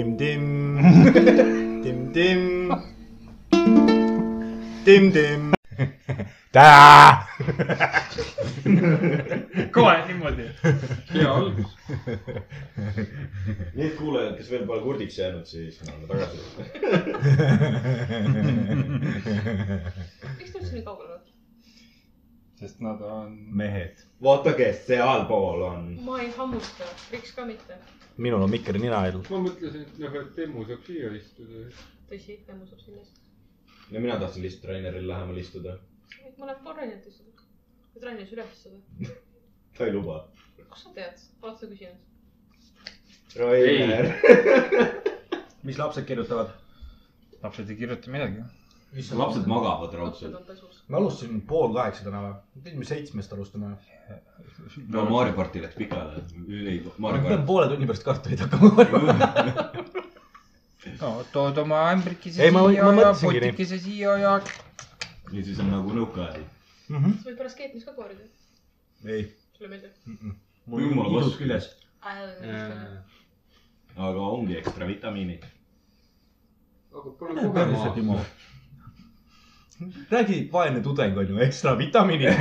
tim-tim, tim-tim, tim-tim. kohe niimoodi. hea algus. Need kuulajad, kes veel pole kurdiks jäänud, siis me oleme tagasi. miks te üldse nii kaugel olete? sest nad on. mehed, vaata, kes sealpool on. ma ei hammusta, Riks ka mitte. Minul on mikker nina all. ma mõtlesin, et noh, et Emmu saab siia istuda. tõsi, Emmu saab sinna istuda. no mina tahtsin lihtsalt Raineril lähemal istuda. mõned pool Rainit istuda. võid Rainis üles istuda. ta ei luba. kust sa tead, oled sa küsinud? Rainer. mis lapsed kirjutavad? lapsed ei kirjuta midagi. Lapsed magavad raudselt. me alustasime pool kaheksa täna või? pidime seitsmest alustama. no Mario party läks pikale. ma pean poole tunni pärast kartuleid hakkama korjama. no tood oma ämbrikese Ei, ma- siia ja nii. potikese siia ja. ja siis on nagu nõukaajal. sa võid pärast keetmis ka koorida. ei, sulle meeldib? mul on Jumala vastu. küljes. aga ongi ekstra vitamiinid. aga pole persse, kogemus. Timo. räägi, vaene tudeng on ju, ekstra vitamiinid.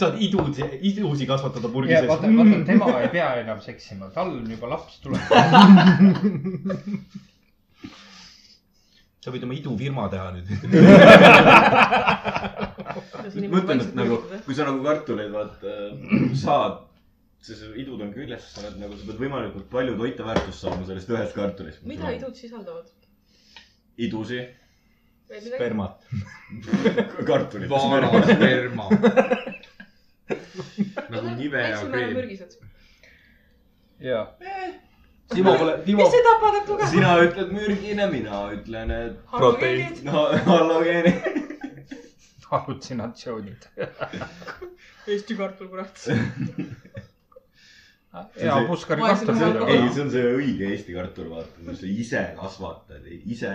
saad idusi, idusi kasvatada purgi ja sees. vaata, vaata, tema ei pea enam seksima, tal on juba laps tulemas. sa võid oma idufirma teha nüüd. mõtlen, et nagu, kui sa nagu kartuleid vaata saad, siis idud on küljes, sa oled nagu, sa pead võimalikult palju toiteväärtust saama sellest ühest kartulist. mida idud sisaldavad? idusi? Spermat. kartulid. vaarasperma. nagu nive ja väiksel määral kreem. mürgised. ja, Timo pole, Timo mis, see tapab tugev? sina ütled mürgine, mina ütlen, et Proteiin. no hallogeeni. hallutsinatsioonid. Eesti kartul, kurat. ja puskari Vaesem kartul ei, see on see õige Eesti kartul, vaata, kus sa ise kasvatad, ise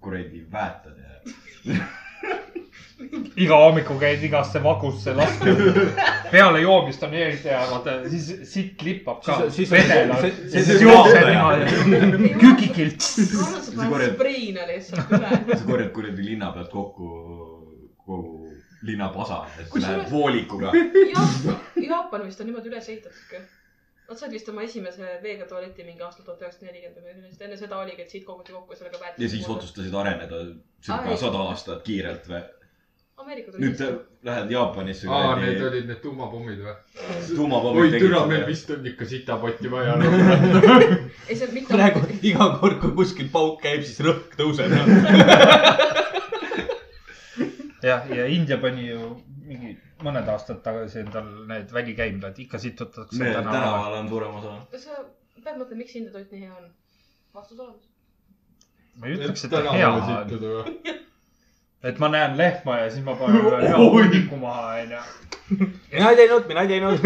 kuradi väetad ja. iga hommiku käid igasse vagusse laskmas. peale joomist on eriti hea, vaata siis sitt lippab ka et sa korjad- spreina lihtsalt üle. sa korjad kuradi linna pealt kokku kogu linna pasa ja siis Kusjuures- lähed voolikuga. Jaapan, Jaapan vist on niimoodi üles ehitatudki. Nad said vist oma esimese veega tualeti mingi aastal tuhat üheksasada nelikümmend või millest, enne seda oligi, et siit koguti kokku ja sellega väetati. ja siis. otsustasid areneda circa sada aastat kiirelt või? Ameerika tuli nüüd te lähed Jaapanisse. aa, need olid need tuumapommid või? oi, türa, meil vist on ikka sitapotti vaja. ei, see mitte. praegu iga kord, kui kuskil pauk käib, siis rõhk tõuseb. jah, ja India pani ju mingi mõned aastad tagasi endal need välikäimlad ikka situtakse me tänavale. tänaval on suurem osa. sa pead mõtlema, miks India toit nii hea on? vastus olemas. ma ei ütleks, et ta hea on, et ma näen lehma ja siis ma panen ühe hea hunniku maha, onju. mina ei teinud, mina ei teinud.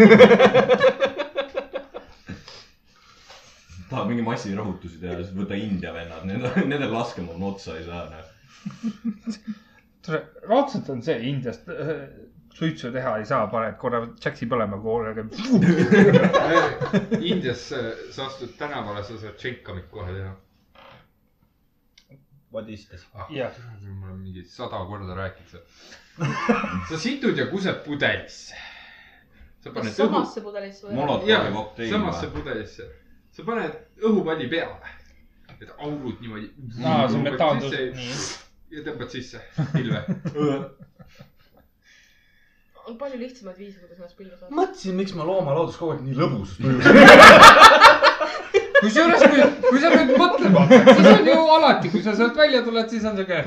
tahad mingi massirahutusi teha, siis võta India vennad, need, nendel laskemoon otsa ei saa. Raudselt on see Indiast äh, suitsu teha ei saa, paned korra tšäksi põlema koorega. Indias äh, sa astud tänavale, sa saad tšenkamit kohe teha. What is this? jah, ma olen mingi sada korda rääkinud seda. sa situd ja kused pudelisse. sa paned õhu, samasse pudelisse või? Molot- jah Oli, kokteil samasse pudelisse. sa paned õhupalli peale. et aurud niimoodi. aa, see metaandus, nii. Ja tõmbad sisse pilve. on palju lihtsamaid viise, kuidas ennast pilve saada. mõtlesin, miks ma loomaloodus kogu aeg nii lõbusust tujun. kusjuures, kui, kui sa nüüd mõtlema siis on ju alati, kui sa sealt välja tuled, siis on siuke.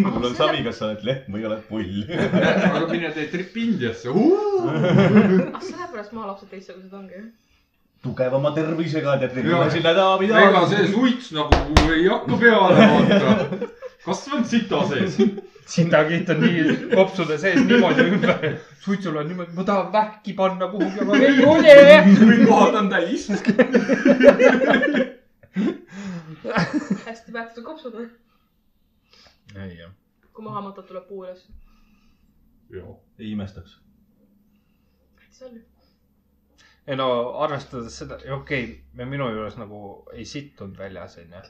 mul on savi, kas sa oled lehm või oled pull. aga mine tee trip Indiasse. sellepärast maalapsed teistsugused ongi. Tugevama tervisega, tead, Jaa. regulaarsi daami ega see suits nagu ei hakka peale vaata. kasvanud sita sees. sitakiht on nii kopsude sees niimoodi ümber. suitsul on niimoodi, ma tahan vähki panna kuhugi, aga ei ole. kõik kohad on täis. hästi päästetud kopsud või? ei jah, kui maha matad, tuleb puu üles. ei imestaks. on ju. Ei no arvestades seda, okei okay,, me minu juures nagu ei sittunud väljas, onju.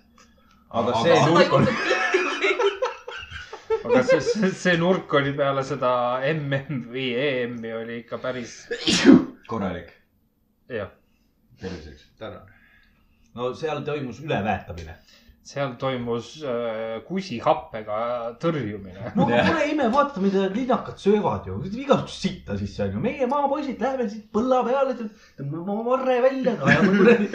aga see nurk on, aga see, see, see nurk oli peale seda MM või EM-i oli ikka päris, korralik. jah. terviseks. tänan. no seal toimus üleväetamine. Seal toimus äh, kusihappega tõrjumine. no aga pole ime, vaata, mida linnakad söövad ju, igasugust sitta sisse onju. meie maapoisid läheme siit põlla peale, tõmbame oma varre välja, kaevame kuradi.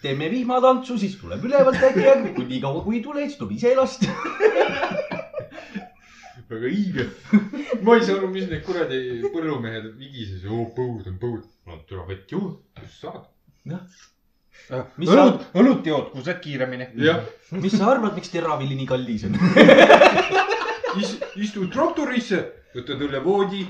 teeme vihmatantsu, siis tuleb ülevalt äkki ja kui nii kaua kui ei tule, siis tuleb ise lasta. väga õige. ma ei saa aru, mis need kuradi põllumehed vigises, oo põud on põud. no tule vett juurde, kust saad. Sa- õlut, õlut jood, kused kiiremini. jah, mis sa arvad, miks teravili nii kallis on? istud traktorisse, võtad õllevoodi,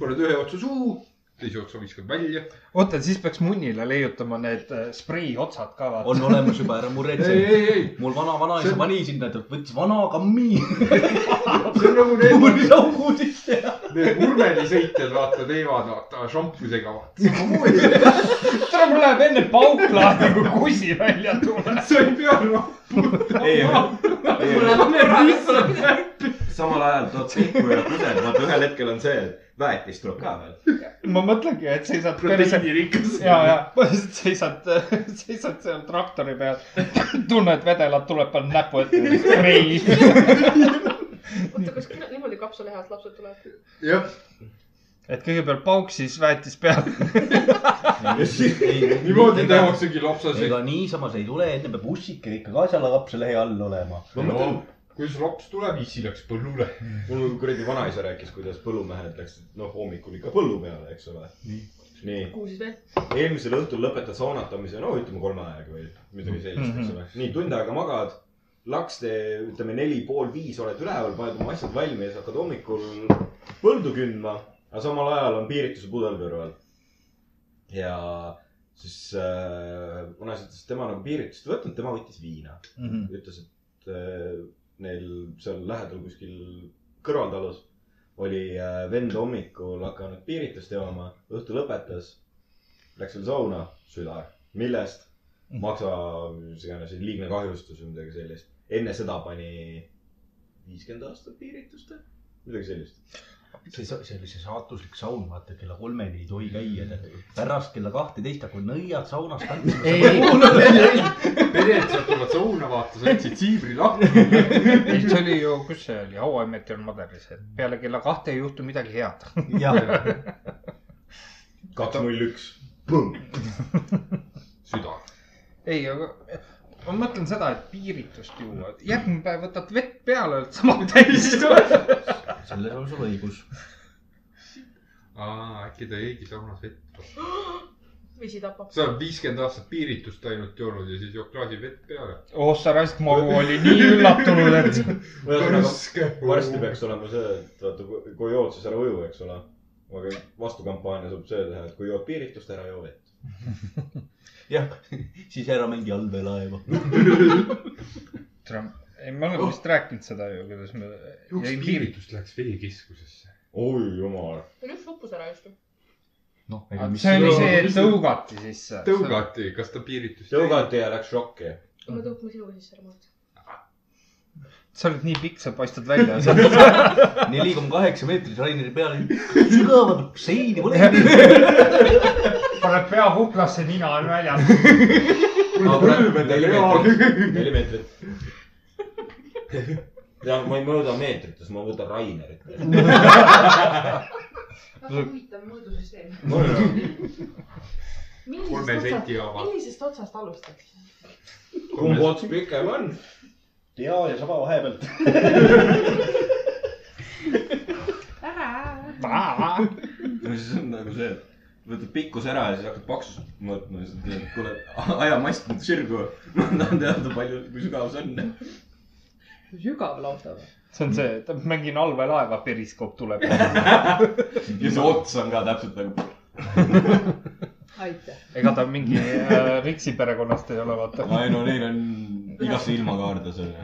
paned ühe otsa suhu, teise otsa viskad välja. oota, siis peaks munnile leiutama need äh, sprei otsad ka vaata. on olemas juba, ära ei, muretse. ei, ei, mul vana vanaisa See on- pani sinna, ta võttis vana kammi, see on nagu need, puuris augu sisse need urmelisõitjad, vaata, teevad, vaata, šampusega, vaata. tule, mul läheb enne pauk lahti, kui kusi välja tuleb. sa ei pea noh, ei, tuleb. samal ajal tood pihku ja kused, vaata ühel hetkel on see, et väetist tuleb ka veel. ma mõtlengi, et seisad proteiinirikas. ja, ja põhimõtteliselt seisad, seisad seal traktori peal, tunned vedelat tuleb, paned näpu ette, sprei. oota, kas niimoodi kapsalehe alt lapsed tulevad? jah, et kõigepealt pauk, siis väetis peale. niimoodi. tehaksegi lapsasid. ega niisamas ei tule, enne peab ussike ikka ka seal kapsalehe all olema. no kuidas laps tuleb, issi läks põllule. mul kuradi vanaisa rääkis, kuidas põllumehed läksid, noh, hommikul ikka põllu peale, eks ole. nii, kuhu siis veel? eelmisel õhtul lõpetad saunatamise, no ütleme kolme aega või midagi sellist, eks ole. nii, tund aega magad, lakste, ütleme neli pool viis oled üleval, paned oma asjad valmis, hakkad hommikul põldu kündma, aga samal ajal on piirituse pudel kõrval. ja siis äh, vanaisa ütles, et tema nagu piiritust ei võtnud, tema võttis viina. ütles, et äh, neil seal lähedal kuskil kõrvaltalus oli äh, vend hommikul hakanud piiritust jooma, õhtu lõpetas, läks veel sauna, süda, millest, maksa, mis iganes, liigne kahjustus või midagi sellist. enne seda pani viiskümmend aastat piiritust, midagi sellist. see, see oli see saatuslik saun, vaata kella kolmeni ei tohi käia, tead. pärast kella kahteteist hakkavad nõiad saunas tantsima. ei, ei, pered sealt tulevad sauna, vaata, sa jätsid siibri lahti. ei, see oli ju, kus see oli, How I Met Your Mother'is, et peale kella kahte ei juhtu midagi head. jah, kaks null üks. süda. ei, aga ma mõtlen seda, et piiritust juua, järgmine päev võtad vett peale, oled sama täis. selles on sul õigus. aa, äkki ta jäigi saunas vett. vesi tapab. sa oled viiskümmend aastat piiritust ainult joonud ja siis jood klaasi vett peale. oh sa raisk, ma olin nii üllatunud, et ühesõnaga, varsti peaks olema see, et vaata, kui jood, siis ära uju, eks ole. aga vastukampaania saab see teha, et kui jood piiritust, ära joo vett. jah, siis ära mängi allveelaeva. Tere, ei, me oleme vist rääkinud seda ju, kuidas me üks piiritus läks veekeskusesse. oi jumal. üks uppus ära just ju. noh, see oli see, et tõugati sisse. tõugati, kas ta piiritus tõugati ja läks šokki. me tõukame sinuga sisse ära mõelda. Sa olid nii pikk, sa paistad välja. neli koma kaheksa meetrit Raineri peale, sügavalt seini pole. paned pea kuklasse, nina on väljas. neli meetrit, neli meetrit. ja ma ei mõõda meetrites, ma võtan Rainerit. väga huvitav mõõdusüsteem. kolme senti oma. millisest otsast alustad? kumb ots pikem on? ja, ja sama vahepealt. no siis on nagu see, et võtad pikkuse ära ja siis hakkad paksust mõõtma ja siis ütled, et kuule, aja mast nüüd sirgu. ma tahan teada, palju, kui sügav see on. sügav lausa või? see on see, et mängin allveelaeva, periskoop tuleb. ja see ots on ka täpselt nagu. aitäh. ega ta mingi äh, Riksi perekonnast ei ole, vaata. ei no neil on igasse ilmakaarde seal.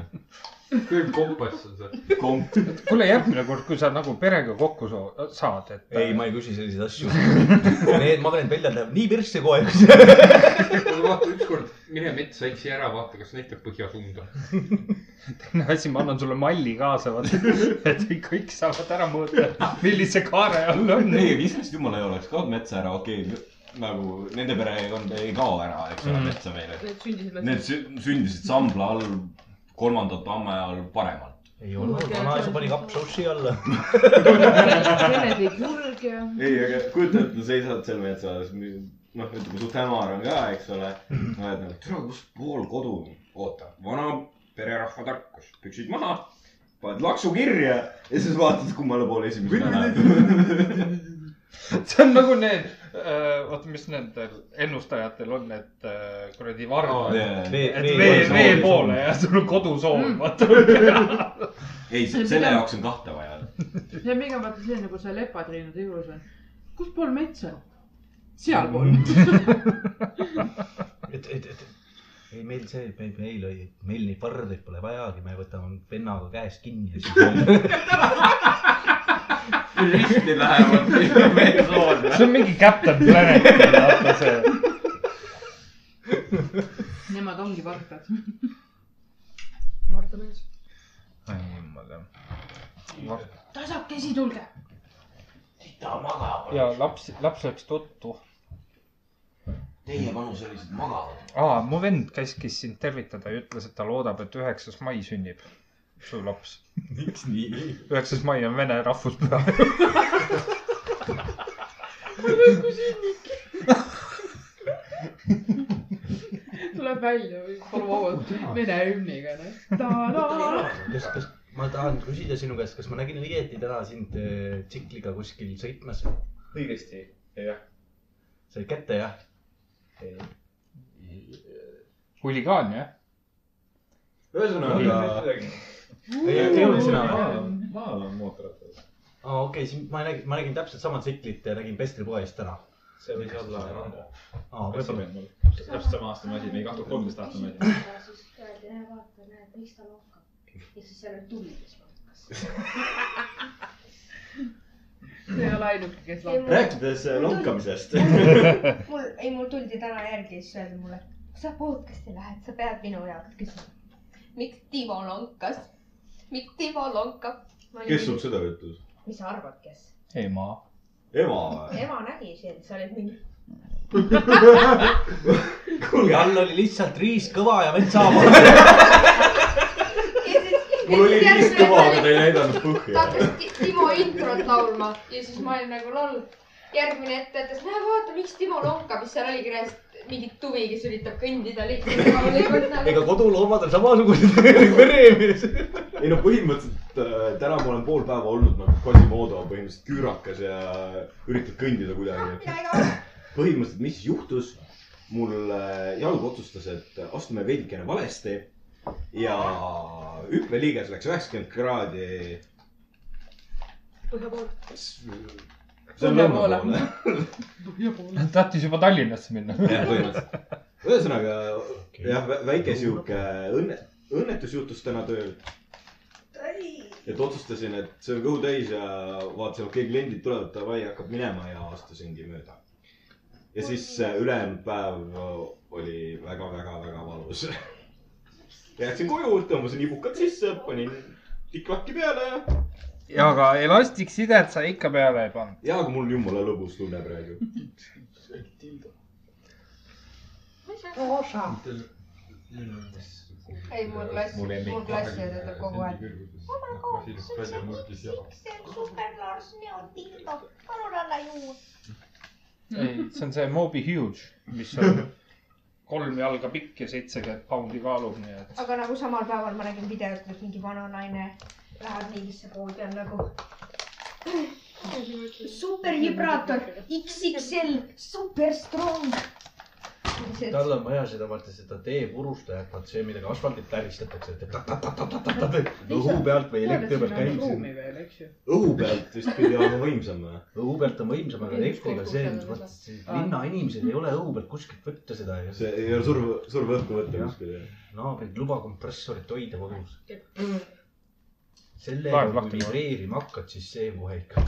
küll kompass on see. komp. kuule, järgmine kord, kui sa nagu perega kokku saad, et. ei, ma ei küsi selliseid asju. Need magneid välja läheb nii persse kohe. vaata ükskord mine metsa, eksi ära, vaata, kas näitab põhjasuunda. teine asi, ma annan sulle malli kaasa, vaata, et kõik saavad ära mõõta, millise kaare all on. ei, aga iseenesest jumala ei oleks, kaod metsa ära, okei okay.. Nagu nende perekond ei kao ära, eks ole, Mhm. metsa meile. Need sündisid Need sündisid Sambla all, kolmandat amme all paremalt. ei olnud, vanaisa pani alla. Tõi kurg ja. ei, aga kujuta ette, seisad seal metsas, noh, ütleme suht hämar on ka, eks ole. oled nagu, tere, kus pool kodu, oota, vana pererahva tarkus, püksid maha, paned laksu kirja ja siis vaatad, kummale poole esimesena läheb. see on nagu need, oota, mis nendel ennustajatel on, et äh, kuradi varvad. et vee, vee poole ja sul on kodusool, vaata. ei, selle jaoks on kahte vaja. see on pigem vaata selline, nagu see lepatriinude juures on. kus pool metsa? sealpool. et, et, et ei, meil see, meil, meil oli, meil neid varreid pole vajagi, me võtame vennaga käest kinni ja siis. Risti lähevad sool. see on mingi Captain Planet, vaata see. Nemad ongi varkad. Marta mees. ei, ma tean. tasakesi tulge. ta magab. ja laps, laps läks tuttu. Teie vanuselised magavad. aa, mu vend käskis sind tervitada ja ütles, et ta loodab, et üheksas mai sünnib su laps. miks nii? üheksas mai on vene rahvuspüha. tuleb välja, pole vabalt vene hümniga, noh. kas, kas ma tahan küsida sinu käest, kas ma nägin õieti täna sind äh, tsikliga kuskil sõitmas? õigesti, jah. sai kätte jah? huligaan, jah? ühesõnaga, ei, ei olnud sina või? maal on mootorrattad. aa, okei, siis ma nägin, ma nägin täpselt sama tsiklit, nägin Pestri poes täna. see võis olla Rando. aa, võib-olla. täpselt sama aasta masin, mingi kaks tuhat kolmteist aasta masin. siis öeldi, näe vaata, näed, miks ta lonkab. ja siis seal oli tuli, kes lonkas. see ei ole ainuke, kes lahti. rääkides äh, lonkamisest. mul, ei mul tuldi täna järgi ja siis öeldi mulle, sa podcast'i lähed, sa pead minu jaoks küsima. miks Timo lonkas? Miks Timo lonkab? kes sul? seda ütles? mis sa arvad, kes? ema. ema või? ema nägi sind, sa olid mingi. kuulge, all oli lihtsalt Riis Kõva ja Vent Saama. mul oli viis kõva, aga ta ei näidanud ta põhja. hakkas Ti- Timo introt laulma ja siis ma olin nagu loll. Järgmine ette ütles, näe vaata, miks Timo lonkab, siis seal oli kirjas mingi tuvi, kes üritab kõndida lihtsalt. ega koduloomad on samasugused veremees. ei no põhimõtteliselt äh, täna ma olen pool päeva olnud nagu Quasimodo põhimõtteliselt küürakas ja üritad kõndida kuidagi. põhimõtteliselt, mis juhtus? mul äh, jalg otsustas, et astume veidikene valesti ja hüppeliiges läks üheksakümmend kraadi. põhja pool. See on lõuna poole. tahtis juba Tallinnasse minna. jah, põhimõtteliselt. ühesõnaga jah, väike sihuke õnne, õnnetus juhtus täna tööl. et otsustasin, et söön kõhu täis ja vaatasin, okei, kliendid tulevad, davai, hakkab minema ja astusingi mööda. ja siis ülejäänud päev oli väga-väga-väga valus. Läksin koju, tõmbasin ibukad sisse, panin tikk-lakki peale ja, ja aga elastiksidet sa ikka peale ei pannud. ja aga mul on jumala lõbus tunne praegu. ei, mul klass, mul klassiõde ütleb kogu aeg. super Lars Neotildo, palun anna juurde. ei, see on see Moby Huge, mis on kolm jalga pikk ja seitsekümmend poundi kaalub, nii et. aga nagu samal päeval ma nägin videot, et mingi vana naine läheb mingisse poodi on nagu. super vibraator XXL super strong. tal on vaja seda, vaata seda teepurustajat, vaata see, millega asfaldit täristatakse, et õhu pealt või elektri pealt käib õhu pealt vist pidi olema võimsam või? õhu pealt on võimsam, aga elektriga see vaat see linnainimesed ei ole õhu pealt kuskilt võtta seda ja see ei ole surv, surv õhku võtta kuskil. naabrid luba kompressorit hoida kodus. Sellega, kui vibreerima hakkad, siis see kohe ikka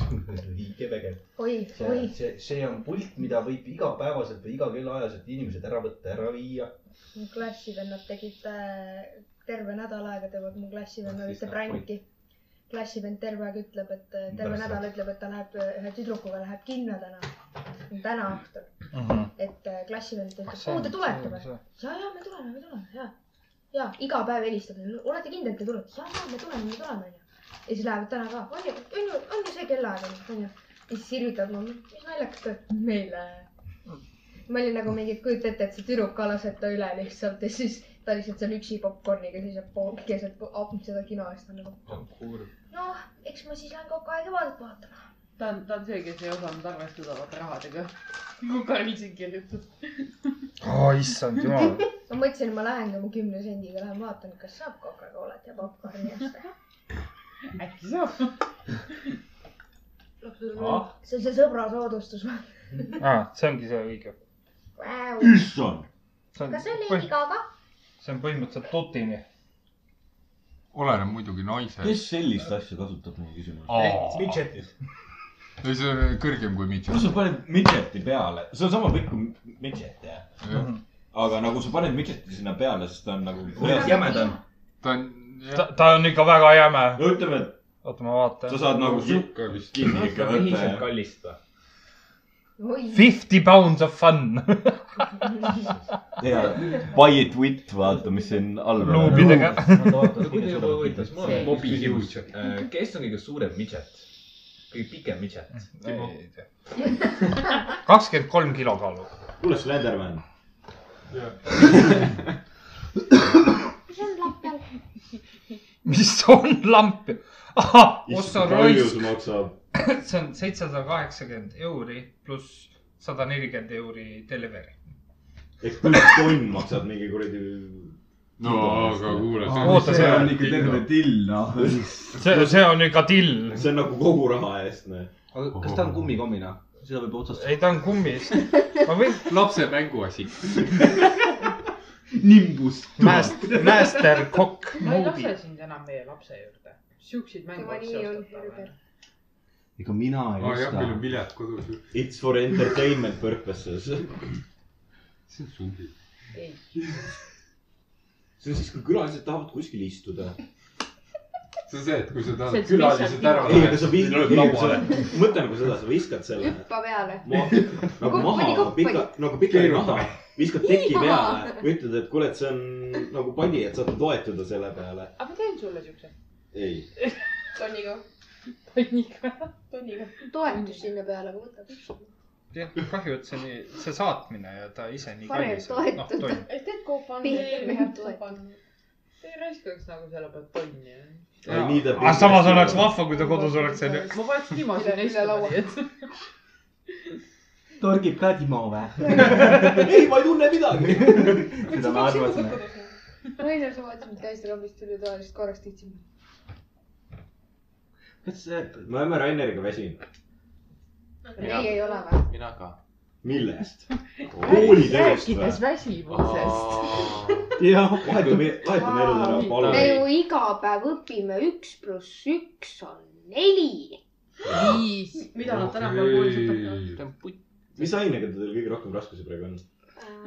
õige vägev. oi, see oi,, see, see on pult, mida võib igapäevaselt või iga kellaajaselt inimesed ära võtta, ära viia. mu klassivennad tegid äh, terve nädal aega teevad mu klassivennad ühte pränki. klassivend terve aeg ütleb, et äh, terve Pärast nädal ütleb, et ta läheb äh, ühe tüdrukuga läheb kinno täna. täna õhtul, et äh, klassivend ütleb, oo te tulete või? ja, ja me tuleme, me tuleme ja, ja iga päev helistab, olete kindel, et te tulete? ja, ja me tuleme, me tuleme onju. Ja siis lähevad täna ka, on ju, on ju, on ju see kellaaeg on ju, onju. ja siis sirvitavad mulle, mis naljakas olete, meile. ma olin nagu mingi, et kujuta ette, et see tüdruk ka laseb ta üle lihtsalt ja siis ta lihtsalt seal üksi popkorniga seisab pool keset seda kino eest on nagu. noh, eks ma siis lähen kogu aeg vaadet vaatama. ta on, ta on see, kes ei osanud arvestada vaata rahadega. aeg ise kirjutab. aa, issand jumal. ma mõtlesin, et ma lähen oma kümne sendiga lähen vaatan, kas saab Coca-Colat ja popkorni osta. Äkki saab. see on see sõbra soodustus. aa, see ongi see õige. issand. see on kas see oli, iga ka? see on põhimõtteliselt tutini. oleneb muidugi naisest. kes sellist asja kasutab, mu küsimus? midžetid. ei, see on kõrgem kui kui midžet. sa paned midžeti peale, see on sama pikk kui midžet jah. aga nagu sa paned midžeti sinna peale, siis ta on nagu jämedam. ta on, ta, ta on ikka väga jäme. no ütleme, et oota, ma vaatan sa. saad nagu sihuke vist. kinni ikka võtta ühiselt kallist või? oi, Fifty pounds of fun. ja buy it with, vaata, mis siin all on. luubidega. kes on kõige suurem midžet? kõige pikem midžet? kakskümmend kolm kilo kaalub. kuule, Slenderman. see on lappel. mis on lamp? palju raisk see. on seitsesada kaheksakümmend euri pluss sada nelikümmend euri delivery. ehk üks tonn maksab mingi kuradi. no aga kuule. Oota, see on ikka terve till, noh. see, see on ikka till. see on nagu kogu raha eest, noh. aga kas ta on kummikommina? seda võib otsast. ei, ta on kummist. ma võin, lapse mänguasi. Nimbus. Master, Master Cock ma ei Mobi lase. sind enam meie lapse juurde. siukseid mänge on Herber. ega mina ei aa jah, meil on osta. pilet kodus ju. It's for entertainment purposes. see on suvi. ei, see on siis, kui külalised tahavad kuskil istuda. see on see, et kui sa tahad on külalised ära ei, aga sa viskad, mõtle nagu seda, sa viskad selle hüppa peale. nagu maha kopp pika, nagu pikali Keeruta. Viskad teki peale, ütled, et kuule, et see on nagu padi, et saate toetuda selle peale. aga ma teen sulle siukse. ei, tonniga, tonniga. tonniga. toetus sinna peale, aga võta püksid. jah, kahju, et see nii, see saatmine ja ta ise nii kallis noh, tonn. teed GoFundMe Pehmelt toetus.. ei raiskaks nagu selle pealt tonni. Aga samas oleks vahva, kui ta kodus oleks, onju. ma paneks Timo sinna Üle- laua. torgib ka Timo või? ei, ma ei tunne midagi. seda me arvasime. Rainer, sa vaatasid käest rambist tuli toalist korraks tihtsime. kas see, me oleme Raineriga väsinud. ei, ei ole või? mina ka. millest? koolitööst või rääkides? väsimusest. jah, vahetame, vahetame elud ära, me palun. ju iga päev õpime üks pluss üks on neli. viis. mida nad tänapäeval koolis õpetavad? Mis ainega teil kõige rohkem raskusi praegu on?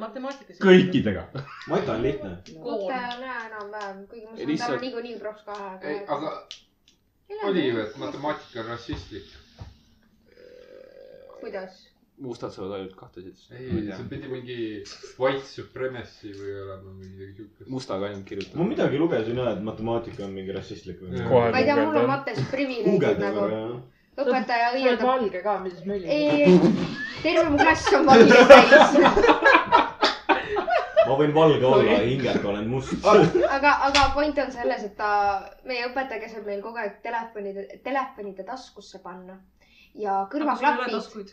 matemaatikas. kõikidega. Mata on lihtne. mõte on hea enam-vähem, kuigi ma saan Lihtsalt- täna niikuinii proks kahe. ei, aga oli ju, et matemaatika on rassistlik. kuidas? mustad saavad ainult kahte siit. ei, see pidi mingi white supremacy või olema või midagi siukest. mustaga ainult kirjutada. ma midagi lugesin jah, et matemaatika on mingi rassistlik või ma ei tea, mul on mates privileegid nagu, õpetaja sa oled õiendab. valge ka, mis möll. ei, ei, terve mu klass on valge täis. ma võin valge olla, hingelt olen must. aga, aga point on selles, et ta, meie õpetaja käsib meil kogu aeg telefonide, telefonide taskusse panna ja kõrvaklapid,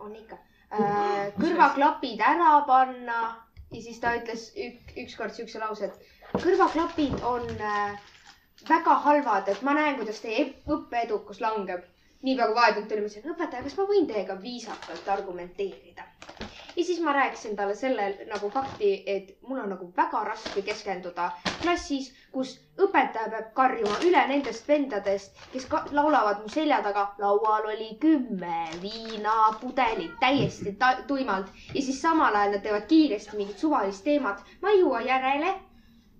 on ikka äh,, kõrvaklapid ära panna ja siis ta ütles ük, ükskord siukse lause, et kõrvaklapid on äh, väga halvad, et ma näen, kuidas teie õppeedukus langeb. Niipea kui vahetult tuli, ma ütlesin, õpetaja, kas ma võin teiega viisakalt argumenteerida? ja siis ma rääkisin talle selle nagu fakti, et mul on nagu väga raske keskenduda klassis, kus õpetaja peab karjuma üle nendest vendadest, kes ka laulavad mu selja taga. laual oli kümme viinapudelit täiesti ta- tuimalt ja siis samal ajal nad teevad kiiresti mingit suvalist teemat. ma ei jõua järele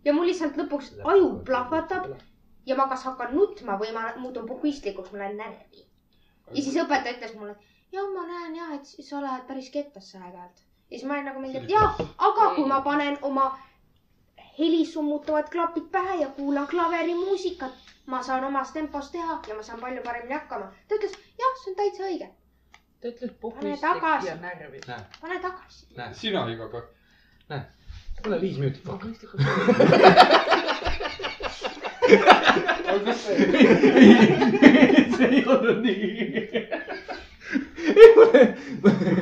ja mul lihtsalt lõpuks aju plahvatab ja ma kas hakkan nutma või ma muutun puhvistlikuks, ma lähen närvi. Ja siis õpetaja ütles mulle, ja ma näen ja, et sa lähed päris kettasse aeg-ajalt. ja siis ma olin nagu mingi, et jaa, aga kui ma panen oma helisummutavad klapid pähe ja kuulan klaverimuusikat, ma saan omas tempos teha ja ma saan palju paremini hakkama. ta ütles, jah, see on täitsa õige, ta puhvislik tagasi. ja närvis. pane tagasi. sina iga päev. tule viis minutit kokku. aga kas see, see ei olnud nii.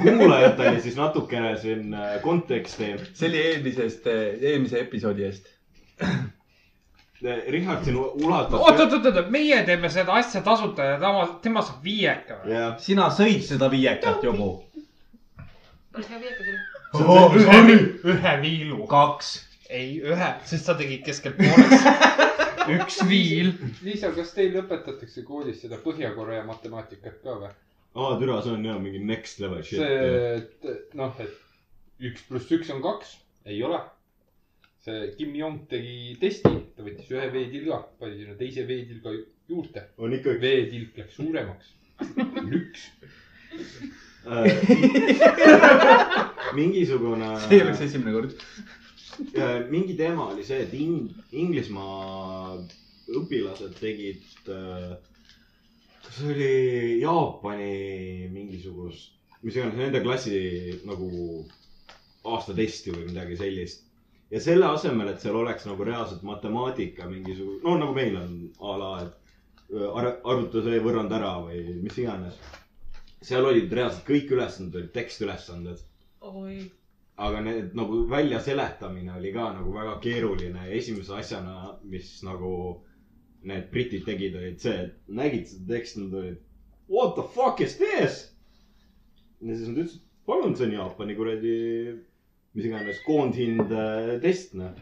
kuulajatele siis natukene siin äh, konteksti. see oli eelmisest, eelmise episoodi eest. Richard siin ulatas. oot, oot, oot, oot, meie teeme seda asja tasuta ja tema, tema saab viieka või? jah, sina sõid seda viiekat, Jobu. päris hea viiekas oli. ühe, ühe viilu. kaks. ei, ühe, sest sa tegid keskelt pooleks. üks viil. Liisa, kas teil õpetatakse koolis seda Põhja-Korea matemaatikat ka või? aa türa, see on jah mingi next level shit. see, et noh, et üks pluss üks on kaks, ei ole. see Kim Jong tegi testi, ta võttis ühe veetilga, pani sinna teise veetilga juurde, on ikka üks. veetilk läks suuremaks. üks. mingisugune. see ei oleks esimene kord. Ja mingi teema oli see, et Ing-, Inglismaa õpilased tegid, kas see oli Jaapani mingisugust, mis iganes, nende klassi nagu aastatesti või midagi sellist. ja selle asemel, et seal oleks nagu reaalselt matemaatika mingisugune, no nagu meil on a la, et öö, ar- arvuta see võrrand ära või mis iganes. seal olid reaalselt kõik ülesanded olid tekstülesanded oi, aga need nagu väljaseletamine oli ka nagu väga keeruline ja esimese asjana, mis nagu need britid tegid, olid see, et nägid seda teksti, nad olid what the fuck is this? ja siis nad ütlesid, palun, see on Jaapani kuradi, mis iganes koondhind test, noh.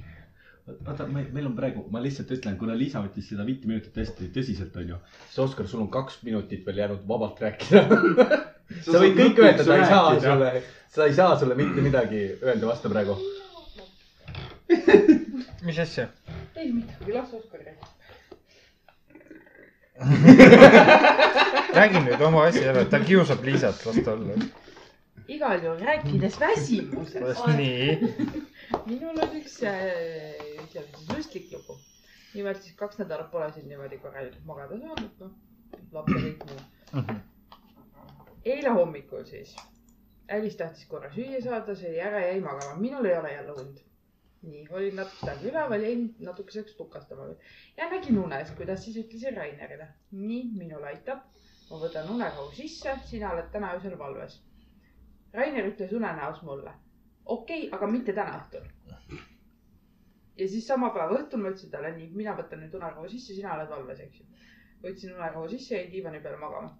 oota, meil on praegu, ma lihtsalt ütlen, kuna Liisa võttis seda viite minutit hästi tõsiselt, onju. siis Oskar, sul on kaks minutit veel jäänud vabalt rääkida. sa võid kõik öelda, ta ei saa sulle, sa ei saa sulle mitte midagi öelda vastu praegu. mis asja? ei midagi, las Oskar räägib. räägi nüüd oma asja ära, ta kiusab Liisat, las ta olla. Igal juhul rääkides väsimusest. nii. minul on üks äh, selline süstlik lugu. nimelt siis kaks nädalat pole siin niimoodi korralikult magada saanud, noh, laps ja kõik muu. eile hommikul siis, Alice tahtis korra süüa saada, sõi ära, jäi magama, minul ei ole jälle und. nii, olin natuke aega üleval, jäin natukeseks tukastama ja nägin unes, kuidas siis ütlesin Rainerile. nii, minul aitab, ma võtan unerahu sisse, sina oled täna öösel valves. Rainer ütles unenäos mulle okei okay,, aga mitte täna õhtul. ja siis sama päeva õhtul ma ütlesin talle nii, mina võtan nüüd unerahu sisse, sina oled valves, eks ju. võtsin unerahu sisse, jäin diivani peale magama.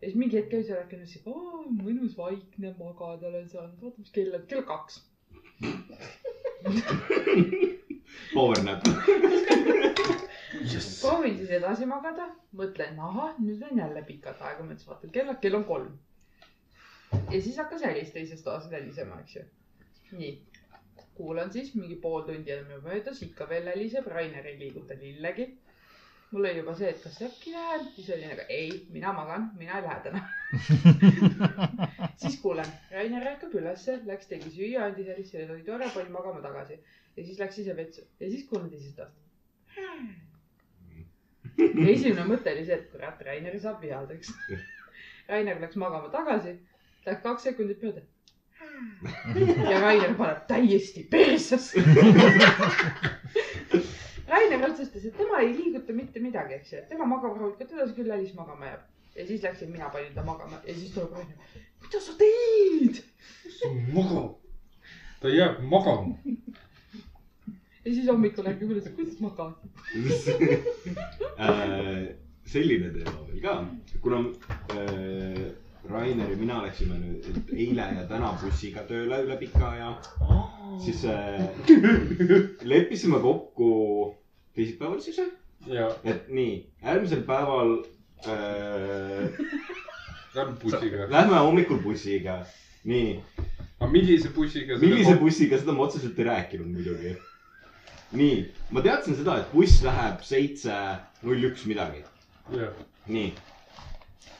ja siis mingi hetk käis ära, ütles, et oo, mõnus vaikne magada olen saanud, vaata mis kell on, kell kaks. Power nap. proovin siis edasi magada, mõtlen, ahah, nüüd on jälle pikad aega, mõtlesin, vaatan kella, kell on kolm. Ja siis hakkas Alice teises toas välisema, eks ju. nii, kuulan siis mingi pool tundi jälle möödas, ikka veel väliseb, Rainer ei liiguta lillegi. mul oli juba see, et kas äkki lähen, siis oli nagu ei, mina magan, mina ei lähe täna. siis kuulen, Rainer ärkab ülesse, läks tegi süüa, andis Alice'ile toidu ära, pani magama tagasi ja siis läks ise vetsu ja siis kuulen teisest toast. ja esimene mõte oli see, et kurat, Rainer saab vihaseks. Rainer läks magama tagasi, läks kaks sekundit mööda. ja Rainer paneb täiesti persesse. Rainer otsustas, et tema ei liiguta mitte midagi, eks ju, tema magab rahulikult edasi, küll Alice magama jääb. ja siis läksin mina panin ta magama ja siis tuleb Rainer, mida sa teed? magav. ta jääb magama. ja siis hommikul ärkab üles, kuidas magad. Äh, selline teema veel ka, kuna äh, Rainer ja mina läksime nüüd eile ja täna bussiga tööle üle pika aja, siis äh, leppisime kokku teisipäeval siis või? et nii, järgmisel päeval äh, lähme bussiga. lähme hommikul bussiga. nii, aga millise bussiga? millise? bussiga, seda ma otseselt ei rääkinud muidugi. nii, ma teadsin seda, et buss läheb seitse null üks midagi. nii.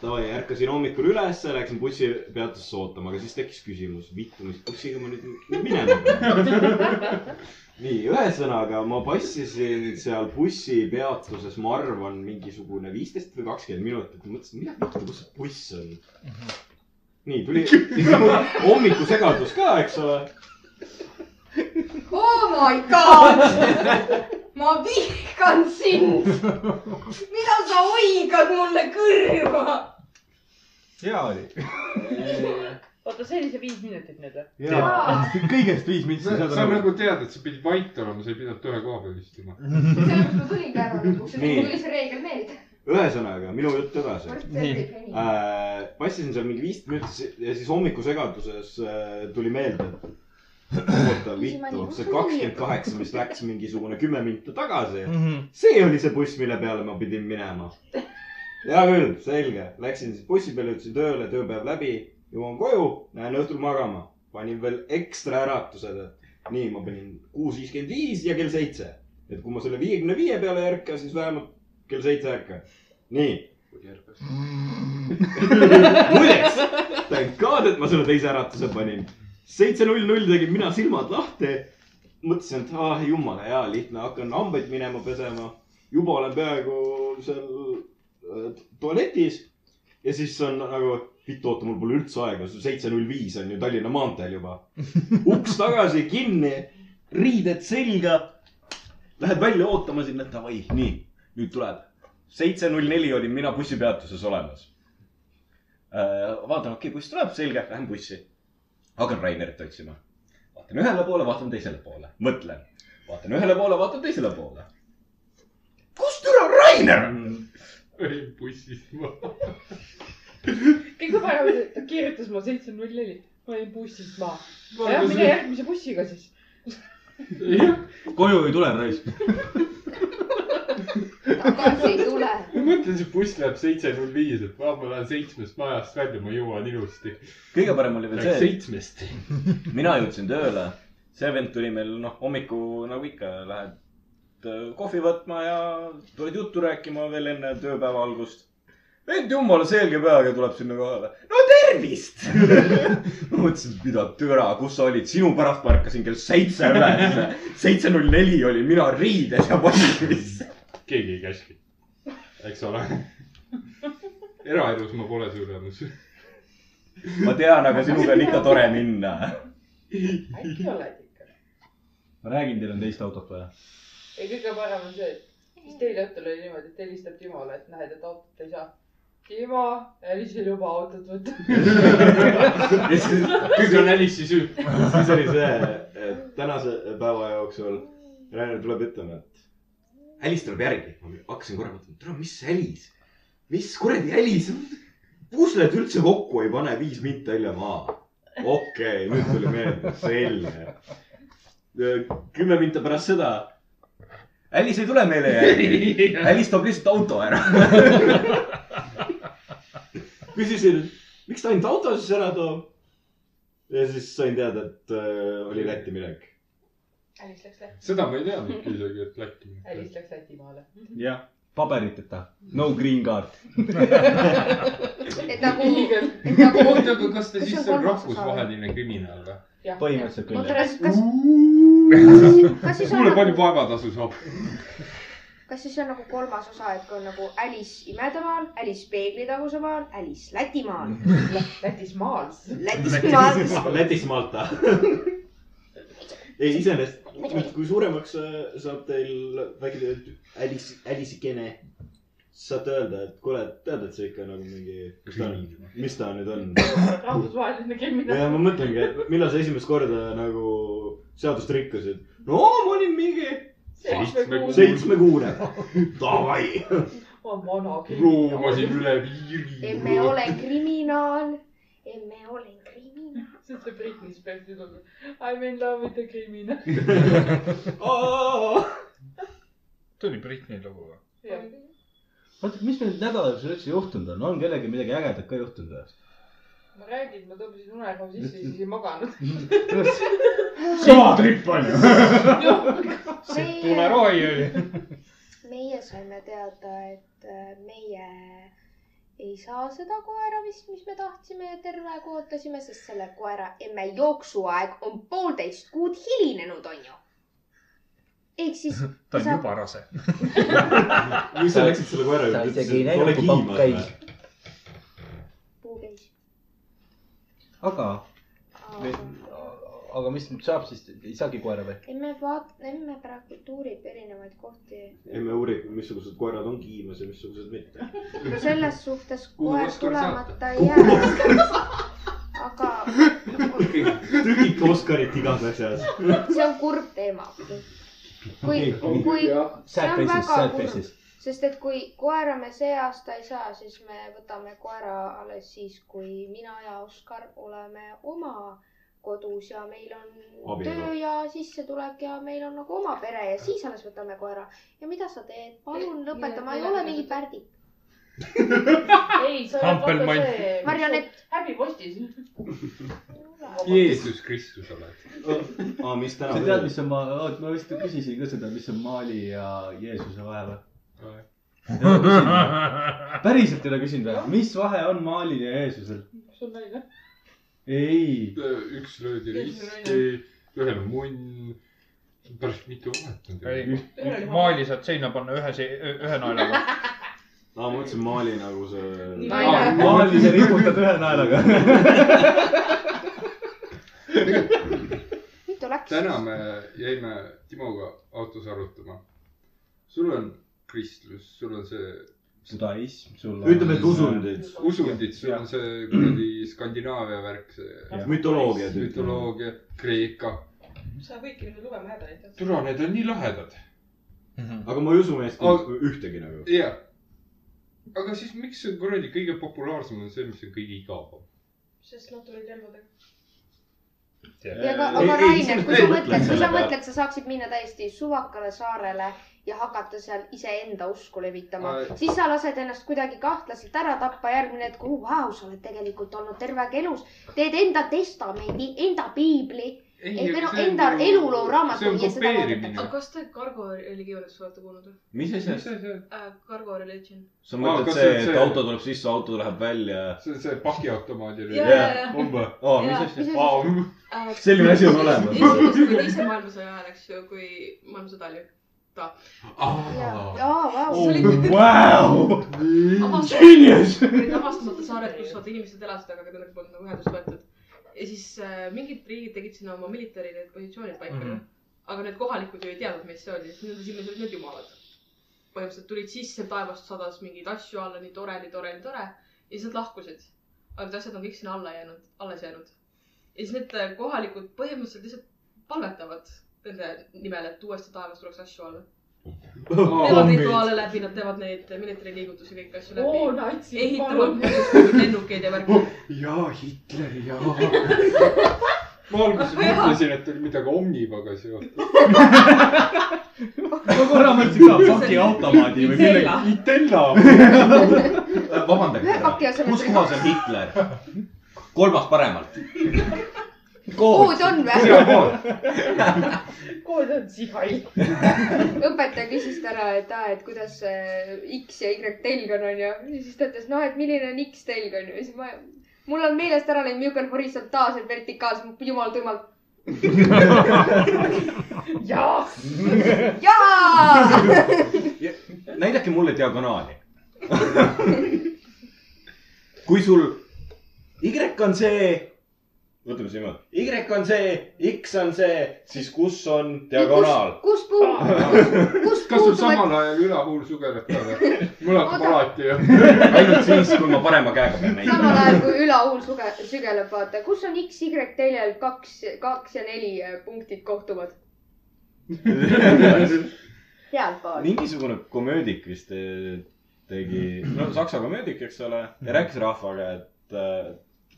Davai, ärkasin hommikul ülesse, läksin bussipeatusse ootama, aga siis tekkis küsimus, vittu, mis bussiga ma nüüd minema pean. nii, ühesõnaga ma passisin seal bussipeatuses, ma arvan, mingisugune viisteist või kakskümmend minutit, mõtlesin, mida vittu, kus see buss on. nii, tuli hommikusegadus ka, eks ole. oh my god, ma vihkan sind. mida sa oigad mulle kõrva? Hea oli. oota, see oli see viis minutit nüüd või? Jaa. kõigest viis minutit sa, sa nagu tead, et sa pidid vait olema, sa ei pidanud ühe koha peal istuma. sellepärast ma tulingi ära Nii. mul tuli see reegel meelde. ühesõnaga, minu jutt edasi. äh,. passisin seal mingi viisteist minutit ja siis hommikusegaduses äh, tuli meelde, et oota, vittu, see kakskümmend kaheksa, mis läks mingisugune kümme minutit tagasi, see oli see buss, mille peale ma pidin minema. Hea küll, selge, läksin siis bussi peale, jõudsin tööle, tööpäev läbi, jõuan koju, lähen õhtul magama, panin veel ekstra äratused, et nii, ma panin kuus viiskümmend viis ja kell seitse. et kui ma selle viiekümne viie peale ei ärka, siis vähemalt kell seitse ärkan. nii muideks, thank god, et ma selle teise äratuse panin. seitse null null tegin mina silmad lahti. mõtlesin, et ah jumala hea, lihtne, hakkan hambaid minema pesema. juba olen peaaegu seal tualetis. ja siis on nagu, vittu, oota, mul pole üldse aega, seitse null viis on ju Tallinna maanteel juba. uks tagasi, kinni, riided selga. Lähed välja ootama sinna, davai, nii, nüüd tuleb seitse null neli olin mina bussipeatuses olemas. vaatan, okei okay,, buss tuleb, selge, lähen bussi. hakkan Rainerit otsima. vaatan ühele poole, vaatan teisele poole, mõtlen. vaatan ühele poole, vaatan teisele poole. kus türa Rainer on? Olin bussis maha. kõige parem, et ta kirjutas mulle seitse null neli. ma olin bussist maha. jah, mine järgmise bussiga siis. koju ei tule raisk. tagasi ei tule. ma mõtlen, see buss läheb seitse null viis, et ma lähen seitsmest majast välja, ma jõuan ilusti. kõige parem oli veel see, seitsmest. mina jõudsin tööle. see vend tuli meil noh, hommiku nagu ikka, lähed äh, kohvi võtma ja tuled juttu rääkima veel enne tööpäeva algust. vend jumala selge peaga tuleb sinna kohale. no tervist ma mõtlesin, et mida türa, kus sa olid, sinu pärast ma ärkasin kell seitse üles. seitse null neli olin mina riides ja valmis. keegi ei käski, eks ole. eraelus ma pole suuremas. ma tean, aga sinuga on ikka tore minna. äkki oled ikka? ma räägin, teil on teist autot vaja. ei, kõige parem on see, et vist eile õhtul oli niimoodi, et helistab Timole, et näed, et autot ei saa. Timo, Elis ei luba autot võtta. kõik on Alice'i süü. siis oli see, et tänase päeva jooksul Rainer tuleb ütlema, et Alice tuleb järgi. ma hakkasin korra mõtlema, tere, mis Alice, mis kuradi Alice, pusled üldse kokku ei pane viis minti hiljem, aa. okei okay,, nüüd tuli meelde, selge. kümme minti pärast seda. Alice ei tule meile järgi, Alice toob lihtsalt auto ära. küsisin, miks ta ainult auto siis ära toob ja siis sain teada, et äh, oli Lätti minek. Alice läks Lätti, seda ma ei teadnudki isegi, et Lätti. Alice läks Lätimaale. jah, paberiteta, no green card. et nagu, nagu, oota, aga kas ta siis on rahvusvaheline kriminaal või? põhimõtteliselt küll on kuule, palju nagu, vaevatasu saab? kas siis on nagu kolmas osa, et kui on nagu Alice imedemaal, Alice peeglitaguse maal, Alice Lätimaal, Lätis maal. Lätis maal. Lätist Malta. ei, iseenesest kui suuremaks äh, saab teil väike Alice, Alice'ikene, saate öelda, et kuule, tead, et see ikka nagu mingi, mis ta on, mis ta nüüd on? rahvusvaheline kriminaal. ja ma mõtlengi, et millal sa esimest korda nagu seadust rikkusid. no ma olin mingi seitsmekuune. Davai. on vana roomasin kriminaal. üle piiri. emme olen kriminaal, emme olen kriminaal. see on see Britney Spearsi lugu. I m in love with the criminal. see oli Britney lugu või? oota, mis meil nädala jooksul üldse juhtunud on, on kellelgi midagi ägedat ka juhtunud või? Ma räägin, ma tõmbasin unerahu sisse ja siis ei maganud. süvatripp on ju. tunerohi oli. meie saime teada, et äh, meie ei saa seda koera vist, mis me tahtsime ja terve aeg ootasime, sest selle koera emme jooksuaeg on poolteist kuud hilinenud, onju. ehk siis ta on juba rase. miks sa läksid selle koera juurde, ütlesid, et ole kui papp kiimas käis või?. puu käis. aga, aga mis nüüd saab siis, ei saagi koera või? emme vaat-, emme praegu tuurib erinevaid kohti. emme uurib, missugused koerad on kiimas ja missugused mitte. no selles suhtes koer tulemata ei jää. aga trükike Oskarit igas asjas. see on kurb teema. kui, kui Sad faces, sad faces. Sest et kui koera me see aasta ei saa, siis me võtame koera alles siis, kui mina ja Oskar oleme oma kodus ja meil on Abielu. töö ja sissetulek ja meil on nagu oma pere ja siis alles võtame koera. ja mida sa teed, palun lõpeta, ma ei ole mingi pärdik. ei, sa oled vaata see. Marionett.. häbipostis. Jeesus Kristus oled. aa, mis täna sa tead, mis on ma, ma vist küsisin ka seda, mis on Maali ja Jeesuse vahe või? Päriselt ei ole küsinud või? mis vahe on Maalil ja Jeesusel? sul naine. ei, üks löödi risti, ühel on munn. päris mitu vahet on maali saad seina panna ühe, ühe naelaga. aa, ma mõtlesin Maali nagu see. Maali sa riputad ühe naelaga. täna me jäime Timoga autos arutama. sul on kristlus, sul on see judaism, sul on. ütleme, et usundid, usundid, sul on see kuradi Skandinaavia värk, see mütoloogia. mütoloogia, Kreeka. sa võidki minna lugema hädaneid. türa, need on nii lahedad. aga ma ei usu meist Aga- ühtegi nagu. jah. aga siis miks see kuradi kõige populaarsem on see, mis on kõige igavam? sest nad tulid relvadega. ja aga, aga Rainer, kui sa mõtled, mõtle kui sa mõtled, sa saaksid minna täiesti suvakale saarele ja hakata seal iseenda usku levitama Ai., siis sa lased ennast kuidagi kahtlaselt ära tappa, järgmine hetk, oh vau, sa oled tegelikult olnud terve aeg elus, teed enda testamendi, enda piibli, ei või noh, enda eluloo raamatu see on ja seda vaadatakse. kopeerimine aga. kas te Cargo religioonist olete kuulnud või mis asja? äh,? Cargo religion. sa mõtled kas see, see- et see- auto tuleb sisse, auto läheb välja. see on see pakiautomaadi ja. umbes. aa, mis asja? Äh, selline asi on olemas. teise maailmasõja ajal, eks ju, kui maailmasõda oli. Ta jaa, vau. Vau, genius. olid avastamata saared, kus vaata inimesed elasid, aga kellega polnud nagu ühendust võetud. ja siis äh, mingid riigid tegid sinna oma military need positsioonid paika mm. -hmm. aga need kohalikud ju ei teadnud, mis see oli, sest nende silmis olid need jumalad. põhimõtteliselt tulid sisse, taevast sadas mingeid asju alla, nii tore, nii tore, nii tore. ja siis nad lahkusid. aga need asjad on kõik sinna alla jäänud, alles jäänud. ja siis need äh, kohalikud põhimõtteliselt lihtsalt palvetavad nende nimel, et uuesti taevast tuleks asju alla. teevad rituaale läbi, nad teevad neid military liigutusi, kõiki asju läbi oo, natsid. ehitavad lennukeid ja värki. jaa, Hitler, jaa. ma alguses mõtlesin, et oli midagi Omnivaga seotud. ma korra mõtlesin ka pakiautomaadi või millegi. Itella. vabandage kus kohas on Hitler? kolmas paremalt. Kood on või? kood on sihai. õpetaja küsis täna, et aa, et kuidas X ja Y telg on, onju. ja siis ta ütles, noh, et milline on X telg, onju. ja siis ma, mul on meelest ära läinud, milline on horisontaalselt, vertikaalselt, jumal tuimalt. jaa. jaa. näidake mulle diagonaali. kui sul Y on see, võtame siis niimoodi. Y on see, X on see, siis kus on diagonaal? kus puu, kus kas sul samal ajal ülahuul sugeleb ka või? mul hakkab alati ju. ainult siis, kui ma parema käega pean samal näitama. ajal kui ülahuul suge-, sügeleb, vaata, kus on X, Y teljel kaks, kaks ja neli äh, punktid kohtuvad. sealtpool. mingisugune komöödik vist eh, tegi, no saksa komöödik, eks ole, ja rääkis rahvaga, et äh,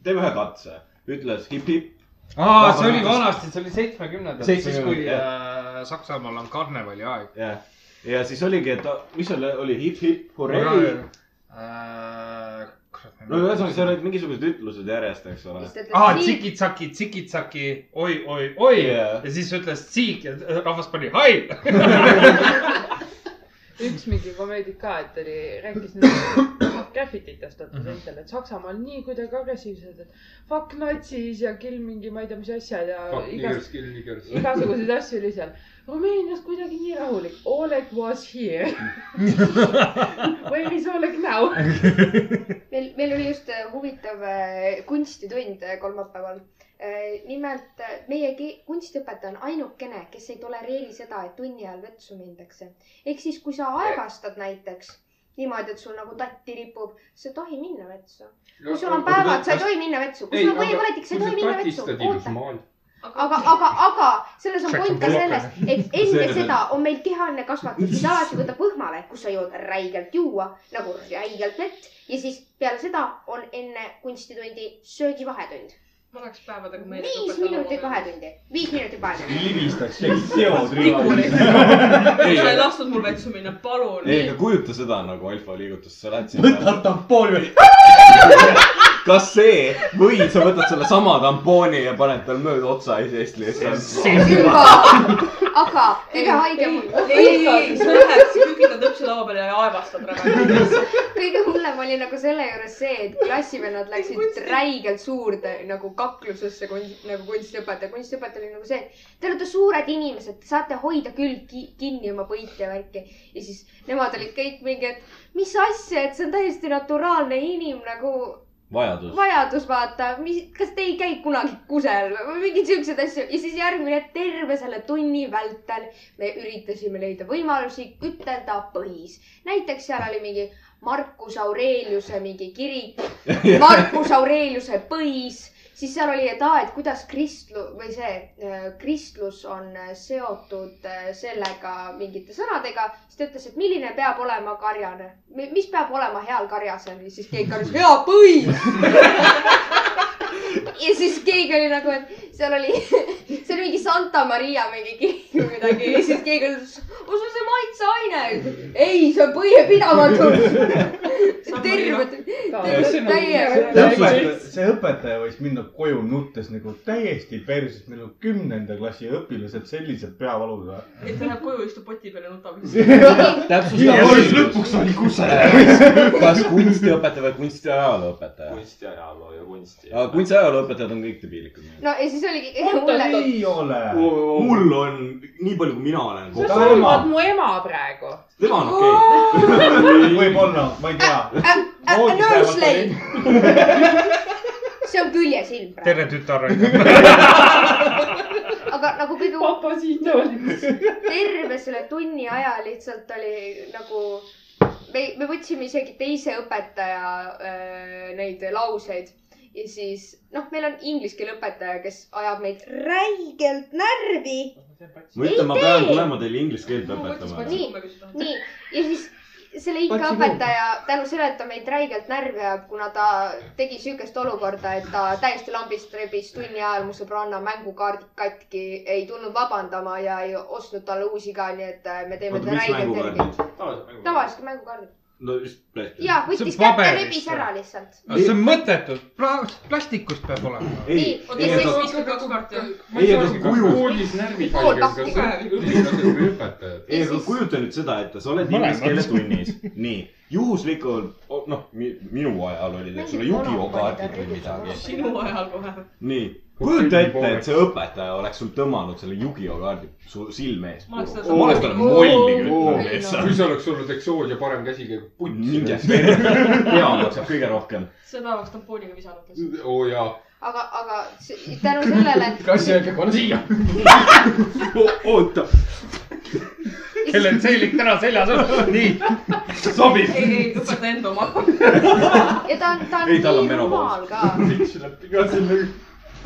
teeme ühe katse. Ütles hip-hip, aa, see oli vanasti, see oli seitsmekümnendatel, siis kui 70, äh, Saksamaal on karnevali aeg. jah. ja siis oligi, et mis seal oli, hip-hip, hurree. Äh, no ühesõnaga, seal olid mingisugused ütlused järjest, eks ole. aa, tsikitsaki, tsikitsaki, oi, oi, oi Jaa. ja siis ütles tsiik ja rahvas pani hai. üks mingi komöödik ka, et oli, rääkis nendest graffititest, vaata teistel, et Saksamaal nii kuidagi agressiivsed, et fuck natsis ja kill mingi, ma ei tea, mis asjad ja Fuck igas, niggers, igasuguseid asju oli seal. Rumeenias kuidagi nii rahulik. Oleg was here. Where is Oleg now? meil, meil oli just äh, huvitav äh, kunstitund äh, kolmapäeval. nimelt meie kunstiõpetaja on ainukene, kes ei tolereeri seda, et tunni ajal vetsu mindakse. ehk siis, kui sa aevastad näiteks niimoodi, et sul nagu tatti ripub, sa ei tohi minna vetsu. kui sul on päevad, sa ei tohi minna vetsu. kui sul on põhipõletik, sa ei tohi minna vetsu. oota, aga, aga, aga selles on point ka selles, et enne seda on meil kehaline kasvatus, mis alati võtab õhmale, kus sa jood räigelt juua nagu räigelt vett ja siis peale seda on enne kunstitundi söögivahetund. Läheks päevadega meelde. viis minutit vahetundi, viis minutit vahetundi. libistaks sellist seod riival. sa ei lasknud mul vetsu minna, palun. ei, aga kujuta seda nagu alfa liigutust, sa lähed võtad sinna. tampooni. kas see või sa võtad selle sama tampooni ja paned tal mööda otsa seest lihtsalt. Aga kõige haigem, ei, ei, ei, sa lähed, sa kükitad õpsi laua peale ja aevastad rämedalt. kõige hullem oli nagu selle juures see, et klassivennad läksid räigelt suurde nagu kaklusesse kunst, nagu kunstiõpetaja. kunstiõpetaja oli nagu see, et te olete suured inimesed, te saate hoida küll ki kinni oma põiti ja värki. ja siis nemad olid kõik mingi, et mis asja, et see on täiesti naturaalne inim nagu vajadus. vajadus, vaata, mis, kas te ei käi kunagi kusel või mingeid siukseid asju ja siis järgmine terve selle tunni vältel me üritasime leida võimalusi ütelda põhis. näiteks seal oli mingi Marcus Aureliuse mingi kirik, Marcus Aureliuse põis, siis seal oli, et aa, et kuidas kristlu- või see äh, kristlus on äh, seotud äh, sellega mingite sõnadega, siis ta ütles, et milline peab olema karjane, mis peab olema heal karjasel? Ja siis keegi karjus hea põis. ja siis keegi oli nagu, et seal oli, see oli mingi Santa Maria mingi kirik või midagi ja siis keegi ütles, on sul see maitseaine? ei, see on põhiepidamatus. terve, õpetaja, see õpetaja võis minna koju nuttes nagu täiesti perses, meil on kümnenda klassi õpilased sellised peavalud et ta läheb koju, istub poti peal ja nutab. lõpuks oli kuse. kas kunstiõpetaja või kunstiajalooõpetaja? kunsti, ajaloo ja kunsti. kunstiajalooõpetajad on kõik debiilikud. no ja siis oligi kõige hullem. ei ole. mul on, nii palju kui mina olen sa solvad mu ema praegu. tema on okei. võib-olla, ma ei tea. Nurse lady. see on küljesilm praegu, tere, tütar. aga nagu kõige papa siit oli. terve selle tunni aja lihtsalt oli nagu, me, me võtsime isegi teise õpetaja äh, neid lauseid ja siis noh, meil on inglise keele õpetaja, kes ajab meid räigelt närvi. ma ütlen, ma pean tulema teile inglise keelt õpetama. Nii. nii, ja siis selle ikka õpetaja tänu sellele, et ta meid räigelt närvi ajab, kuna ta tegi siukest olukorda, et ta täiesti lambist rebis tunni ajal mu sõbranna mängukaardid katki, ei tulnud vabandama ja ei ostnud talle uusi ka, nii et äh, me teeme oota, mis mängukaardid? tavalised mängukaardid. No just PlayStation. ja See võttis on kätte, rebis ära lihtsalt. see on mõttetu, plastikust peab olema. ei ei, aga kuju- koolis närvid kas õpilased või õpetajad? ei, aga kujuta nüüd seda ette, sa oled inglise keele tunnis, nii, juhuslikult, noh, minu ajal olid, eks ole, Yu-Gi-Oh kaardid või midagi. sinu ajal kohe. nii, kujuta ette, et see õpetaja oleks sul tõmmanud selle Yu-Gi-Oh kaardi su silme ees. Ma oleks talle molli kütnud kui lihtsalt. see oleks olnud Exodia parem käsikäik, putsi. pea maksab kõige rohkem. seda oleks tampooniga visanud oo jaa, aga, aga tänu sellele, kas see on siia? oota, kellel seelik täna seljas on, nii. sobib. ei, ei, õpeta enda oma. ja ta on, ta on Ei, nii rumal ka. miks läheb ka selle?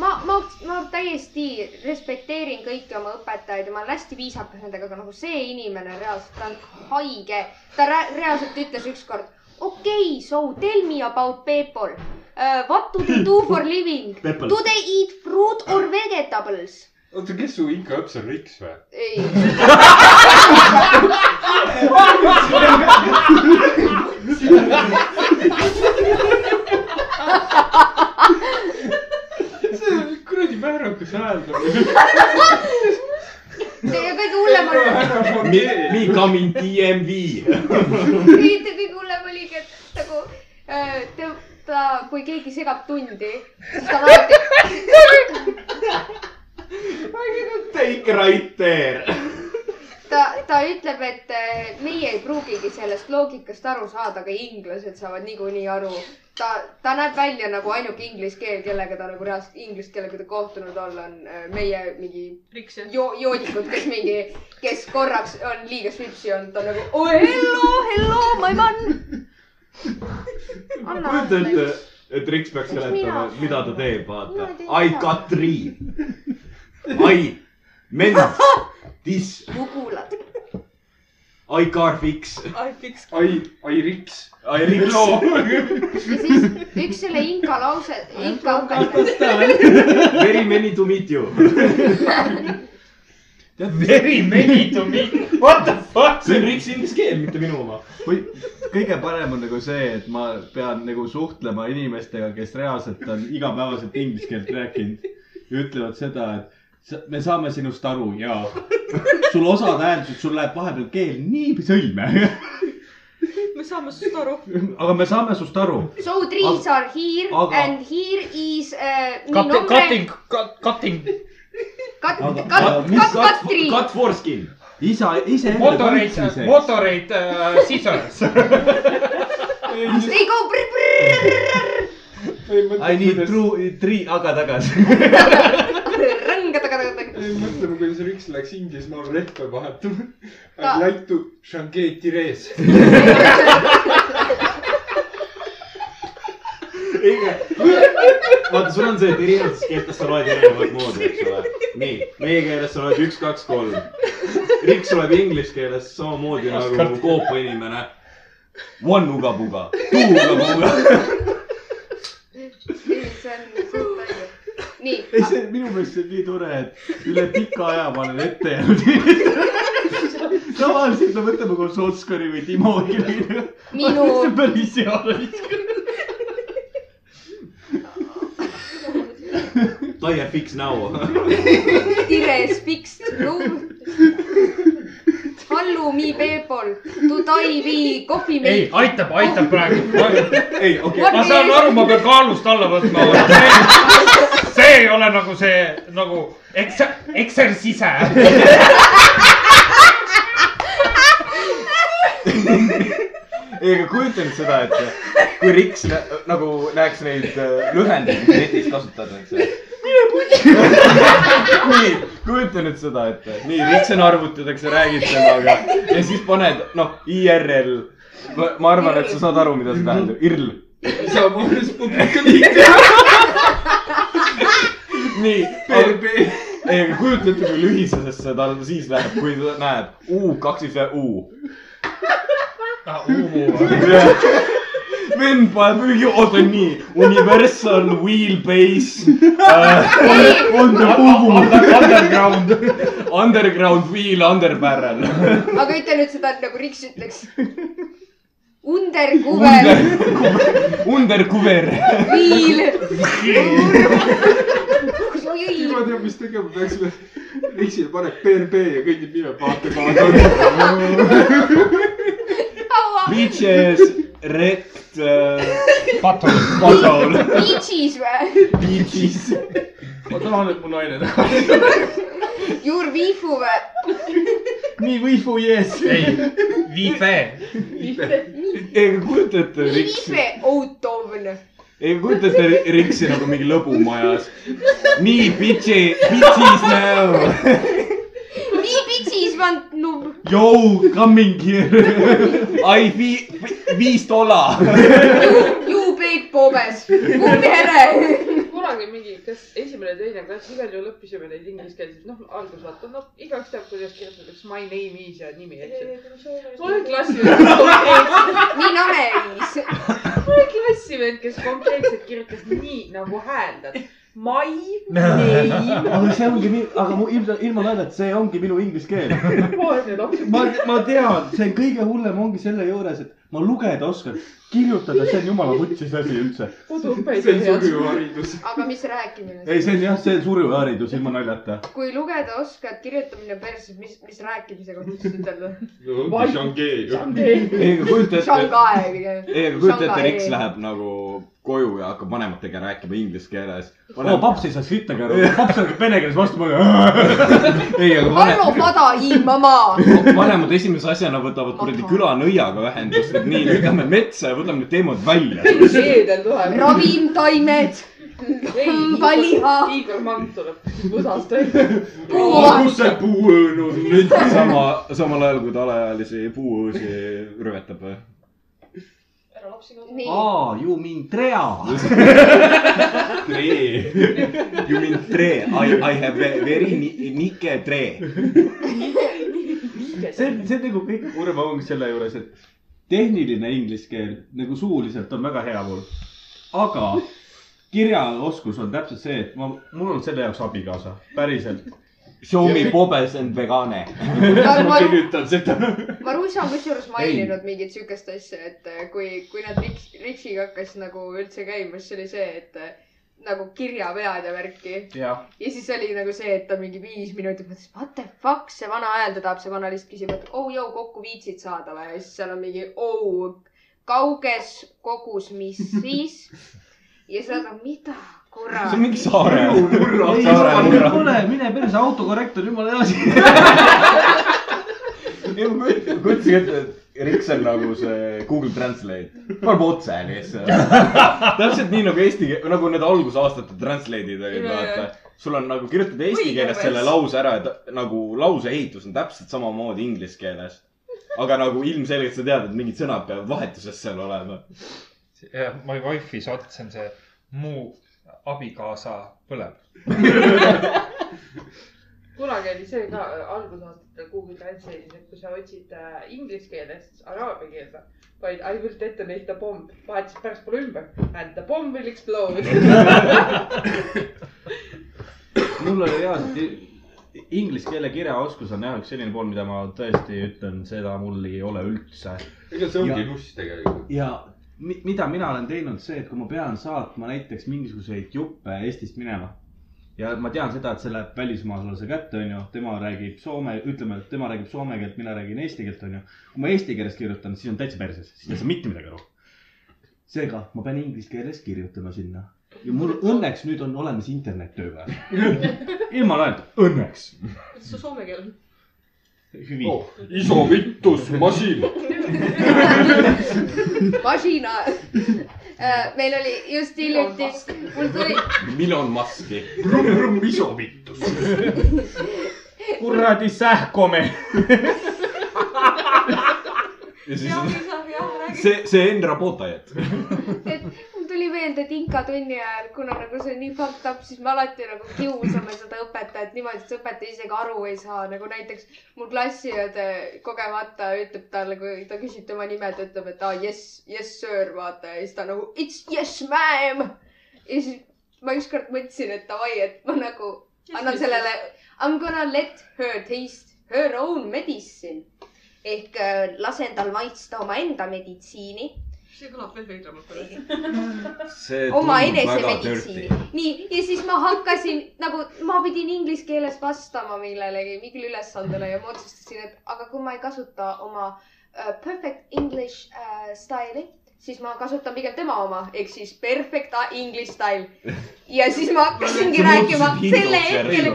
ma, ma, ma täiesti respekteerin kõiki oma õpetajaid ja ma olen hästi viisakas nendega, aga nagu see inimene reaalselt, ta on haige. ta reaalselt ütles ükskord, okei okay,, so tell me about people uh,. What do they do for living? Do they eat fruit or vegetables? oota, kes su Inka õps on Riks või? ei, see on kuradi väärakas hääldamine. ja kõige hullem oli, Me coming DMV. kõige kõige hullem oligi, et nagu äh, ta, ta, kui keegi segab tundi, siis ta alati Take right there. ta, ta ütleb, et eh, meie ei pruugigi sellest loogikast aru saada, aga inglased saavad niikuinii aru. ta, ta näeb välja nagu ainuke inglise keel, kellega ta nagu reaalselt inglise keelega ta kohtunud olla, on eh, meie mingi jo-, joodikud, kes mingi, kes korraks on liiga svipsi olnud, on nagu oh hello, hello, my man. kujuta ette, et Riks peaks seletama mida ta teeb, vaata I got three. I meant this, mugulad. I car fix. I fix. ai, ai Riks. I Riks. ja siis üks selle inka lause, inka õpetaja, Very many to meet you. Very many to me, what the fuck. see on Riksi inglise keel, mitte minu oma. või kõige parem on nagu see, et ma pean nagu suhtlema inimestega, kes reaalselt on igapäevaselt inglise keelt rääkinud ja ütlevad seda, et me saame sinust aru ja sul osad hääldused, sul läheb vahepeal keel nii sõlme. me saame sinust aru. aga me saame sust aru. so trees are here Aga- and here is uh,. Cutting, cutting, cutting, cut, Aga- cut aga, cut, cut tree. Cut foreskin. isa, motoreid, kaitsmiseks. motoreid uh, scissors. They go brr, brr, I need true, three, aga tagasi. rõnga taga, taga, taga. mõtleme, kuidas Riks läks Inglismaale rehve vahetama. Ta- I like to Shanghai Tires. vaata, sul on see, et erinevates keeltes sa loed erinevat moodi, eks ole. nii, meie keeles sa loed üks, kaks, kolm. Riks loeb inglise keeles samamoodi nagu Koopa inimene. One uga-puga, two uga-puga. see on õige. nii, ei, see minu meelest see on nii tore, et üle pika aja ma olen ette jäänud. tavaliselt me võtame koos Oskari või Timo või kellegagi. Minu- see on päris hea raisk. Tire fix now. tires fixed no.. Hallu me people to Taivi coffee ei, mate. aitab, aitab praegu. ei, okei What ma saan aru, ma pean kaalust alla võtma. see ei ole nagu see nagu ekser-, eksersise. ei, aga kujuta nüüd seda, et kui Riks nä nagu näeks neid äh, lühendeid, mida netis kasutatakse. nii, kujuta nüüd seda ette, nii Riks on arvutides, sa räägid temaga ja siis paned, noh, IRL. ma arvan, et sa saad aru, mida see tähendab, IRL. Isamaa Respublika liige. nii, ei, aga kujuta ette, kui lühisesesse tal siis läheb, kui ta näeb U kaks siis U. vend paneb mingi, oota nii, universal wheelbase uh,. Underground. Underground wheel underbarrel. aga ütle nüüd seda nagu Riks ütleks. Undercover, Undercover. viil. ma tean, mis tegema peaksime. Riksile paneb PRP ja kõnnib minema, vaata kaasa. Beaches, rekt uh,, Patul. bottle, Beaches või? beaches. Ma tahan, et mu naine tagasi. Your viifu või? nii võifu jees. ei, Viife. ei, aga kujuta ette, Viife Outovn. ei kujuta ette Riksi nagu mingi lõbumajas. nii, bitchi, bitches now. nii pitsis want nub. Yo, coming here. I vi-, viis dolla. You big pobes. kumb here? Kunagi mingi, kas esimene, teine klass, igal juhul õppisime neid ingliskeelseid, noh, algus vaata, noh, igaüks teab, kuidas kirjutatakse my name is ja nimi, eks ju. mul oli klassivend, nii nameis. mul oli klassivend, kes konkreetselt kirjutas nii nagu hääldad. My name. aga see ongi aga mu ilma, ilma naljata, see ongi minu inglise keel. ma, ma tean, see on kõige hullem ongi selle juures, et ma lugeda oskan, kirjutada, see on jumala vutsis asi üldse. ei tea head. haridus. aga mis rääkimine ei, see on jah, see on surjuharidus ilma naljata. kui lugeda oskad, kirjutamine perses, mis, mis rääkimise kohta siis ütelda? ju. ei, aga kujuta ette, Shanghai ei, aga kujuta ette, Shanghai. Riks läheb nagu koju ja hakkab vanematega rääkima inglise keeles. oo, paps ei saa sittagi aru, paps hakkab vene keeles vastu mulle. ei, aga vanem, hallo, pada, imama. vanemad esimese asjana võtavad kuradi külanõiaga ühendust, et nii, lähme metsa ja võtame need teemad välja. seedel tuleb. ravimtaimed, paliha, Igor Mang tuleb võsast välja. kus see puuõõn on nüüd? sama, samal ajal kui ta alaealisi puuõõsi rüvetab või? ära lapsi nii, aa, you mean trea. You mean tre, I, I have ve- very ni- nike tre. see, see on nagu kõige kurvem ongi selle juures, et tehniline inglise keel nagu suuliselt on väga hea mul. aga kirjaoskus on täpselt see, et ma, mul on selle jaoks abikaasa, päriselt. Show me pobes and vegane. ma kirjutan seda. Marussa on kusjuures maininud mingit siukest asja, et äh, kui, kui nad Riks, Riksiga hakkas nagu üldse käima, siis oli see, et äh, nagu kirjavead ja värki. ja siis oli nagu see, et ta mingi viis minutit mõtles, what the fuck, see vana hääldada tahab, see vana lihtsalt küsib, et oh joo, kokku viitsid saada või? ja siis seal on mingi oh, kauges kogus, mis siis? ja siis nad on, mida kurat see on. mingi saare. ei, saare ei murra. ole, mine perse, autokorrektor, jumala hea asi. kujutasin ette, et Riks on nagu see Google Translate, paneb otse lihtsalt. täpselt nii nagu eesti, nagu need algusaastate translate'id olid, vaata sul on nagu kirjutad eesti keeles selle lause ära, et nagu lause ehitus on täpselt samamoodi inglise keeles. aga nagu ilmselgelt sa tead, et mingid sõnad peavad vahetuses seal olema. My wife'i sats on see mu abikaasa põleb. kunagi oli see ka äh, algusaastatel Google Translate'is, et kui sa otsid äh, inglise keelest araabia keelde, vaid I will detonate a bomb, vahetasid pärastpoole ümber and the bomb will explode. mul oli reaalselt inglise keele kirjaoskus on jah üks selline pool, mida ma tõesti ütlen, seda mul ei ole üldse. ega see ongi nuss tegelikult. ja mi- mida mina olen teinud, see, et kui ma pean saatma näiteks mingisuguseid juppe Eestist minema ja ma tean seda, et see läheb välismaalase kätte, onju, tema räägib soome, ütleme, et tema räägib soome keelt, mina räägin eesti keelt, onju. kui ma eesti keeles kirjutan, siis on täitsa perses, siis ta ei saa mitte midagi aru. seega ma pean inglise keeles kirjutama sinna ja mul õnneks nüüd on olemas internet tööpäev. ilma naerda, õnneks. kuidas su soome keel on? hüvi oh, iso vittus masin. masina. Meil oli just hiljuti, mul tuli, Milon Musk'i. Brumm-brumm iso vittus. kuradi sähkome. ja siis jah, on jah, jah, räägi. see, see Enn Rabotajat. et mul tuli meelde, et inkatunni ajal, kuna nagu see on nii fucked up, siis me alati nagu kiusame seda õpetajat niimoodi, et see õpetaja isegi aru ei saa, nagu näiteks mul klassiõde kogemata ütleb talle, kui ta küsib tema nime, ta ütleb, et aa ah, yes, yes sir, vaata ja siis ta nagu it's yes ma'am. ja siis ma ükskord mõtlesin, et davai, et ma nagu annan sellele I m gonna let her taste her own medicine ehk äh, lasen tal maitsta omaenda meditsiini. See kõlab veel veidramalt praegu. see oma enesemeditsiini. nii, ja siis ma hakkasin nagu, ma pidin inglise keeles vastama millelegi, mingile ülesandele ja ma otsustasin, et aga kui ma ei kasuta oma uh, perfect english uh, style'i, siis ma kasutan pigem tema oma ehk siis perfect english style. ja siis ma hakkasingi rääkima selle hetkeni,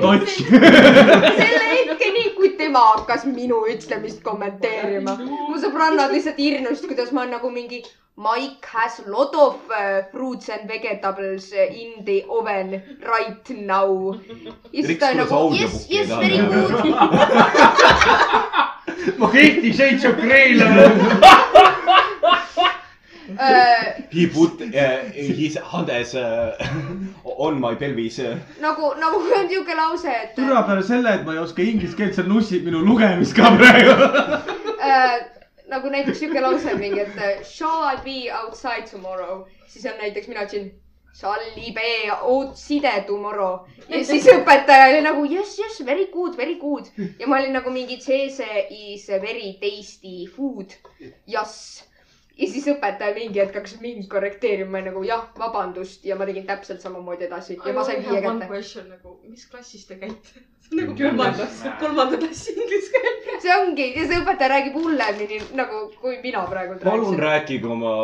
selle hetkeni, kui tema hakkas minu ütlemist kommenteerima. mu sõbrannad lihtsalt hirmusid, kuidas ma nagu mingi Mike has lot of uh, fruits and vegetables in the oven right now. ja siis ta on nagu yes, yes very good Fifty Shades of Grey'le. uh,. He put uh, his hands uh, on my pelvis uh.. nagu, nagu on siuke lause, et türa peale selle, et ma ei oska inglise keelt, sa nussid minu lugemist ka praegu. äh, nagu näiteks siuke lause mingi, et äh, shall I be outside tomorrow, siis on näiteks mina ütlesin shall I be outside tomorrow ja siis õpetaja oli nagu yes, yes, very good, very good ja ma olin nagu mingi cheese is very tasty food, yes ja siis õpetaja mingi hetk hakkas mind korrekteerima, nagu jah, vabandust ja ma tegin täpselt samamoodi edasi ja ma sain viie One kätte. question nagu, mis klassis te käite? nagu kolmanda, kolmanda klassi inglise keel. see ongi ja see õpetaja räägib hullemini nagu, kui mina praegu palun. rääkige oma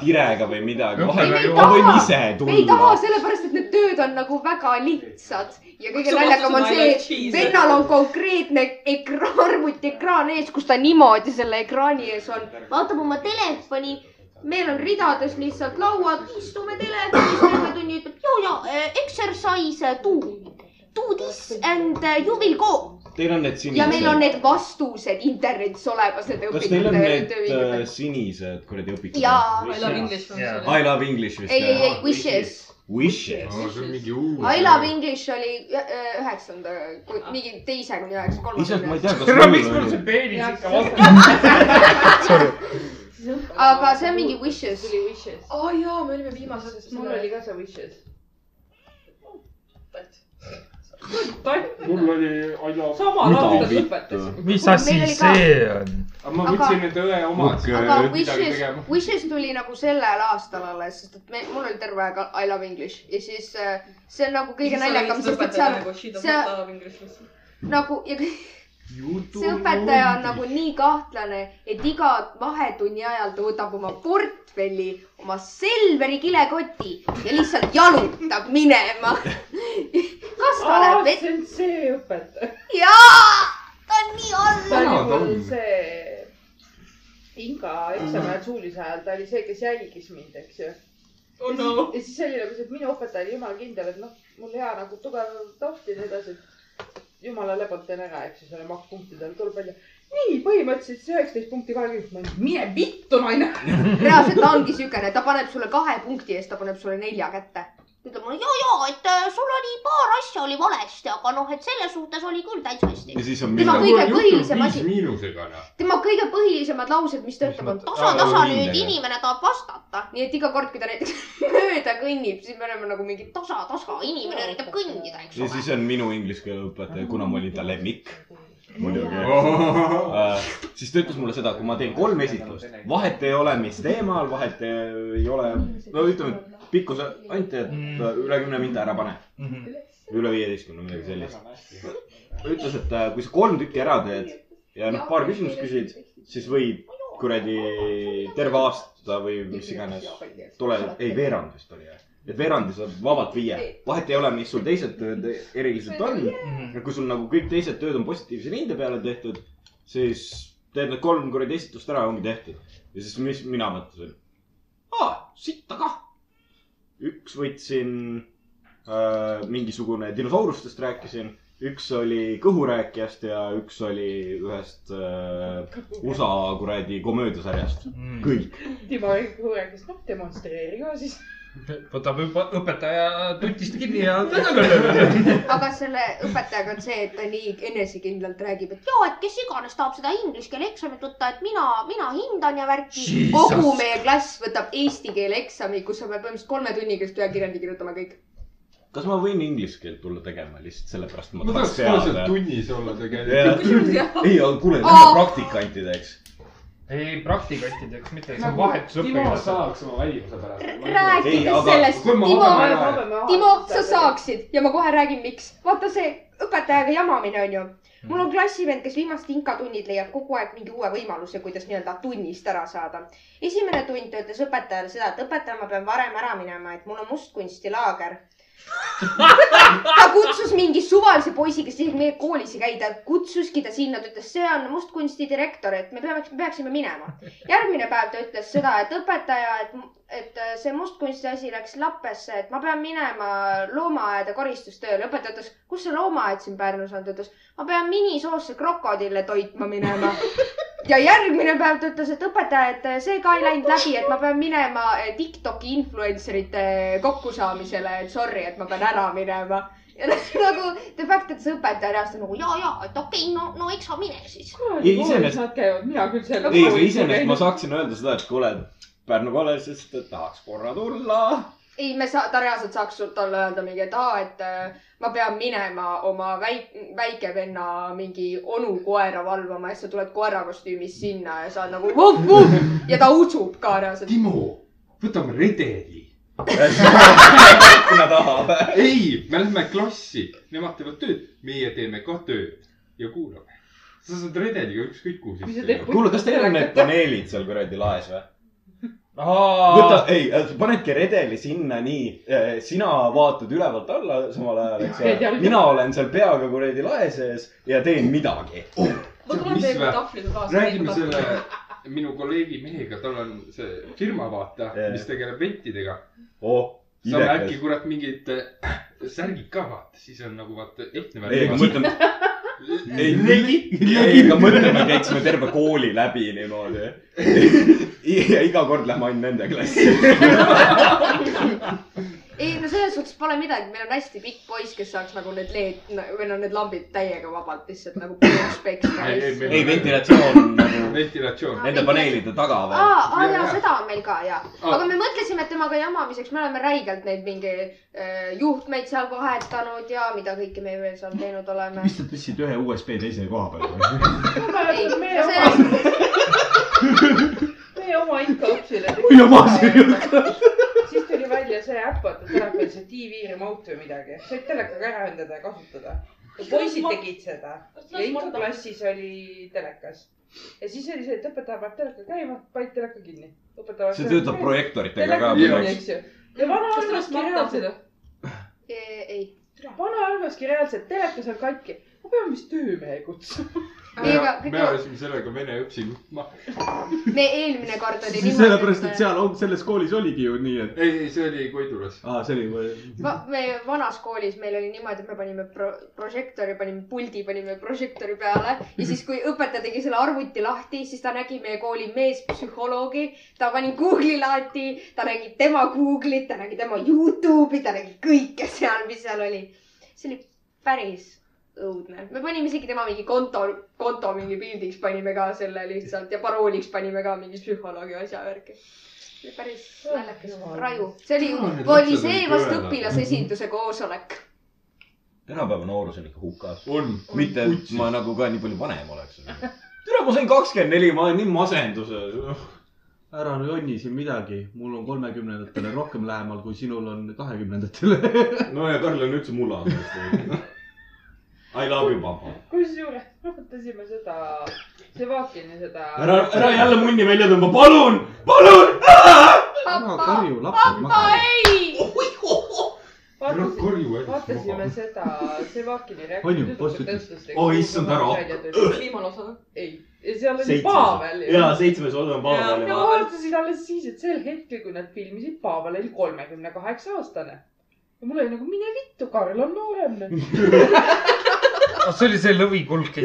tirega või midagi, ma võin ise ei taha tulla. sellepärast, et need tööd on nagu väga lihtsad ja kõige naljakam on see, et vennal on konkreetne ekraan, arvutiekraan ees, kus ta niimoodi selle ekraani ees on, vaatab oma telefoni. meil on ridades lihtsalt lauad, istume telefonis terve tunni, ütleb ja, ja exercise do, do this and uh, you will go. Teil on need sinised. ja meil on need vastused internetis olemas, nende kas teil on need õpikute. sinised kuradi õpikud? jaa, I love english. I love english vist ei, ei, ei, wishes Wishes. uus. I love english oli äh, üheksanda, mingi teise kuni üheksa, isalt ma ei kolmanda. tea, no kas miks mul see peenis ikka vastu? aga see on mingi wishes. tuli Wishes. aa oh, jaa, me olime viimased. sest mul oli ka see Wishes. mul oli Aila. samal aastal vittu? lõpetasime. mis asi see on? aga ma võtsin nende õe omad. Okei. aga wishes wishes tuli nagu sellel aastal alles, sest et me, mul oli terve aeg I love english ja siis äh, see on nagu kõige naljakam, sest et seal nagu see- nagu ja see õpetaja on nagu nii kahtlane, et iga vahetunni ajal ta võtab oma portfelli, oma Selveri kilekoti ja lihtsalt jalutab minema. kas ta läheb vett? see on see õpetaja. jaa, ta on nii all. ta oli mul on. see Inga eksami ajal suulise ajal, ta oli see, kes jälgis mind, eks ju. oh no. ja siis oli nagu see, et minu õpetaja oli jumala kindel, et noh, mul hea nagu tugev taust ja nii edasi. Jumala lebalt teen ära, eks ju, selle makkpunktidel tuleb välja. nii, põhimõtteliselt see üheksateist punkti ütlen, mine vittu, naine. reaalselt ta ongi siukene, ta paneb sulle kahe punkti eest, ta paneb sulle nelja kätte. Ta ütleb mulle ja, ja, et äh, sul oli paar asja oli valesti, aga noh, et selles suhtes oli küll täitsa hästi ja. siis on Tema mingi kõige põhilisem asi- noh. tema kõige põhilisemad laused, mis ta ütleb, on tasa, tasa nüüd inimene tahab vastata. nii et iga kord, kui ta näiteks mööda kõnnib, siis me oleme nagu mingi tasa, tasa, inimene üritab kõndida, eks ja ole. siis on minu inglise keele õpetaja, kuna ma olin ta lemmik. muidugi äh,. siis ta ütles mulle seda, et kui ma teen kolm esitlust, vahet ei ole, mis teemal, vahet ei ole, no ütleme, et pikkuse anti, et üle kümne minta ära pane. üle viieteistkümne, midagi sellist. ütles, et äh, kui sa kolm tükki ära teed ja noh, paar küsimust küsid, siis võid kuradi terve aasta või mis iganes tule, ei veerand vist oli jah. et veerandi saab vabalt viie, vahet ei ole, mis sul teised tööd eriliselt on. ja kui sul nagu kõik teised tööd on positiivse hinde peale tehtud, siis teed need kolm kuradi esitust ära, ongi tehtud. ja siis, mis mina mõtlesin, aa, sitta kah. Üks võtsin äh, mingisugune dinosaurustest rääkisin, üks oli kõhurääkijast ja üks oli ühest äh, USA kuradi komöödiasarjast, kõik. Timo Rikk rääkis, noh, demonstreeri ka siis. Võtab õpetaja tutist kinni ja. aga selle õpetajaga on see, et ta nii enesekindlalt räägib, et ja, et kes iganes tahab seda inglise keele eksamit võtta, et mina, mina hindan ja värki. Kogu meie klass võtab eesti keele eksami, kus sa pead põhimõtteliselt kolme tunniga seda kirjandi kirjutama kõik. kas ma võin inglise keelt tulla tegema lihtsalt sellepärast, et ma ma tahaks teada? tunnis olla tegelikult. ei, aga kuule, lähme praktikantideks. ei, praktikantideks mitte, see on Timo vahetusõpilased. saaks oma välimuse pärast. Aga sellest, Timo, Timo, sa. saaksid ja ma kohe räägin, miks. vaata see õpetajaga jamamine on ju. mul on klassivend, kes viimased inkatunnid leiab kogu aeg mingi uue võimaluse, kuidas nii-öelda tunnist ära saada. esimene tund ta ütles õpetajale seda, et õpetaja, ma pean varem ära minema, et mul on mustkunstilaager. Ta kutsus mingi suvalise poisi, kes isegi meie koolis ei käi, ta kutsuski ta sinna, ta ütles, see on mustkunsti direktor, et me peame, peaksime minema. järgmine päev ta ütles seda, et õpetaja, et, et see mustkunsti asi läks lappesse, et ma pean minema loomaaeda koristustööle. õpetaja ütles, kus see loomaaed siin Pärnus on, ta ütles, ma pean minisoosse krokodille toitma minema. ja järgmine päev ta ütles, et õpetaja, et see ka ei läinud läbi, et ma pean minema eh, Tiktoki influencerite kokkusaamisele, et sorry, et ma pean ära minema. ja nagu the fact, et see õpetaja reaalselt on nagu ja, ja, et okei okay,, no, no eks sa mine siis. Ei, iseenesest- mina küll seal. ei, aga iseenesest ma saaksin öelda seda, et kuule, Pärnu kolledžist tahaks korra tulla. ei, me saa-, ta reaalselt saaks sult olla öelda mingi, et aa, et äh, ma pean minema oma väik-, väikevenna mingi onu koera valvama ja siis sa tuled koerakostüümis sinna ja sa oled nagu vuh, vuh ja ta usub ka reaalselt. Timo, võtame redeli. kuna tahab. ei, me lähme klassi, nemad teevad tööd, meie teeme ka tööd ja kuulame. sa saad redeliga ükskõik kuhu sisse kuule, kas teil on need paneelid seal kuradi laes või? võta, ei, panedki redeli sinna nii, sina vaatad ülevalt alla samal ajal, eks ole mina olen seal peaga kuradi lae sees ja teen midagi. ma tulen teiega tahvliga kaasa. räägime selle minu kolleegi mehega, tal on see firma, vaata Jaa., mis tegeleb ventidega. oh, saame äkki kurat mingid äh, särgid ka vaata, siis on nagu vaata ehtne ei, aga värk. mõtleme, ei, ei, aga mõtleme, käiksime terve kooli läbi niimoodi. ja iga kord lähme ainult nende klassi. ei no selles suhtes pole midagi, meil on hästi pikk poiss, kes saaks nagu need LED või no need lambid täiega vabalt lihtsalt nagu puuks peksta. Ei, ei, meil- ei, ventilatsioon nagu ventilatsioon. nende paneelide taga veel. aa, aa Jaa, jaa, jaa. seda on meil ka ja, Aa. aga me mõtlesime, et temaga jamamiseks me oleme räigelt neid mingi äh, juhtmeid seal vahetanud ja mida kõike me veel seal teinud oleme. lihtsalt tõstsid ühe USB teise koha peale või? ei, meie oma, meie oma ikka õpsile. oi jumal, siis tuli välja see äpp, vaata telefonis see TV remote või midagi, said telekaga ära ühendada ja kasutada. poisid tegid seda ja ikka klassis oli telekas. ja siis oli see, et õpetaja paneb teleka käima, panid teleka kinni. see töötab projektooritega teleka ka ja vana arvaski reaalselt, ei, vana arvaski reaalselt, telekas on katki. ma pean vist töömehe kutsuma. me kõik, ajasime sellega vene õpsi jutma. me eelmine kord oli siis sellepärast, et seal on, selles koolis oligi ju nii, et ei, ei, see oli Koidulas. aa, see oli. Me vanas koolis meil oli niimoodi, et me panime pro, prožektori, panime puldi, panime prožektori peale ja siis, kui õpetaja tegi selle arvuti lahti, siis ta nägi meie kooli meespsühholoogi. ta pani Google'i lahti, ta nägi tema Google'it, ta nägi tema Youtube'i, ta nägi kõike seal, mis seal oli. see oli päris õudne. me panime isegi tema mingi konto, konto mingi pildiks panime ka selle lihtsalt ja parooliks panime ka mingi psühholoogi asja värki. see oli päris naljakas, raju. see oli Aa, need, oli lapsed see olid vast kõvedad. õpilasesinduse koosolek. tänapäeva noorus on ikka hukas. on. mitte, et ma nagu ka nii palju vanem oleks. tere, ma sain kakskümmend neli, ma olen nii masenduses. ära jonni siin midagi, mul on kolmekümnendatele rohkem lähemal, kui sinul on kahekümnendatele. no ja Karl on üldse mulla. I love you, papa. kusjuures arutasime seda, Sevakini seda. ära, ära jälle munni välja tõmba, palun, palun. ära karju, laps on maha. ei. Ära karju ennast vaatasime maha. seda Sevakini ütles? Oh, issand, ära. viimane osa või? ei, ja seal oli. Pavel ja seitsmes osa on Pavel ma vaatasin alles siis, et sel hetkel, kui nad filmisid, Pavel oli kolmekümne kaheksa aastane. Ja mul oli nagu mine vittu, Karl on noorem nüüd. see oli see lõvikulg.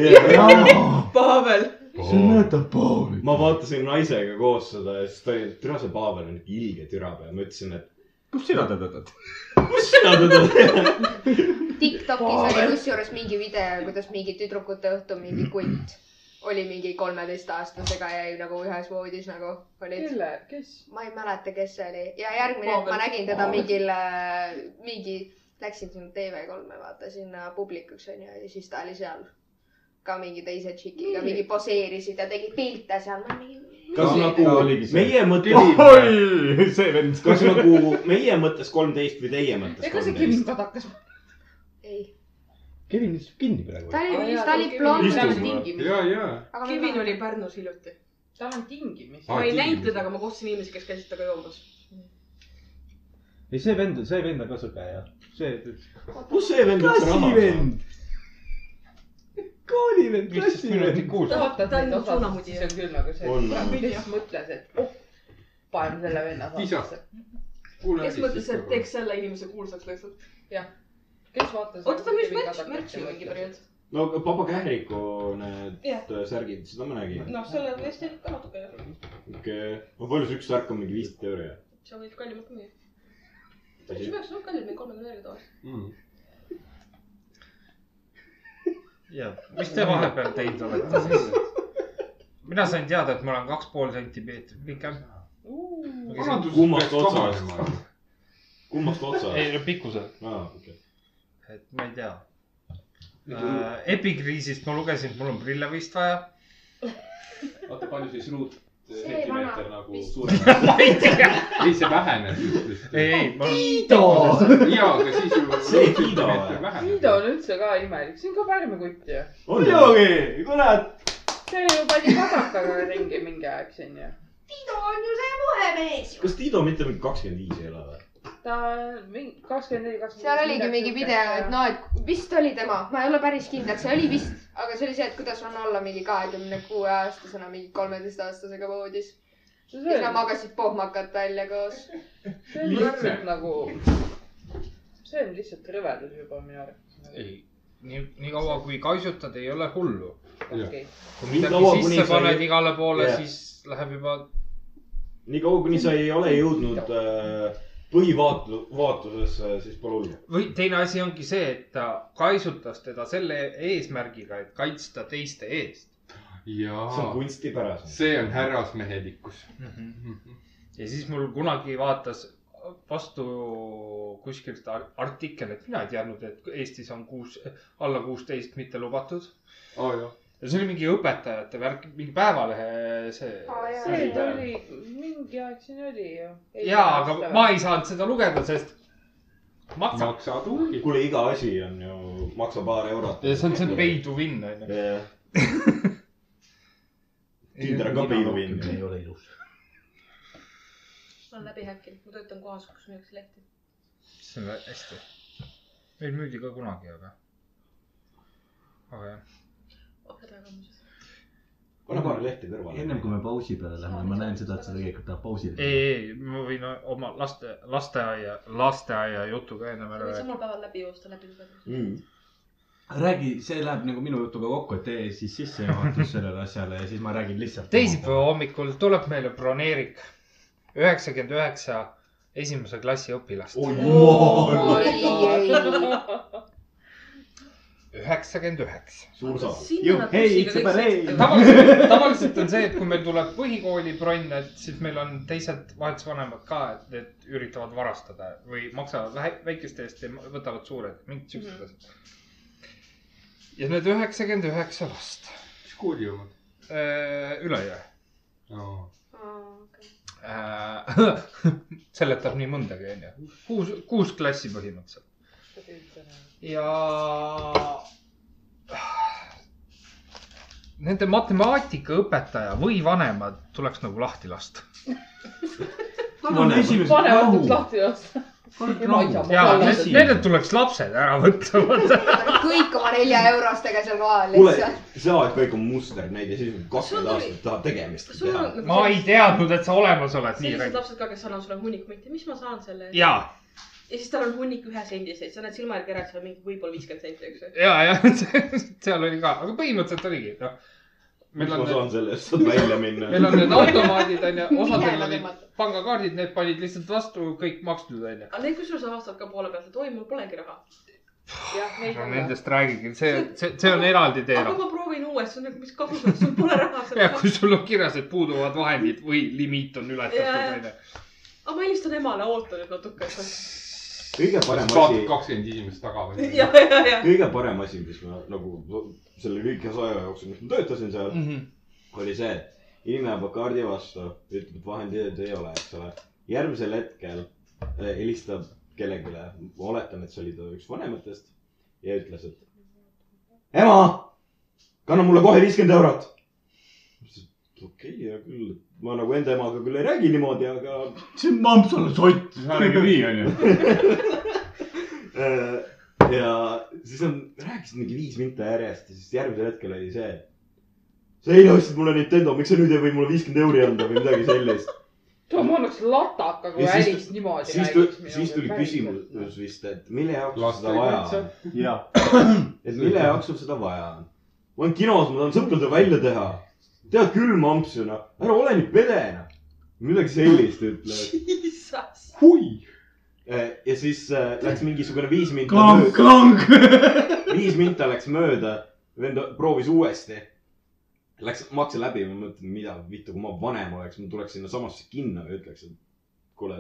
Pavel. see näitab Pauli. ma vaatasin naisega koos seda ja siis ta oli, türa see Pavel on ikka ilge türapea, ma ütlesin, et kus sina teda tead? kus sina teda tead. Tiktokis oli kusjuures mingi video, kuidas mingi tüdrukute õhtu mingi kutt oli mingi kolmeteistaastasega jäi nagu ühes voodis nagu olid. kelle, kes? ma ei mäleta, kes see oli ja järgmine hetk ma nägin teda mingil, mingi, läksin sinna TV3-e vaata sinna publikuks onju ja siis ta oli seal ka mingi teise tšikiga mingi poseerisid ja tegid pilte seal. kas nagu see. meie mõttes, oi, see vend. kas nagu meie mõttes kolmteist või teie mõttes ega see Kevin kolmteist? Kadakas. ei, Kevin istub kinni praegu ta. oli ta oli istub. ja, ja. Kevin oli Pärnus hiljuti. tal on tingimus. Aa, ma ei näinud teda, aga ma kohtasin inimesi, kes käisid temaga joomas. ei, see vend, see vend on ka sõge jah. see, kus see vend üldse saab? klassivend. koolivend, klassivend. vaatad Ta on neid osasid, suunamudi. siis on küll nagu see, On. kes mõtles, et oh, paneme selle venna saatesse. kes mõtles, et teeks selle inimese kuulsaks lihtsalt. Kes vaatas. oota, ta müüs märtsi, märtsi ju mingi periood. no aga Papa Kähriku need Jah. särgid, seda ma nägin. noh, selle eest teenib ka natuke. okei, no palju see üks särk on, mingi viisteist euri? sa võid kallimalt ka müüa. siis peaks olema kallim, mingi kolmekümne euri tavaliselt. mm.. ja, mis te vahepeal teinud olete siis? mina sain teada, et ma olen kaks pool sentimeetrit pikem. kummast otsast, kummast otsast? ei, pikkusel, aa, okei. Et ma ei tea äh,. epikriisist ma lugesin, et mul on prille vist vaja. oota, palju siis ruut See sentimeeter nagu suurem? ma ei tea. ei, see vähenes just. ei, ei, ma olen, jaa, aga siis ju See vähenes. Hiido on üldse ka imelik, see on ka pärmikutt ju. muidugi, kurat. see ju pani kadakaga ringi mingi aeg siin ju. Tiido on ju see vahemees ju. kas Tiido mitte mingi kakskümmend viis ei ole või? Ta mingi kakskümmend neli, kakskümmend seal oligi mingi video, et noh, et vist oli tema, ma ei ole päris kindel, see oli vist, aga see oli see, et kuidas on olla mingi kahekümne kuue aastasena mingi kolmeteistaastasega voodis. siis nad magasid pohmakad välja koos. see on lihtsalt nagu, see on lihtsalt rõvedus juba minu arvates. ei, nii, nii kaua kui kaisutad, ei ole hullu. okei, kui midagi kaua, kuni sisse paned ei- igale poole Jah., siis läheb juba nii kaua, kuni sa ei ole jõudnud äh, vaatlusesse, siis pole hullu. või teine asi ongi see, et ta kaisutas teda selle eesmärgiga, et kaitsta teiste eest see on kunstipärasem. see on härrasmehelikkus. mm. -hmm. ja siis mul kunagi vaatas vastu kuskilt ar- artikkel, et mina ei teadnud, et Eestis on kuus, alla kuusteist mitte lubatud. aa jah. Ja see oli mingi õpetajate värk, mingi Päevalehe see jaa. see oli, mingi aeg siin oli ju. ja, aga ma ei saanud seda lugeda, sest maksab. maksa tuhhi. kuule, iga asi on ju, maksab paar eurot. ja see on see pay to win on ju. Tinder on ka pay to win. ei ole ilus. ma olen läbi häkkinud, ma töötan kohas, kus müüakse lehti. see on hästi. meil müüdi ka kunagi, aga, aga jah. oh, pane paar lehte kõrvale. ennem kui me pausi peale läheme, ma näen seda, et sa tegelikult tahad pausi ei, ei, ma võin oma laste, lasteaia, lasteaia jutu ka ennem ära samal päeval läbi joosta, läbi lugeda. mm.. räägi, see läheb nagu minu jutuga kokku, et tee siis sissejuhatus sellele asjale ja siis ma räägin lihtsalt. teisipäeva hommikul tuleb meile broneerik, üheksakümmend üheksa esimese klassi õpilast. üheksakümmend üheksa. suur saal. tavaliselt, tavaliselt on see, et kui meil tuleb põhikooli bronn, et siis meil on teised vahetusvanemad ka, et need üritavad varastada või maksavad vähe, väikeste eest ja võtavad suured, mingid siuksed asjad. ja need üheksakümmend üheksa last mis kooli omad? äh,, Ülejõe äh. seletab nii mõndagi, onju. kuus, kuus klassi põhimõtteliselt. Ja nende matemaatikaõpetaja või vanemad tuleks nagu lahti lasta. vanemad. Lahti lasta. ja nendelt tuleks lapsed ära võtta, kõik oma nelja eurostega seal kohal kuule lihtsalt., see aeg kõik on musternäide ja siis kakskümmend aastat tahab tegemist. teha on. ma ei teadnud, et sa olemas oled, sellised lapsed ka, kes annavad sulle hunniku minti, mis ma saan selle eest? ja, ja siis tal on hunnik ühesendiseid, sa näed silma järgi ära, et seal on mingi võib-olla viiskümmend senti, eks ju. ja, ja seal oli ka, aga põhimõtteliselt oligi, noh. meil ma on, saan selle eest saad välja minna? meil on need automaadid onju, osadel olid pangakaardid, need panid lihtsalt vastu, kõik makstud onju. aga need kusjuures avastavad ka poole pealt, et oi, mul polegi raha. jah, neid no nendest räägigi, see, see, see on eraldi aga teema. ma proovin uuesti, mis kasu sul, sul pole raha ja kui sul on kirjas, et puuduvad vahendid või limiit on ületatud onju. aga ma helistan emale, oota nüüd natuke. kõige parem asi, kakskümmend inimest taga või? kõige parem asi, mis ma nagu selle lühikese aja jooksul, mis ma töötasin seal, Mhm. oli see, et inimene jääb kaardi vastu, ütleb, et vahendeid ei ole, eks ole. järgmisel hetkel eh, helistab kellelegi, ma oletan, et see oli ta üks vanematest ja ütles, et ema, kanna mulle kohe viiskümmend eurot. okei okay,, hea küll. Ma nagu enda emaga küll ei räägi niimoodi, aga see on mamps olla sott, sa räägid nii, onju. Äh, ja siis on, rääkisid mingi viis minta järjest ja siis järgmisel hetkel oli see. sa eile ostsid mulle Nintendo, miks sa nüüd ei või mulle viiskümmend euri anda või midagi sellist. ma annaks lataka, kui Alice niimoodi siis tuli, siis tuli küsimus vist, et mille jaoks sul seda vaja on. ja, et mille jaoks sul seda vaja on. ma olen kinos, ma tahan sõpradele välja teha. Tead küll, mamps ju noh, ära ole nii pede noh. midagi sellist ütleb. Jesus. hui. ja siis äh, läks mingisugune viis minta klang, klang. viis minta läks mööda. vend proovis uuesti. Läks makse läbi ma mõtlen, mida vittu, kui ma vanem oleks, ma tuleks sinna samasse kinno ja ütleks, et kuule,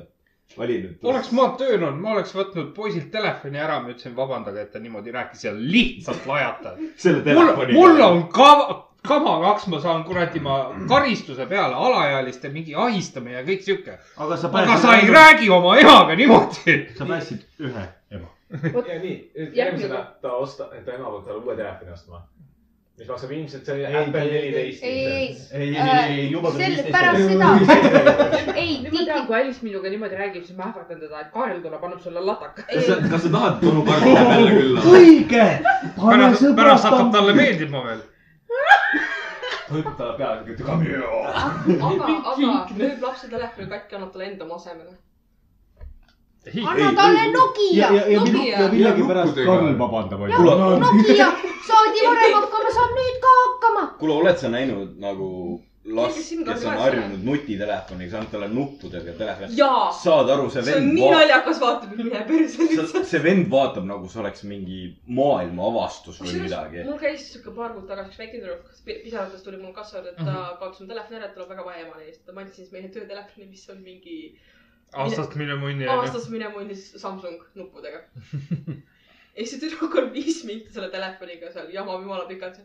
vali nüüd. oleks ma töönud, ma oleks võtnud poisilt telefoni ära, ma ütlesin vabandage, et ta niimoodi rääkis ja lihtsalt lajatas. selle mul, mul on kava, kama kaks, ma saan kuradi ma karistuse peale, alaealiste mingi ahistamine ja kõik sihuke. aga sa aga sa ei. räägi oma emaga niimoodi. sa päästsid ühe ema. ja nii, järgmisena ta osta, ta ema peab talle uue telefoni ostma. mis maksab ilmselt, see Apple neliteist. ei, ei, ei, ei, Äh, ei, juba tuli sel- viisteist. pärast seda, ei, nüüd ma tean, kui Alice minuga niimoodi räägib, siis ma ähvardan teda, et Kaarel tuleb, annab sulle lataka. kas sa, kas sa tahad Tõnu Karpi jälle külla? õige, pärast, pärast hakkab talle meeldima veel. hõõgub talle peale, ütleb come here. aga, aga müüb lapse telefoni katki, annab talle enda asemele. anna talle Nokia ja, millegipärast. Karl vabandab, Nokia, saadi varem hakkama, saab nüüd ka hakkama. kuule, oled sa näinud nagu last, kes on harjunud nutitelefoniga, sa annad talle nuppudega telefoni. saad aru, see see on vend nii, naljakas, vaatab, mine perse lihtsalt. see vend vaatab nagu see oleks mingi maailma avastus või midagi. mul käis siuke paar kuud tagasi üks väike tüdruk, pisarates tuli mul kassa juurde, et ta kaotas oma telefoni ära, et tal on väga vaja emale eest. ma andsin siis meie töötelefoni, mis on mingi aastast mine munni onju. aastas mine munnis Samsung nuppudega. ja siis see tüdruk on viis minti selle telefoniga seal jamab jumala pikalt.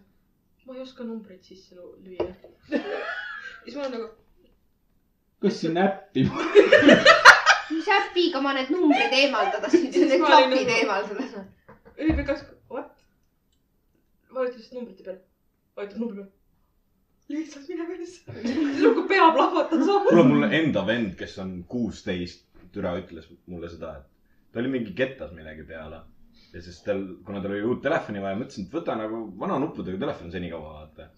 Ma ei oska numbreid sisse lüüa. siis ma olen nagu, kas siin äppi? mis äpiga ma need numbrid eemaldada, siis Siis need klapid nagu- eemaldada. ülipikaks, what? vajutas lihtsalt numbrite peale, vajutab numbri peale. lihtsalt mine persse. tüdruku pea plahvatas kuule, mul enda vend, kes on kuusteist, türa ütles mulle seda, et ta oli mingi kettas millegi peale. Ja siis tal, kuna tal oli uut telefoni vaja, ma ütlesin, et võta nagu vana nuppudega telefon senikaua, vaata.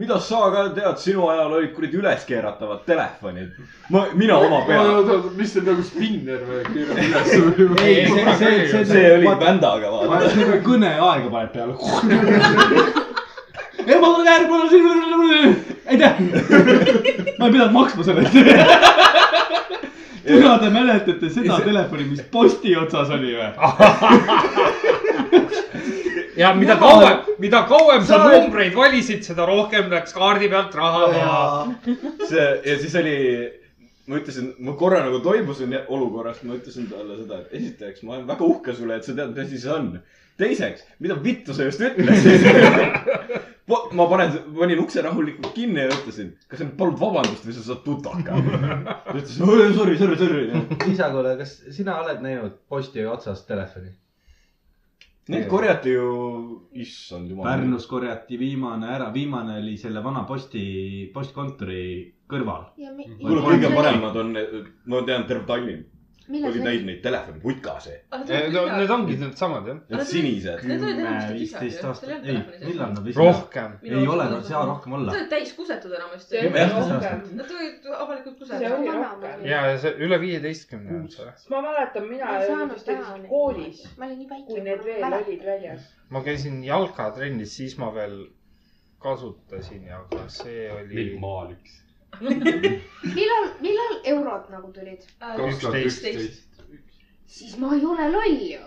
mida sa ka tead, sinu ajal olid kuradi üleskeeratavad telefonid. ma, mina oma peale. mis see nagu spinner või keerab üles või? ei, see, see, see, see oli bändaga, vaata. see on kõneaega paned peale. ei, ma tulen järgmine, aitäh. ma ei pidanud maksma selle eest. Kuna te mäletate seda telefoni, mis posti otsas oli või? ja mida kauem, mida kauem sa numbreid valisid, seda rohkem läks kaardi pealt raha maha. see ja siis oli, ma ütlesin, ma korra nagu toibusin olukorrast, ma ütlesin talle seda, et esiteks ma olen väga uhke sulle, et sa tead, mis asi see on. teiseks, mida vittu sa just ütlesid? ma panen, panin ukse rahulikult kinni ja ütlesin, kas sa nüüd palud vabandust või sa saad tutaka. ta ütles, sorry, sorry, sorry. isa, kuule, kas sina oled näinud posti otsas telefoni? Neid korjati ju, issand jumal. Pärnus korjati viimane ära, viimane oli selle vana posti, postkontori kõrval. kuule, kõige paremad on, ma tean, terve Tallinn millal oli see täis neid telefone, vutkase. Need ongi needsamad jah. Need sinised. Olid kümme, viisteist aastat, ei ei telefoni millal nad vist. rohkem. ei ole, no saa rohkem olla Need. olid täis kusetud enamasti. Nad olid avalikult kusetud. ja, ja see üle viieteistkümne on see. sest ma mäletan, mina ei ei olnud vist koolis, kui need veel olid väljas. ma käisin jalkatrennis, siis ma veel kasutasin ja ka see oli Mikk Maal üks. millal, millal eurod nagu tulid? kaks tuhat üksteist. siis ma ei ole loll ju.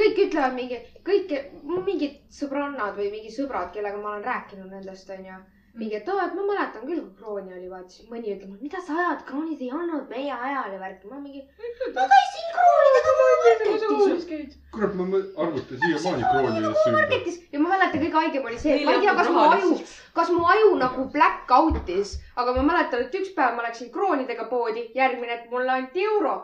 kõik ütlevad mingi, kõik, mingid sõbrannad või mingi sõbrad, kellega ma olen rääkinud nendest, onju. mingi, et oo, et ma mäletan küll, kui krooni oli, vaata siis mõni ütleb, mida sa ajad, kroonid ei olnud meie ajal ja värk. ma mingi, ma käisin kroonidega marketis. kurat, ma arvutan siiamaani kroonidesse ümber. marketis ja ma mäletan, kõige haigem oli see, et ma ei tea, kas mu aju, kas mu aju nagu black out'is, aga ma mäletan, et üks päev ma läksin kroonidega poodi, järgmine hetk mulle anti euro.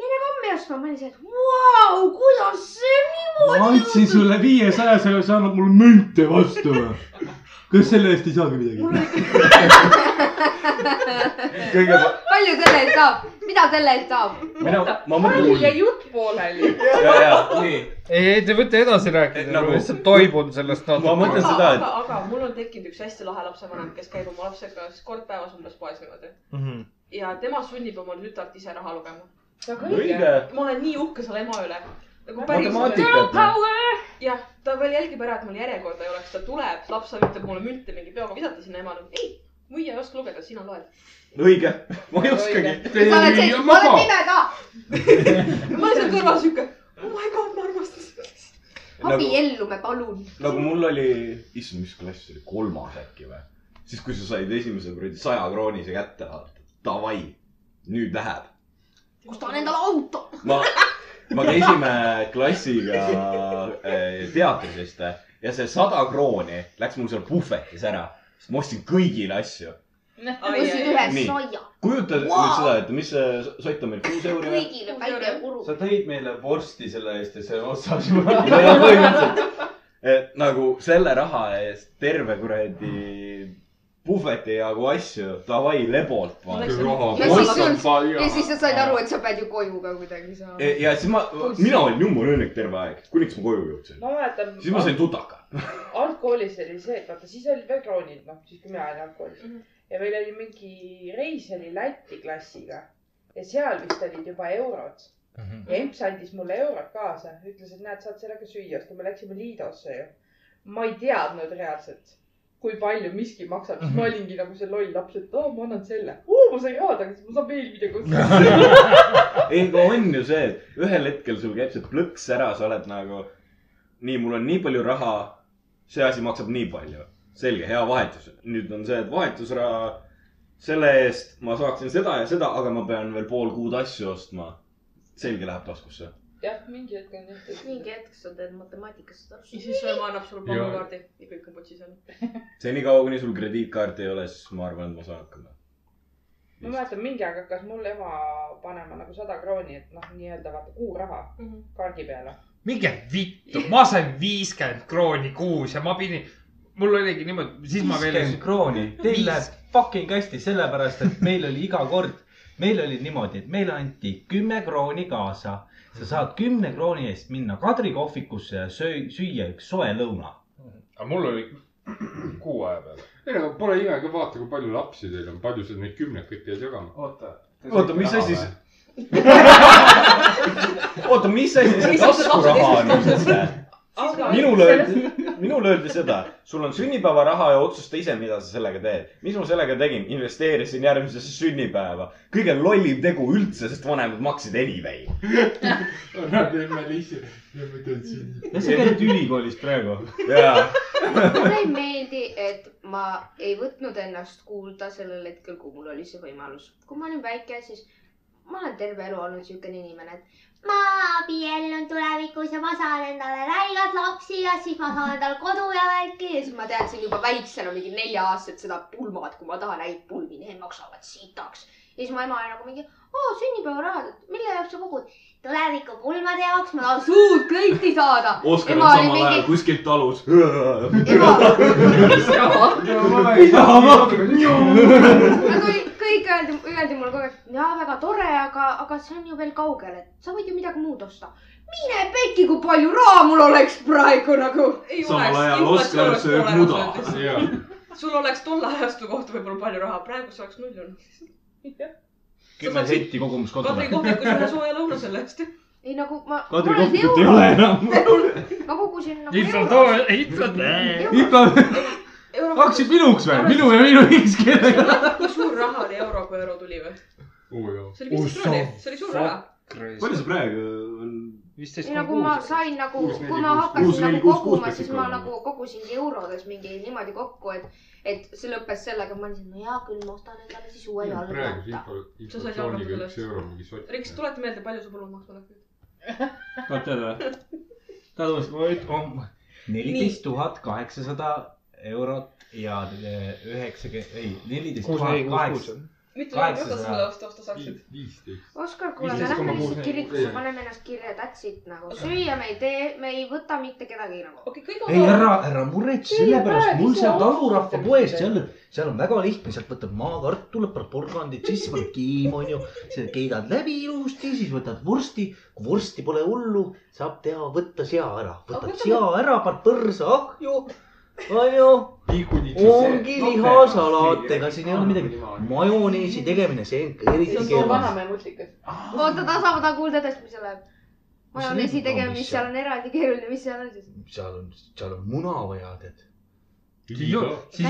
mine kommi ostma, ma olin see, et vau, kuidas see ma niimoodi andsin sulle viiesaja, sa ei saanud mulle münte vastu? kas selle eest ei saagi midagi? kõige, palju selle eest saab, mida selle eest saab? mina, ma mul mõtlen, jäi jutt pooleli. ja, ja nii, ei, ei te võite edasi rääkida, Nagu- ma lihtsalt toibun sellest ma natuke. mõtlen aga, seda, et aga, aga mul on tekkinud üks hästi lahe lapsevanem, kes käib oma lapsega siis kord päevas umbes poes niimoodi. Mhm. ja tema sunnib oma tütart ise raha lugema. väga õige. õige, ma olen nii uhke selle ema üle. Nagu päriselt. matemaatikat. jah, ta veel jälgib ära, et mul järjekorda ei oleks, ta tuleb, laps üritab mulle münte mingi peoga visata sinna emale. ei, muie ei oska lugeda, sina loed. õige, ma ei oskagi. sa oled see, ma olen pime ka. ma olen seal kõrval siuke, oh my god, ma armastan seda. abiellume, palun. nagu mul oli, issand, mis klass see oli, kolmas äkki või? siis, kui sa said esimese kuradi saja kroonise kätte, davai, nüüd läheb. ostan endale auto. ma, ma käisime klassiga äh, teatris vist ja see sada krooni läks mul seal puhvetis ära, sest ma ostsin kõigile asju. ostsid ühe Nii. saia. kujutad Wow. nüüd seda, et mis see sott on meil, kuus euri või? kõigile väike kuru. sa tõid meile vorsti selle eest ja see otsas juba. põhimõtteliselt, et nagu selle raha eest terve kuradi puhveti jagu asju, davai, lebolt ja siis sul, ja siis sa said aru, et sa pead ju koju ka kuidagi saama. ja siis ma, mina olin jumala õnnelik terve aeg, kuniks ma koju jõudsin. ma mäletan. siis ma sain tutaka. algkoolis oli see, et vaata, siis olid veel kroonid, noh, siis kui mina olin algkoolis mm. -hmm. ja meil oli mingi reis oli Läti klassiga ja seal vist olid juba eurod. ja emps andis mulle eurod kaasa, ütles, et näed, saad sellega süüa osta, me läksime Liidosse ju. ma ei teadnud reaalselt, kui palju miski maksab, siis ma olingi nagu see loll laps, et aa, ma annan selle. oo, ma sain raha tagasi, ma saan veel midagi osta. ei, aga on ju see, et ühel hetkel sul käib see plõks ära, sa oled nagu, nii, mul on nii palju raha, see asi maksab nii palju. selge, hea vahetus. nüüd on see, et vahetusraha, selle eest ma saaksin seda ja seda, aga ma pean veel pool kuud asju ostma. selge, läheb taskusse. jah, mingi hetk on tehtud. mingi hetk sa teed matemaatikast aru. ja siis su ema annab sulle pangukaardi ja kõik on putsis on. senikaua, kuni sul krediitkaarti ei ole, siis ma arvan, et ma saan hakkama. ma mäletan, mingi aeg hakkas mul ema panema nagu sada krooni, et noh, nii-öelda vaata kuuraha kaardi peale. minge vittu, ma sain viiskümmend krooni kuus ja ma pidin, mul oligi niimoodi, siis ma veel. viiskümmend krooni, teil läheb fucking hästi, sellepärast et meil oli iga kord, meil oli niimoodi, et meile anti kümme krooni kaasa. Sa saad kümne krooni eest minna Kadri kohvikusse ja söö, süüa üks soe lõuna. aga mul oli kuu aja peale. ei no pole ime ka, vaata, kui palju lapsi teil on, palju sa neid kümnekuid pead jagama. oota. oota, mis asi see? oota, mis asi see taskuraha on üldse? Minule öeldi, minule öeldi seda, sul on sünnipäevaraha ja otsusta ise, mida sa sellega teed. mis ma sellega tegin, investeerisin järgmisesse sünnipäeva. kõige lollim tegu üldse, sest vanemad maksid anyway. Nad emme lihtsalt, ma tundsin. ja sa käid ülikoolis praegu. jaa. mulle ei meeldi, et ma ei võtnud ennast kuulda sellel hetkel, kui mul oli see võimalus. kui ma olin väike, siis ma olen terve elu olnud siukene inimene, et ma abiellun tulevikus ja ma saan endale räigad lapsi ja siis ma saan endale kodu ja värki ja siis ma teadsin juba väiksena mingi nelja-aastaselt seda pulmat, kui ma tahan häid pulmi, need maksavad sitaks. ja siis mu ema oli nagu mingi, oo sünnipäevarahad, mille jaoks sa kogud? tuleviku pulmade jaoks, ma tahan suurt kleiti saada. Oskar on samal ajal kuskilt talus. kõik, öeldi, öeldi mulle kogu aeg, jaa, väga tore, aga, aga see on ju veel kaugel, et sa võid ju midagi muud osta. mine pekki, kui palju raha mul oleks praegu nagu. samal ajal Oskar sööb muda. sul oleks tolle ajastu kohta võib-olla palju raha, praegu see oleks null olnud. kümme senti kogumis Kadri kodule. kohvikus ühe sooja lõuna selle eest. ei nagu ma. Kadri kohvikut ei ole enam. ma kogusin nagu. inflatsioon, inflatsioon. hakkasid minuks või? minu ja minu X keelega. kui suur raha oli euro, kui euro tuli või? see oli viisteist krooni, see oli suur raha. Palju see praegu on? ei nagu ma sain nagu, kui ma hakkasin nagu koguma, siis ma nagu kogusingi eurodes mingi niimoodi kokku, et, et see lõppes sellega, ma olin, no hea küll, ma ostan endale siis uue praeguse jalgratta. info, Sa said inflatsiooniga üks euro mingi sott. Riks, tuleta meelde, palju su põllud maksma läksid? tahad teada või? tahad uuesti? neliteist tuhat kaheksasada eurot ja üheksakümmend, ei, neliteist tuhat neli, on., mitu selle osta, osta saaksid? viisteist. Oskar, kuule, me 15,6 lähme lihtsalt kirikusse, paneme ennast kirja, that's it nagu. süüa me ei tee, me ei võta mitte kedagi nagu. okei, kõige ei, ära, ära muretse selle pärast, mul seal talurahva poes, seal, seal on väga lihtne, sealt võtad maakartulit, paned porgandit sisse, paned kiim, onju. selle keedad läbi ilusti, siis võtad vorsti. kui vorsti pole hullu, saab teha, võtta sea ära, võtad sea ära, paned põrsa ahju, onju. ongi lihasalaat, ega siin ei ole midagi. majoneesi tegemine, see on see eriti keeruline. oota, ta saab ta kuulda tõesti, mis seal läheb. Majoneesi tegemine, mis seal on eraldi keeruline, mis seal on siis? seal on, seal on muna vaja, tead. siis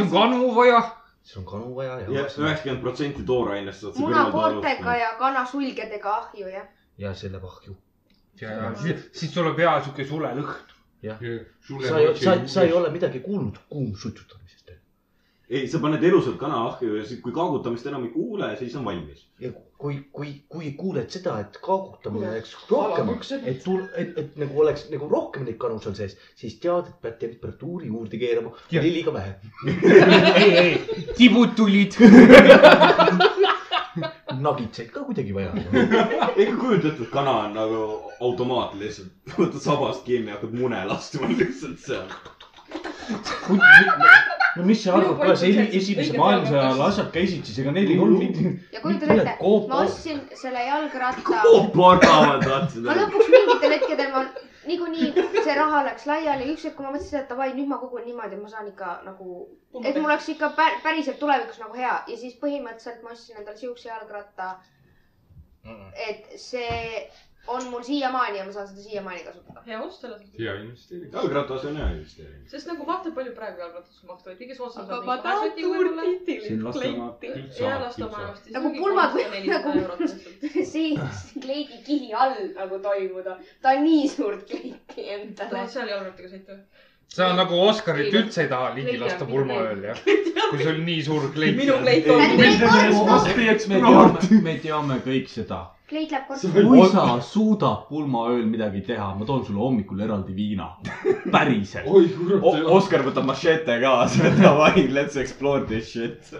on, kanu vaja. siis on kanu vaja ja ja, üheksakümmend protsenti toorainest saad sa munakoortega ja kanasulgedega ahju jah. ja selle pahju. ja, ja siis, siis tuleb hea sihuke sulelõhn. sa ei, sa, sa ei ole midagi kuulnud kuumsuitsutamisest. ei, sa paned elusalt kana ahju ja siis, kui kaagutamist enam ei kuule, siis on valmis. ja kui, kui, kui kuuled seda, et kaagutamine läks rohkemaks, et tul-, et, et nagu oleks nagu rohkem neid kanu seal sees, siis tead, et pead temperatuuri juurde keerama. Jah. oli liiga vähe. ei, ei, tibud tulid. nagitseid ka kuidagi vaja. ei kujuta ette, et kana on nagu automaat lihtsalt, võtad sabast kinni, hakkad mune laskma lihtsalt seal. no mis sa arvad esi- esimese maailmasõja ajal asjad käisid, siis ega neil ei olnud mitte. ja kujutan ette, ma ostsin selle jalgratta. koopardavad, vaatasid ma. lõpuks mingitel hetkedel ma niikuinii see raha läks laiali, üks hetk, ma mõtlesin, et davai, nüüd ma kogun niimoodi, et ma saan ikka nagu, et mul oleks ikka pä- päriselt tulevikus nagu hea. Ja siis põhimõtteliselt ma ostsin endale siukse jalgratta. et see on mul siiamaani ja ma saan seda siiamaani kasutada. hea ost selles mõttes. hea investeering. jalgratas on hea investeering. sest nagu vaata, palju praegu jalgratas maksavad, kõige soodsam aga ma tahan siin Lasnamäe ja Lasnamäe ostis. Nagu pulmad või nagu nagu-. siin kleidi kihi all nagu toimuda. ta on nii suurt kleiti endale tahad. seal jalgrattaga sõita või? see on nagu Oscarit üldse ei taha ligi lasta pulmaööl jah. kui sul nii suur kleit. minu kleit Ei, on. me teame kõik seda. Kleit läheb korda. kui sa suudad pulmaööl midagi teha, ma toon sulle hommikul eraldi viina. päriselt. Oskar võtab mašete kaasa, davai, let's explore this shit.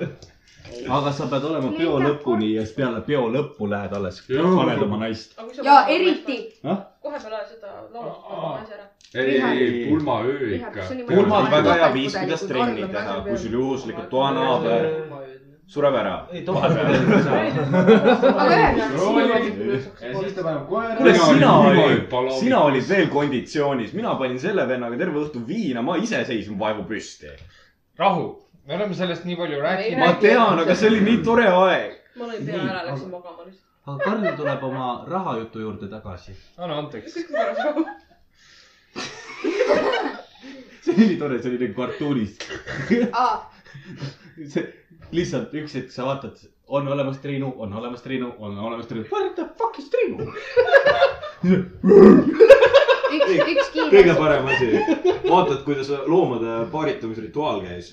aga sa pead olema peo lõpuni ja siis peale peo lõppu lähed alles, paned oma naist. ja eriti. kohe peale seda võtame asja ära. ei, ei, ei, pulmaöö ikka. pulma on väga hea viis, kuidas trenni teha, kui sul juhuslikult toanaaber sureb ära. ei tohi. kuule, sina olid veel konditsioonis, mina panin selle vennaga terve õhtu viina, ma iseseisvun vaevu püsti. rahu, me oleme sellest nii palju rääkinud. ma tean, aga see oli nii tore aeg. ma lõin pea ära, läksin magama lihtsalt. aga Karl tuleb oma rahajutu juurde tagasi. anna andeks. see oli tore, see oli nagu kartuunis. see lihtsalt üks hetk sa vaatad, on olemas Triinu, on olemas Triinu, on olemas Triinu. What the fuck is Triinu? üks, üks kõige kiire. parem asi, vaatad, kuidas loomade paaritumisrituaal käis.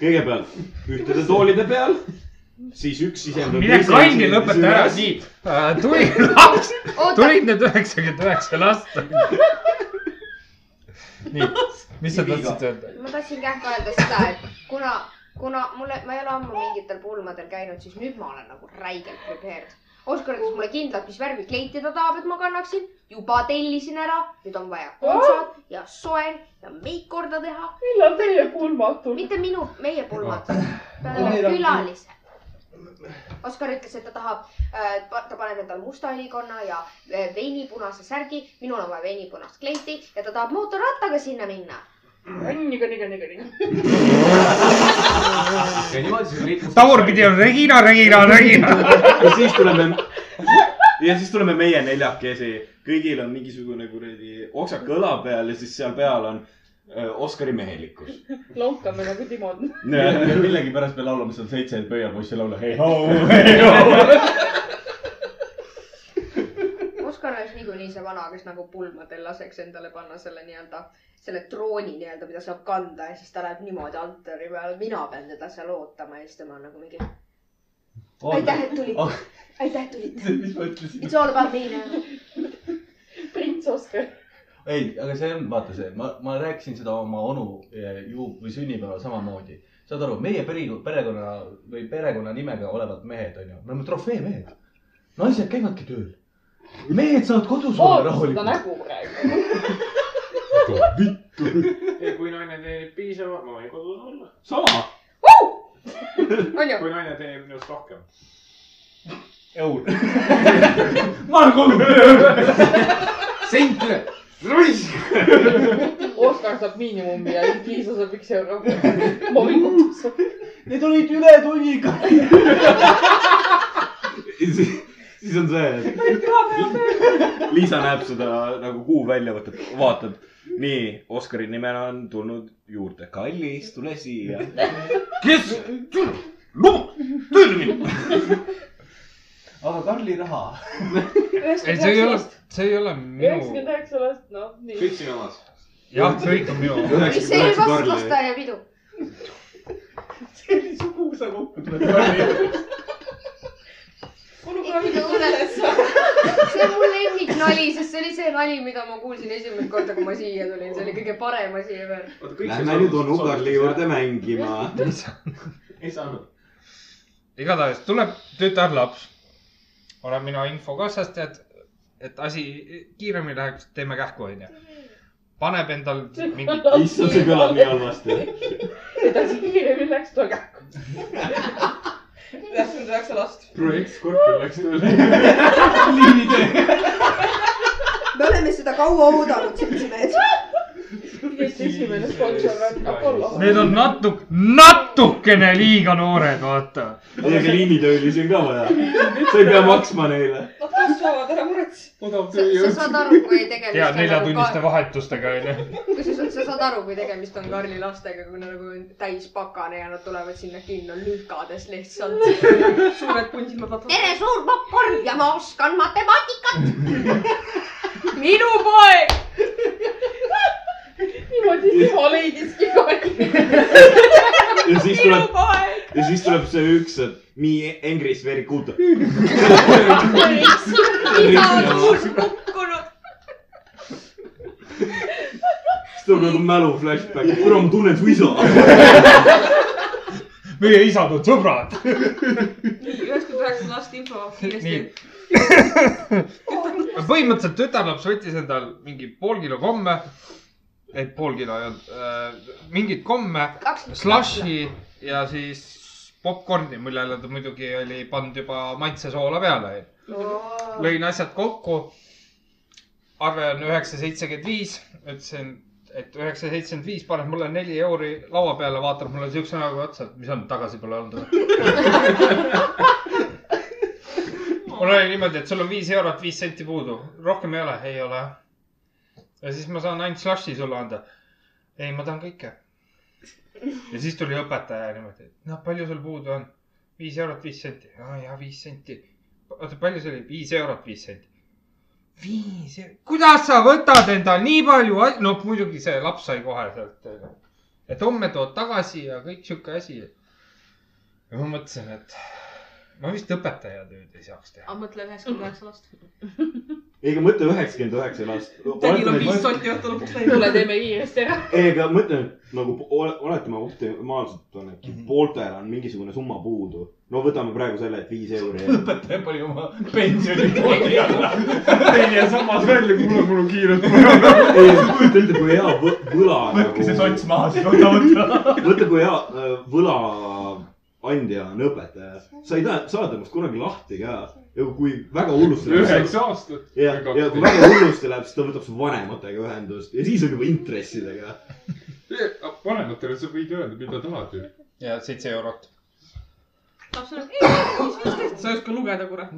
kõigepealt ühtede toolide peal, siis üks sisendab. mine kanni, lõpeta ära, nii. tuli laps, tulid need üheksakümmend üheksa last. nii, mis sa tahtsid öelda? ma tahtsin kähku öelda seda, et kuna, kuna mulle, ma ei ole ammu mingitel pulmadel käinud, siis nüüd ma olen nagu räigelt prepared. Oskar ütles mulle kindlalt, mis värvi kleiti ta tahab, et ma kannaksin. juba tellisin ära, nüüd on vaja kontsad ja soeng ja meik korda teha. millal teie pulmad tulevad? mitte minu, meie pulmad, on- külalised. Oskar ütles, et ta tahab, ta paneb endale musta õlikonna ja äh, veinipunase särgi, minul on vaja veinipunast kleiti ja ta tahab mootorrattaga sinna minna. Tagurpidi on Regina, Regina, Regina. ja siis tuleme, ja siis tuleme meie neljakesi, kõigil on mingisugune kuradi oksak õla peal ja siis seal peal on öö, Oskari mehelikkus. lonkame nagu Timon. millegipärast me laulame seal seitse pöialpoissi laule Hei ho, hei ho. Niikuinii see vana, kes nagu pulmadel laseks endale panna selle nii-öelda, selle trooni nii-öelda, mida saab kanda ja siis ta läheb niimoodi altari peale, mina pean teda seal ootama ja siis tema on nagu mingi. aitäh, et tulite, aitäh, et tulite. mis ma ütlesin? It's all about me now. prints Oskar. ei, aga see on, vaata see, ma, ma rääkisin seda oma onu eh, ju või sünnipäeval samamoodi. saad aru, meie peri, perekonna või perekonnanimega olevad mehed on ju, me oleme trofeemehed. naised käivadki tööl. Mehed saavad kodus olla vaata seda rahulikult. nägu praegu. kui naine teenib piisava, ma võin kodus olla. sama. ju? kui naine teenib minust rohkem. eur. ma olen kodus. sent üle, raisk. Oskar saab miinimumi ja Liisa saab üks euro. ma võin kodus olla. Need olid ületunniga. Siis on see, et Liisa näeb seda nagu kuu välja võtab, vaatab. nii, Oskari nimel on tulnud juurde. kallis, tule siia. kes? tööle minna. aga Karli raha. ei, see ei ole, see ei ole minu, üheksakümmend üheksa last, noh, nii. kõik sinu omad. jah, kõik on minu. mis see oli vast lasteaiapidu? see oli su kuusa kokku tuleb Karli. see on mu lemmiknali, sest see oli see nali, mida ma kuulsin esimest korda, kui ma siia tulin, see oli kõige parem asi ever. Lähme nüüd onu Karli juurde mängima. ei saanud. igatahes tuleb tütarlaps. olen mina infokassast, et, et asi kiiremini läheks, teeme kähku, onju. paneb endal mingi, issand, see kõlab nii halvasti. edasi kiiremini läks, tule kähku. üheksakümmend üheksa last. projekt Scorpion läks tööle. me oleme seda kaua oodanud, seltsimehed. esimene sponsor on Apollo. need on natuke, natukene liiga noored, vaata. Teiega liinitöölisi on ka vaja. sa ei pea maksma neile. Nad kasvavad, ära muretse. odav sa tööjõud. saad aru, kui tegemist ja on neljatunniste vahetustega, onju. kusjuures sa saad aru, kui tegemist on Karli lastega, kui nad nagu on täispakane ja nad tulevad sinna kinno lükades lihtsalt. suured vaatavad. tere, suur popkorn ja ma oskan matemaatikat. minu poeg. Niimoodi tema leidiski Karli. ja siis minu tuleb, ja siis tuleb see üks, et me Engris very good. isa on uus kukkunud. siis tuleb nagu mälu flashback, kuule ma tunnen su isa. meie isad on sõbrad. nii, üheksakümmend üheksa last info kiiresti nii. põhimõtteliselt tütarlaps võttis endal mingi pool kilo komme. ei, pool kilo ei olnud äh,, mingeid komme, slush'i ja siis popkorni, millele ta muidugi oli pannud juba maitsesoola peale. lõin asjad kokku. arve on üheksa seitsekümmend viis, ütlesin, et üheksa seitsekümmend viis, paneb mulle neli euri laua peale, vaatab mulle siukse näoga otsa, et mis on, tagasi pole olnud või? mul oli niimoodi, et sul on viis eurot, viis senti puudu, rohkem ei ole, ei ole. Ja siis ma saan ainult slush'i sulle anda. ei, ma tahan kõike. ja siis tuli õpetaja niimoodi, et noh, palju sul puudu on? viis eurot, viis senti. aa jaa, viis senti. oota, palju see oli? viis eurot, viis senti. viis, kuidas sa võtad endal nii palju, no muidugi see laps sai kohe sealt, et homme tood tagasi ja kõik sihuke asi. ja ma mõtlesin, et ma vist õpetaja tööd ei saaks teha. aga mõtle üheksakümmend üheksa last. ei, aga mõtle üheksakümmend üheksa last. tädil on viis sotti õhtu lõpuks läinud. teeme kiiresti ära. ei, aga mõtle nagu ole- oletame optimaalselt on, et pooltel on mingisugune summa puudu. no võtame praegu selle, et viis euri. õpetaja pani oma pensioni pooli alla. teine sammas välja, kuule, mul on kiirelt ei, kujuta ette, kui hea võ- võla võtke see sots maha, siis võta võtta. mõtle, kui hea äh, võlaandja on õpetaja. sa ei taha, saada ennast kunagi lahti ka. Ja kui väga hullusti läheb. üheksa aastat. ja, ja kui väga hullusti läheb, siis ta võtab su vanematega ühendust ja siis on juba intressidega. vanematele sa võid öelda, mida tahad ju. ja seitse eurot. sa ei oska lugeda, kurat.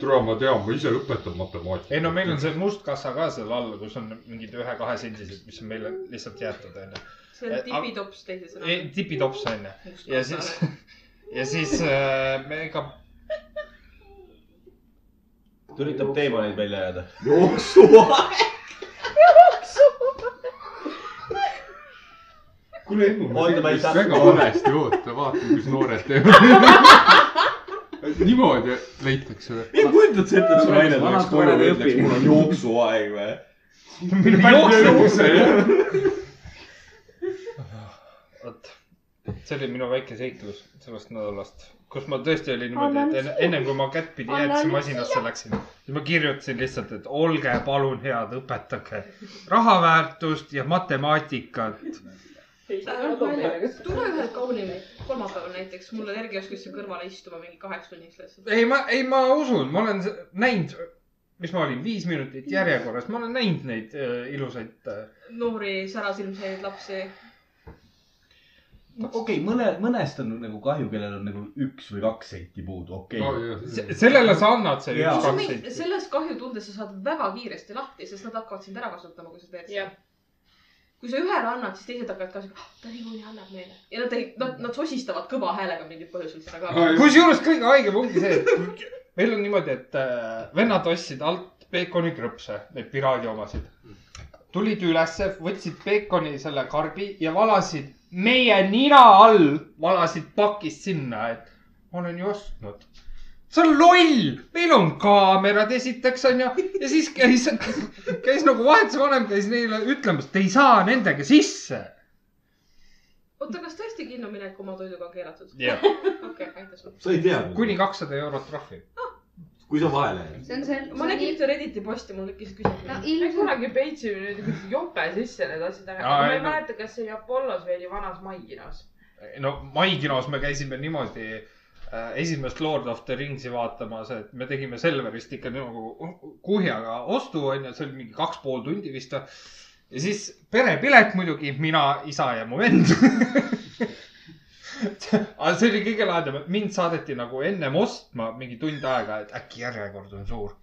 tule, ma tean, ma ise õpetan matemaatikat. ei no meil on see must kassa ka seal all, kus on mingid ühe-kahesendised, mis on meile lihtsalt jäetud onju. see on tipitops teisisõnaga. tipitops onju. ja siis, ja siis äh, me ega üritab teemaneid välja jääda. jooksuaeg. kuule, ma ei tegin saa- väga valesti, oota, vaata, mis noored teevad. niimoodi leitakse või? ei kujutad sa ette, et su naine tuleks koju ja ütleks, mul on jooksuaeg või? juukse. vot, see oli minu väike seiklus sellest nädalast, kus ma tõesti olin niimoodi, et enne, enne kui ma kättpidi jäätisemasinasse läksin, siis ma kirjutasin lihtsalt, et olge palun head, õpetage rahaväärtust ja matemaatikat. tule ühel kaunil kolmapäeval näiteks mulle energiaoskusse kõrvale istuma mingi kaheks tunniks lihtsalt. ei, ma, ei, ma usun, ma olen näinud, mis ma olin, viis minutit järjekorras, ma olen näinud neid äh, ilusaid äh, noori särasilmseid lapsi. Okei okay,, mõne, mõnest on nagu kahju, kellel on nagu üks või kaks senti puudu, okei okay.. Se- sellele sa annad see Jaa. üks-kaks senti. sellest kahjutundest sa saad väga kiiresti lahti, sest nad hakkavad sind ära kasutama, kui sa teed seda. kui sa ühele annad, siis teised hakkavad ka siuke, ta niikuinii annab meile ja nad ei, nad, nad sosistavad kõva häälega mingil põhjusel seda ka. kusjuures kõige haigem ongi see, et meil on niimoodi, et äh, vennad ostsid alt peekonikrõpse, neid piraadi omasid. tulid ülesse, võtsid peekoni selle karbi ja valasid meie nina all, valasid pakist sinna, et ma olen ju ostnud. see on loll, meil on kaamerad esiteks onju ja siis käis, käis nagu vahetuse vanem käis neile ütlemas, et ei saa nendega sisse. oota, kas tõesti kinno minek oma toiduga on keelatud? Jah. okei, aitäh sulle. sa ei teadnud? kuni kakssada eurot trahvi. Kui sa vahele jääd. see on see. ma nägin ühte Redditi posti, mul tekkis küsimus. no ilmselt. kunagi peitsime nüüd kuidagi jope sisse need asjad ära. Aa, ma ei, ei no- mäleta, kas see oli Apollos või oli vanas Maikinos. no Maikinos me käisime niimoodi äh, esimest Lord of the Ringsi vaatamas, et me tegime Selverist ikka nagu kuhjaga ostu onju, see oli mingi kaks pool tundi vist. ja siis perepilet muidugi, mina, isa ja mu vend. aga see oli kõige lahedam, et mind saadeti nagu ennem ostma mingi tund aega, et äkki järjekord on suur.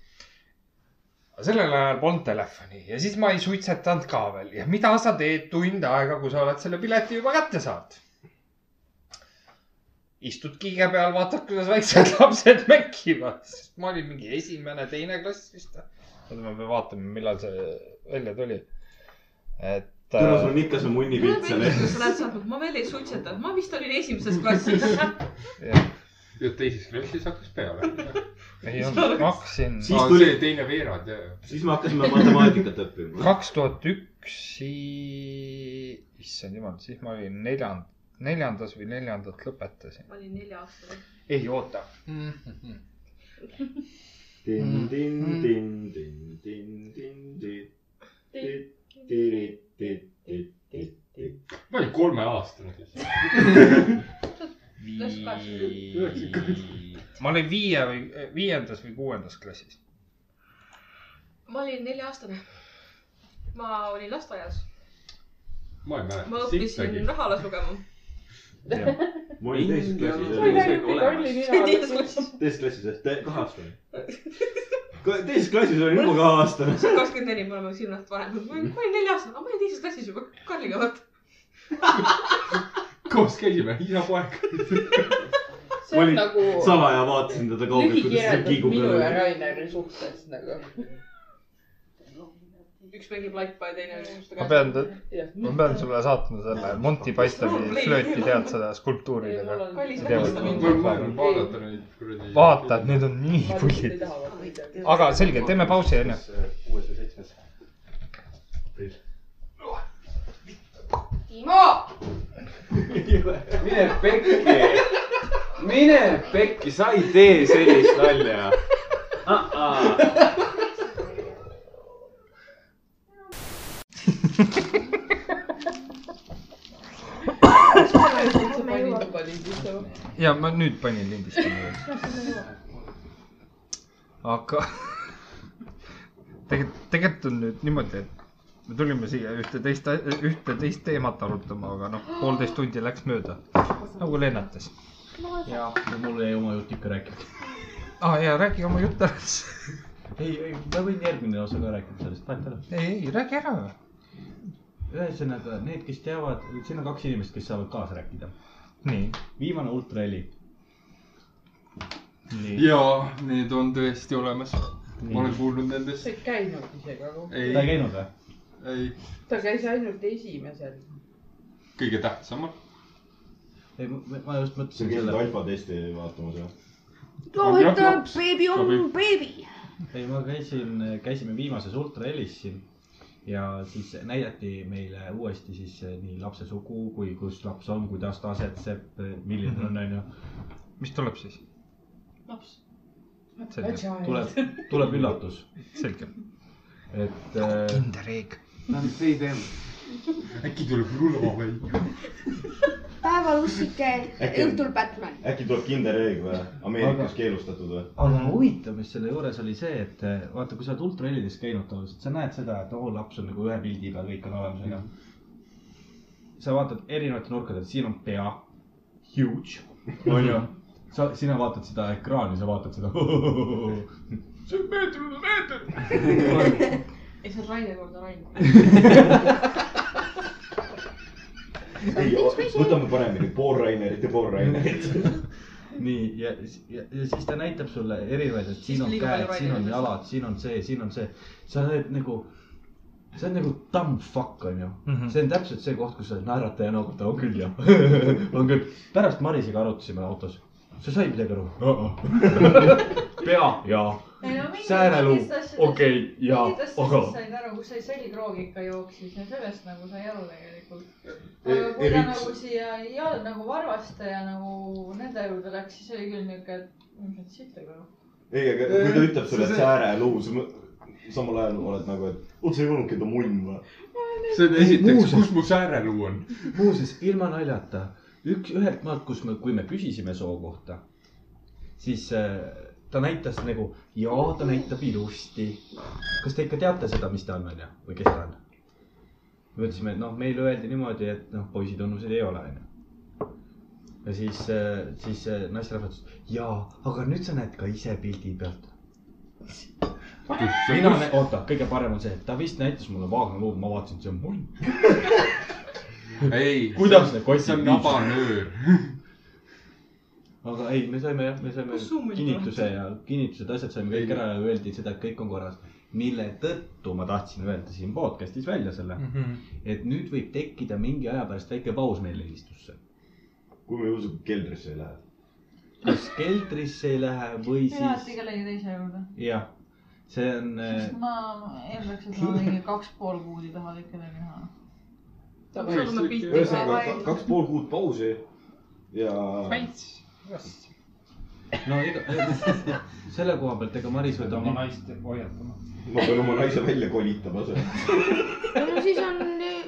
sellel ajal polnud telefoni ja siis ma ei suitsetanud ka veel ja mida sa teed tund aega, kui sa oled selle pileti juba kätte saanud? istud kiige peal, vaatad, kuidas väiksed lapsed mängivad, sest ma olin mingi esimene, teine klass vist. oota, ma pean vaatama, millal see välja tuli. et. Täna sul on ikka see mulle munnipilt seal ees sa oled saatnud, ma veel ei suitsetanud, ma vist olin esimeses klassis. ja teises klassis hakkas peale. ei olnud, ma hakkasin. Siis tuli- teine veerand ja. siis me hakkasime matemaatikat õppima. kaks tuhat üks, issand jumal, siis ma olin neljand-, neljandas või neljandat lõpetasin. ma olin nelja-aastane. ei oota. tin, tin, tin, tin, tin, tin, tin, tin, tin, tin. Ma olin kolmeaastane siis. ma olin viie või, viiendas või kuuendas klassis. ma olin nelja-aastane. ma olin lasteaias, ma ei ma mäleta õppisin rahalas lugema. Ma olin teises klassis. ma teises oli. klassis, jah, kaheaastane. teises klassis olin juba kaheaastane. kakskümmend neli, me oleme silmast vanemad. ma olin, ma olin nelja-aastane, aga ma olin teises klassis juba Karliga vaata. koos käisime, isa-poeg. see on nagu salaja vaatasin teda kaugelt, kuidas ta kiigub minu ja. Raineri suhtes nagu. Üks mängib laipa ja teine on ma pean, ma pean sulle saatma selle Monty Pythoni flööti, tead seda skulptuuridega. vaata, et need on nii pullid. aga selge, teeme pausi onju. kuues või seitsmes. Timo, mine pekki, mine pekki, sa ei tee sellist nalja uh. -uh. Ja ma nüüd panin lindistama. aga tegelikult, tegelikult on nüüd niimoodi, et me tulime siia ühte teist, ühte teist teemat arutama, aga noh, poolteist tundi läks mööda nagu lennates. ja, mul jäi oma jutt ikka rääkida. aa ah, ja räägi oma jutt ära siis. ei, ei, ma võin järgmine osa ka rääkida sellest, vahet ei ole. ei, ei räägi ära. ühesõnaga, need, kes teavad, siin on kaks inimest, kes saavad kaasa rääkida. nii, viimane ultraheli. jaa, need on tõesti olemas. ma olen kuulnud nendest sa. ei käinud isegi, aga ta ei ei, käinud või? ei, ta käis ainult esimesel. kõige tähtsamal. ei, ma just sa mõtlesin käisid selle, alfa testi vaatamas või? Jah, ütleb laps. beebi on beebi. ei, ma käisin, käisime viimases ultrahelis siin ja siis näidati meile uuesti siis eh, nii lapse sugu kui kus laps on, kuidas ta asetseb, milline ta on, onju. mis tuleb siis? laps. tuleb, tuleb üllatus, selge. et äh, kindereeg. ei tee. äkki tuleb rullo välja. päeval ussike, Äkki- õhtul Batman. äkki tuleb Kinder Egg või? Ameerikas Aga- keelustatud või? aga huvitav, mis selle juures oli see, et eh, vaata, kui sa oled ultrahelides käinud tavaliselt, sa näed seda, et oo, laps on nagu ühe pildi peal, kõik on olemas, onju. sa vaatad erinevate nurkade siin on pea, huge, onju. sa, sina vaatad seda ekraani, sa vaatad seda. see on meeter meeter. ei, see on Raine korda Rain. ei, võtame paremini, pool Rainerit ja pool Rainerit. nii ja, ja, ja siis ta näitab sulle erinevaid, et siin on käed, siin on jalad, siin on see, siin on see. sa oled nagu, see on nagu dumb fuck onju mm. -hmm. see on täpselt see koht, kus sa naerata ja noogutada, on küll jah. on küll. pärast Marisega arutasime autos. sa said midagi aru? pea ja ei no asjadest- okei ja, aga said aru, kus see selgroog ikka jooksis ja sellest nagu sai aru tegelikult. E- aga kui ta nagu siia ja nagu Varvaste ja nagu nende juurde läks, siis oli küll niuke, et ilmselt siit ei kõla. ei, aga kui ta ütleb sulle, et sääreluu, sa mõ- samal ajal oled nagu, et oot, sa ei olnudki ta munn või? see on esiteks, kus mu sääreluu on? muuseas, ilma naljata, üks, ühelt maalt, kus me, kui me küsisime soo kohta, siis äh, ta näitas nagu, jaa, ta näitab ilusti. kas te ikka teate seda, mis ta on, onju, või kes ta on? me ütlesime, et noh, meile öeldi niimoodi, et noh, poisitunnused ei ole, onju. ja siis, siis äh, naisterahvas ütles, jaa, aga nüüd sa näed ka ise pildi pealt. mina, oota, kõige parem on see, et ta vist näitas mulle Wagner luud, ma vaatasin, see on munn. ei, kuidas need see kotid on nabanöör. Aga ei, me saime jah, me saime kinnituse ja kinnitused, asjad saime kõik ära ja öeldi seda, et kõik on korras. mille tõttu ma tahtsin öelda siin podcast'is välja selle, et nüüd võib tekkida mingi aja pärast väike paus meil helistusse. kui me juhuslikult keldrisse ei lähe. kas keldrisse ei lähe või siis, kellegi teise juurde. jah, see on, sest ma eeldaks, et ma mingi kaks pool kuud ei taha kedagi näha. ühesõnaga kaks pool kuud pausi ja veits, vast. no iga, selle koha pealt, ega Maris võtab oma naist hoiatama. ma pean oma naise välja kolitama seal. no siis on eh,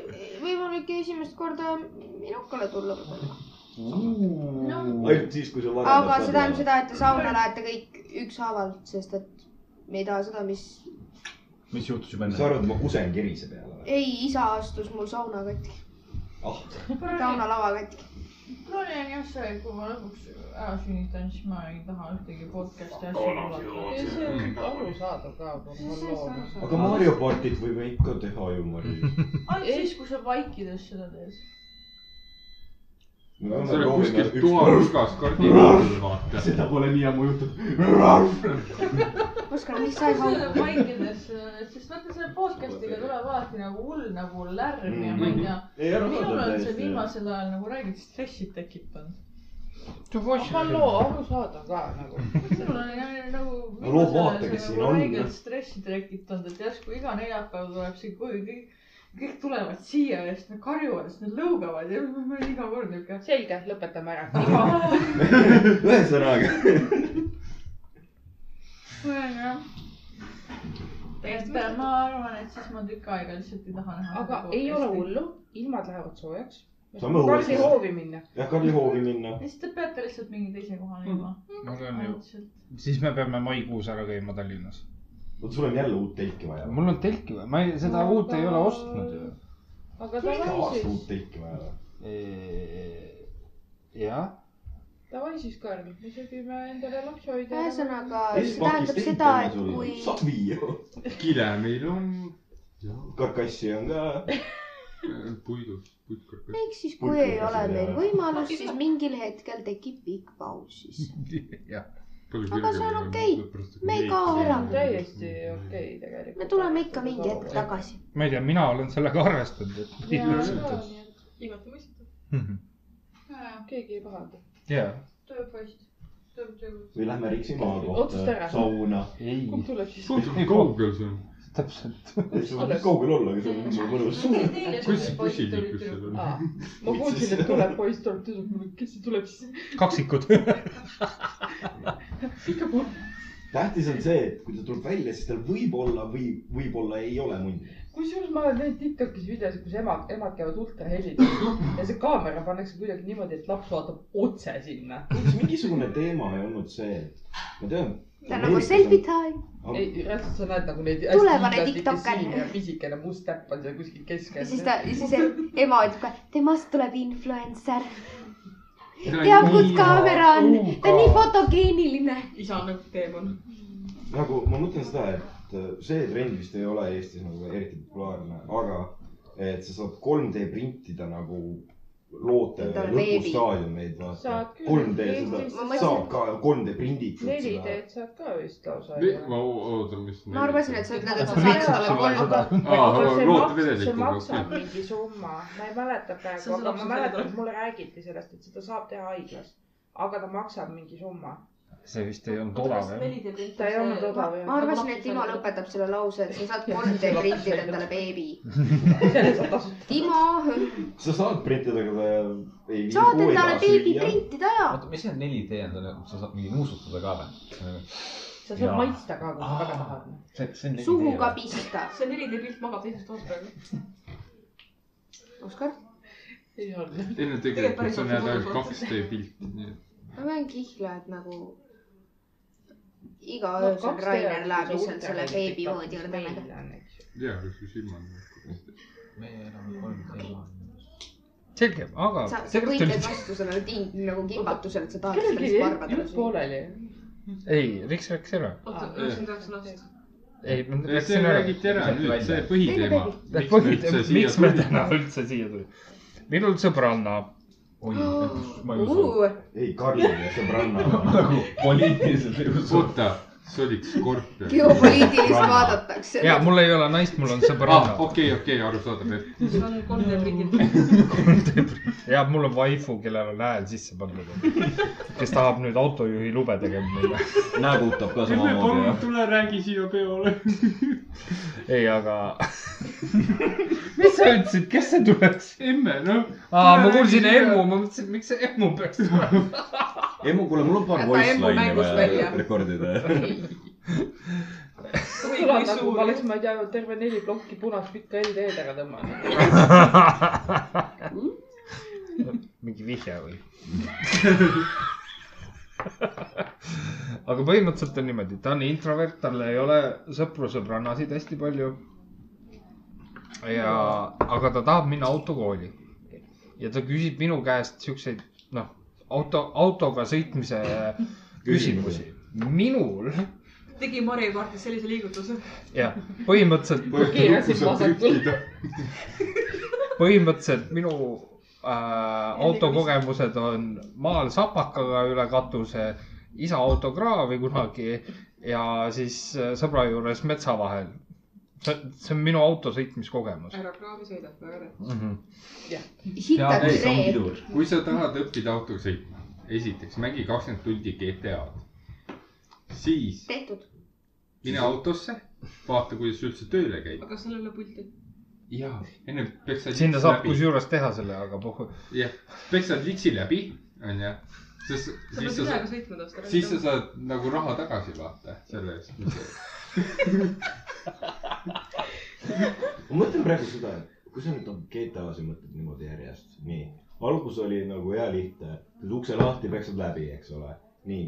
võimalik esimest korda minukale tulla võib-olla. ainult siis, kui sa varem. aga see tähendab seda, et te sauna lähete kõik ükshaaval, sest et me ei taha seda, mis, mis juhtus juba sa enne. arvad, et ma kusen kirise peale või? ei, isa astus mul sauna katki, ah, saunalava katki. On jah see, et kui ma lõpuks ära sünnitan, siis ma ei taha ühtegi podcast'i asju kuulata. ja see on arusaadav ka, kui ma loon. aga Mario partit võime ikka teha ju, Mari. ainult siis, kui sa vaikides seda teed. Sa oled kuskilt tuhanurgast kardinal, vaata. seda pole nii ammu juhtunud. Oskar, mis sa ei haugu? vaikides, sest vaata selle podcast'iga tuleb alati nagu hull nagu lärm ja ma ei tea. minul on see viimasel ajal nagu räägid stressi tekitanud. halloo, arusaadav ka nagu. minul on jah nagu No vaata, kes siin on. räigelt stressi tekitanud, et järsku iga neljapäev tuleb siin koju kõik, kõik tulevad siia ja siis nad karjuvad, siis nad lõugavad ja ma olen iga kord niuke. selge, lõpetame ära. ühesõnaga, jah. et ma arvan, et siis ma tükk aega lihtsalt ei taha näha. aga ei ole. hullu, ilmad lähevad soojaks. Saame õues Karli hoovi minna. jah, Karli hoovi minna. ja siis te peate lihtsalt mingi teise kohani jõudma. mul on ju, siis me peame maikuus ära käima Tallinnas. Vot sul on jälle uut telki vaja. mul on telki vaja, ma ei, seda uut ei ole ostnud ju. aga davai siis, uut telki vaja või? jah, davai siis, Karl, me sõbime endale lapsehoidja. ühesõnaga, see tähendab seda, et kui, savi ju. kile meil on karkassi on ka. puidust, puitkarkass. ehk siis kui ei ole meil võimalust, siis mingil hetkel tekib pikk paus siis. jah. Aga see on okei. me ei kao ära. täiesti okei tegelikult. me tuleme ikka mingi hetk. tagasi. ma ei tea, mina olen sellega arvestanud, et. igati mõistetav. keegi ei pahanda. jaa, tööpoiss, töö, töö. või lähme Riksi maa kohta sauna. ei, kumb tuleb siis? kui kaugel see on? täpselt. sa võid kaugel olla, aga see on nii mõnus. kus bussiliiklus seal on? ma kuulsin, et tuleb poiss, tuleb tüdruk, kes see tuleb siis? kaksikud. ikka puh-. tähtis on see, et kui ta tuleb välja, siis tal võib olla või võib-olla ei ole mundi. kusjuures ma olen näinud Tiktokis videosid, kus emad, emad käivad ultrahelidega ja see kaamera pannakse kuidagi niimoodi, et laps vaatab otse sinna. kas mingisugune teema ei olnud see, ma tean. Ta on nagu selfie time. ei, reaalselt sa näed nagu neid. Tulevane tiktokker. pisikene must täpp on seal kuskil keskel. ja siis ta, ja siis ema ütleb ka, temast tuleb influencer. teab, kus kaamera on, ta on nii fotogeeniline. isa on nagu teemon. nagu ma mõtlen seda, et see trend vist ei ole Eestis nagu eriti populaarne, aga et sa saad 3D printida nagu loote lõpustaadiumeid, vaata Saad. küll. 3D Eestis- seda saab ka 3D prinditud seda. 4D-d saad ka vist lausa. ma ootan, mis. ma arvasin, et sa ütled, et sa saad talle kolm. see maksab mingi summa, ma ei mäleta praegu, aga ma mäletan, et mulle räägiti sellest, et seda saab teha haiglas. aga ta maksab mingi summa. See vist ei olnud odav jah. ta ei olnud odav jah. ma arvasin, et Timo lõpetab selle lause, et sa saad 3D printida endale beebi. Timo, sa saad printida, aga ta ei. saad endale beebi. printida ja. oota, mis see 4D on, sa saad mingi nuusutada ka või? sa saad maitsta ka, kui sa väga tahad. see, see on 4D. suhu ka pista. see 4D pilt magab teises toas praegu. Oskar, ei olnud. enne tegelikult sa näed ainult 2D pilti, nii et. ma pean kihla, et nagu iga öösel Rainer läheb lihtsalt selle beebi voodi juurde nagu. tea, kas su silmad. meie elame 3D. selge, aga sa, sa võitled vastu sellele ting-, nagu kimbatusele, et sa tahad jäi barbadele jutt süüa. pooleli. ei, Riks rääkis ära. oota, üheksakümmend üheksa last. ei, ma rääkisin ära. räägiti ära nüüd, see põhiteema. miks me täna üldse siia tulime? minul sõbranna, oi, ma ei usu. ei, Karli ja sõbranna. nagu poliitiliselt ei usu. Oli skorpion. geopoliitilist vaadatakse. ja mul ei ole naist, mul on sõbranna. okei, okei, arusaadav, et see on 3D prinditud. ja mul on vaifu, kellel on hääl sisse pandud. kes tahab nüüd autojuhi lube tegema meile. näägutab ka samamoodi palun tule räägi siia peole. ei, aga. mis sa ütlesid, kes see tuleks? emme, noh. aa, ma kuulsin emmu, ma mõtlesin, miks see emmu peaks tulema. Emmu, kuule, mul on paar voice line'i vaja rekordida. Kõlab nagu ma oleks, ma ei tea, terve neli plokki punast pikka LD-d ära tõmmanud. mingi vihje või? aga põhimõtteliselt on niimoodi, ta on introvert, tal ei ole sõpru-sõbrannasid hästi palju. ja, aga ta tahab minna autokooli. ja ta küsib minu käest siukseid, noh, auto, autoga sõitmise küsimusi. Minul tegi Mario kaartis sellise liigutuse. jah, põhimõtteliselt, põhimõtteliselt minu äh, autokogemused on maal sapakaga üle katuse, isa autokraavi kunagi ja siis äh, sõbra juures metsa vahel. see, see on minu auto sõitmiskogemus ära kraavi sõida, väga tore. pidur. kui sa tahad õppida autoga sõitma, esiteks mängi kakskümmend tundi GTA-d. Siis tehtud. mine autosse, vaata, kuidas see üldse tööle käib. aga sellel ei ole pulti. ja, enne peksad. sinna saab. kusjuures teha selle, aga puh-, jah, peksad litsi läbi, onju. sest sa siis pead sa siis sa saad nagu raha tagasi vaata selle eest. ma mõtlen praegu seda, et kui sa nüüd nagu GTA-si mõtled niimoodi järjest, nii. algus oli nagu hea lihtne, teed ukse lahti, peksad läbi, eks ole, nii.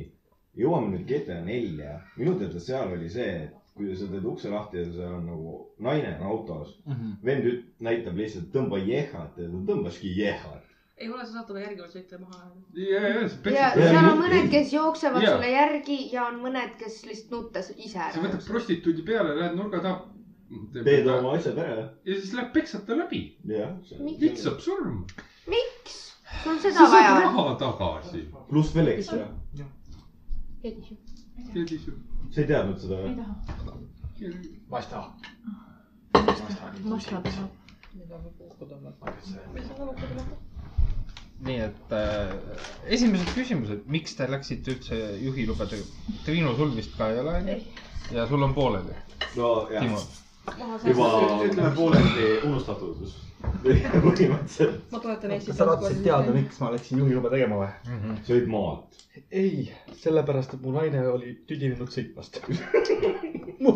Jõuame nüüd GTA nelja, minu teada seal oli see, et kui sa teed ukse lahti ja seal on nagu naine on autos mm. -hmm. vend näitab lihtsalt tõmba jehhat ja ta tõmbaski jehhat. ei ole, sa saad talle järgi sõita ja maha ajada. ja, sa seal on mõned, kes jooksevad Jaa. sulle järgi ja on mõned, kes lihtsalt nuttes ise sa ära võtad. prostituudi peale, lähed nurga taha. teed oma asjad ära, ja siis läheb peksad ta läbi. saab surma. miks? sul sa seda saad vaja on. raha tagasi. pluss veel ekstra. Tead ise. sa ei teadnud seda või? ma ei taha. Moskva tahab. nii et äh, esimesed küsimused, miks te läksite üldse juhilubadega? Triinu, sul vist ka ei ole, onju? ja sul on pooleli, no jah juba ütleme pooleldi unustatud põhimõtteliselt. ma toetan Eestit. kas sa tahtsid teada, miks ma läksin juhiluba tegema või? sa olid maalt. ei, sellepärast, et mu naine oli tüdinenud sõitmast. ma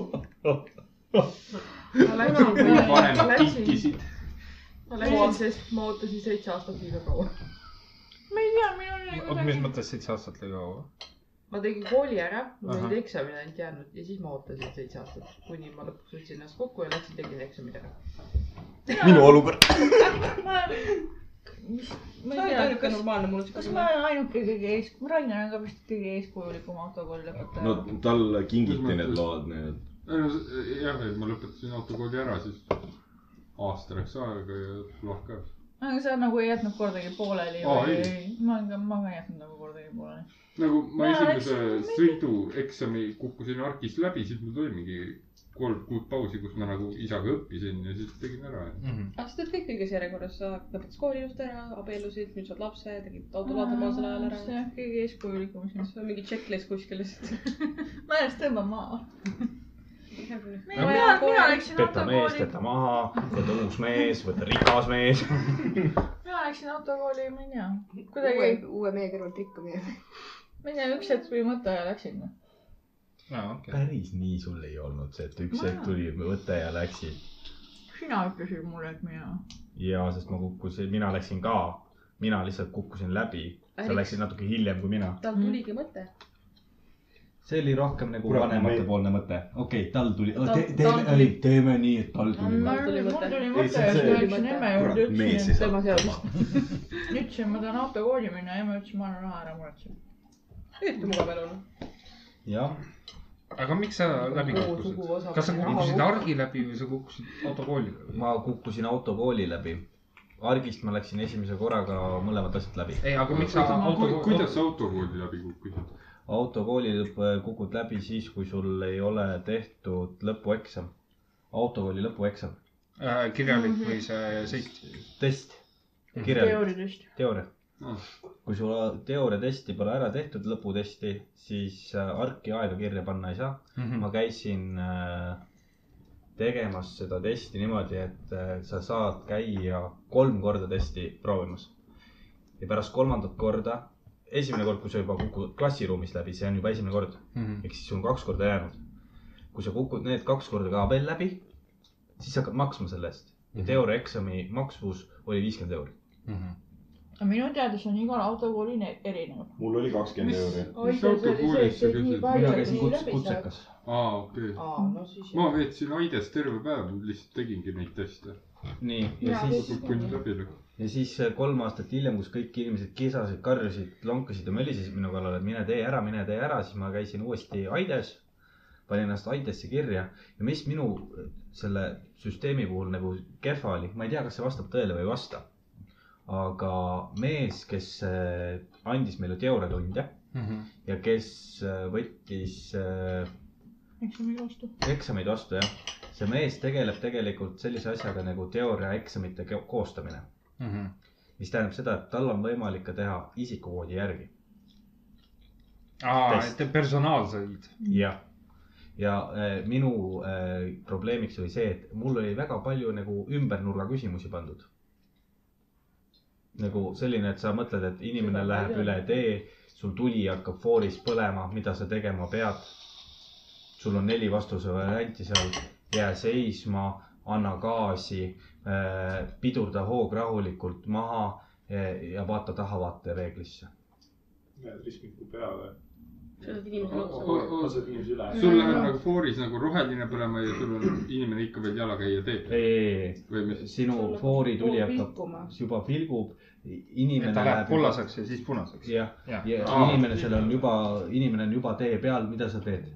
läksin, ma läksin, kinkisid. ma läksin, sest ma ootasin seitse aastat liiga kaua. ma ei tea, minul oli oota, mis kuidagi. mõttes seitse aastat liiga kaua? Ma tegin kooli ära, mul olid eksamid ainult jäänud ja siis ma ootasin seitse aastat, kuni ma lõpuks võtsin ennast kokku ja läksin tegin eksamid ära. minu olukord. ma, mis, ma ei tea, kas, normaalne mul kas ma olen ainuke kõige ees, Rainer on ka vist kõige eeskujulikum autokooli lõpetaja no talle kingiti need load, et. jah, et ma lõpetasin autokooli ära, siis aasta läks aega ja ka. aga sa nagu ei jätnud kordagi pooleli Aa, või ma ka, ma ka ei jätnud nagu kordagi pooleli. Nagu ma Mina esimese sõidueksami kukkusin ARK-ist läbi, siis mul tuli mingi kolm kuud pausi, kus ma nagu isaga õppisin ja siis tegin ära. aga sa teed kõik õiges järjekorras, sa lõpetasid kooli ilusti ära, abiellusid, nüüd saad lapse, tegid autolaata omal ajal ära. see on kõige eeskujulikum siin. see on mingi checklist kuskil lihtsalt. ma ennast tõmban maha. mina, mina, läksin peta mees, autokooli, jäta maha, võta uus mees, võta rikas mees. mina läksin autokooli, ma ei tea, kuidagi uue, mehe kõrvalt rikka minema. Ma ei tea, üks hetk tuli mõte ja läksin. aa, okei. päris nii sul ei olnud see, et üks hetk tuli võte ja läksid. sina ütlesid mulle, et mina. ja sest ma kukkusin, mina läksin ka, mina lihtsalt kukkusin läbi. sa läksid natuke hiljem kui mina. tal tuligi mõte. see oli rohkem nagu vanematepoolne mõte. okei okay,, tal tuli, tal teeme tuli-, teeme nii, et tal tuli mõte. mul mõte. tuli Ei, mõte ja siis ma läksin emme juurde, ei ütlesin, et saa tema seadust. ütlesin, ma tahan autokooli minna ja emme ütles, ma annan raha ära muretsema. Eriti mugav elu on. jah, aga miks sa läbi kukkusid? kas sa kukkusid argi läbi või sa kukkusid autokooli läbi? ma kukkusin autokooli läbi. argist ma läksin esimese korraga mõlemad asjad läbi. ei, aga miks sa Ku- auto, kuidas sa autokooli läbi kukkusid? autokooli kukud läbi siis, kui sul ei ole tehtud lõpueksam. autokooli lõpueksam, äh, kirjalik või see sõit? test, kirjalik, teooria. Kui sul teooriatesti pole ära tehtud, lõputesti, siis äh, arki aega kirja panna ei saa. Mhm. ma käisin äh, tegemas seda testi niimoodi, et äh, sa saad käia kolm korda testi proovimas. ja pärast kolmandat korda, esimene kord, kui sa juba kukud klassiruumis läbi, see on juba esimene kord, Mhm. ehk siis sul on kaks korda jäänud. kui sa kukud need kaks korda ka veel läbi, siis sa hakkad maksma selle eest ja teooriaeksami maksumus oli viiskümmend euri. Aga minu teada see on igal autokoolil ne- erinev. mul oli kakskümmend euri. mis autokoolis sa käisid? mina käisin kuts-, kutsekas. aa, okei. no ma veetsin Aides terve päev, lihtsalt tegingi neid teste. nii, ja siis, kukkusin läbi. ja siis äh, kolm aastat hiljem, kus kõik inimesed kisasid, karjusid, lonkasid ja mölisesid minu kallal, et mine tee ära, mine tee ära, siis ma käisin uuesti Aides. panin ennast Aidesse kirja ja mis minu äh, selle süsteemi puhul nagu kehva oli, ma ei tea, kas see vastab tõele või ei vasta. Aga mees, kes äh, andis meile teooriatunde ja kes äh, võttis äh, eksami vastu. eksameid vastu jah, see mees tegeleb tegelikult sellise asjaga nagu teooriaeksamite ko- koostamine, mis tähendab seda, et tal on võimalik ka teha isikukoodi järgi. aa, et personaalseid. jah, ja äh, minu äh, probleemiks oli see, et mul oli väga palju nagu ümbernurga küsimusi pandud. Nagu selline, et sa mõtled, et inimene läheb üle tee, sul tuli hakkab fooris põlema, mida sa tegema pead. sul on neli vastuse varianti seal, jää seisma, anna gaasi, pidurda hoog rahulikult maha eh, ja vaata tahavaatepeeglisse. Lähed ristmiku peale. Sa oled inimesele otsa. lased inimesi üle. sul läheb nagu fooris nagu roheline põlema ja sul on inimene ikka veel jalakäija teeb. ei, ei, ei, sinu foori tuli hakkab juba vilgub, et inimene ta läheb kollaseks ja siis punaseks. jah, jah. ja Aa. inimesel on juba, inimene on juba tee peal, mida sa teed?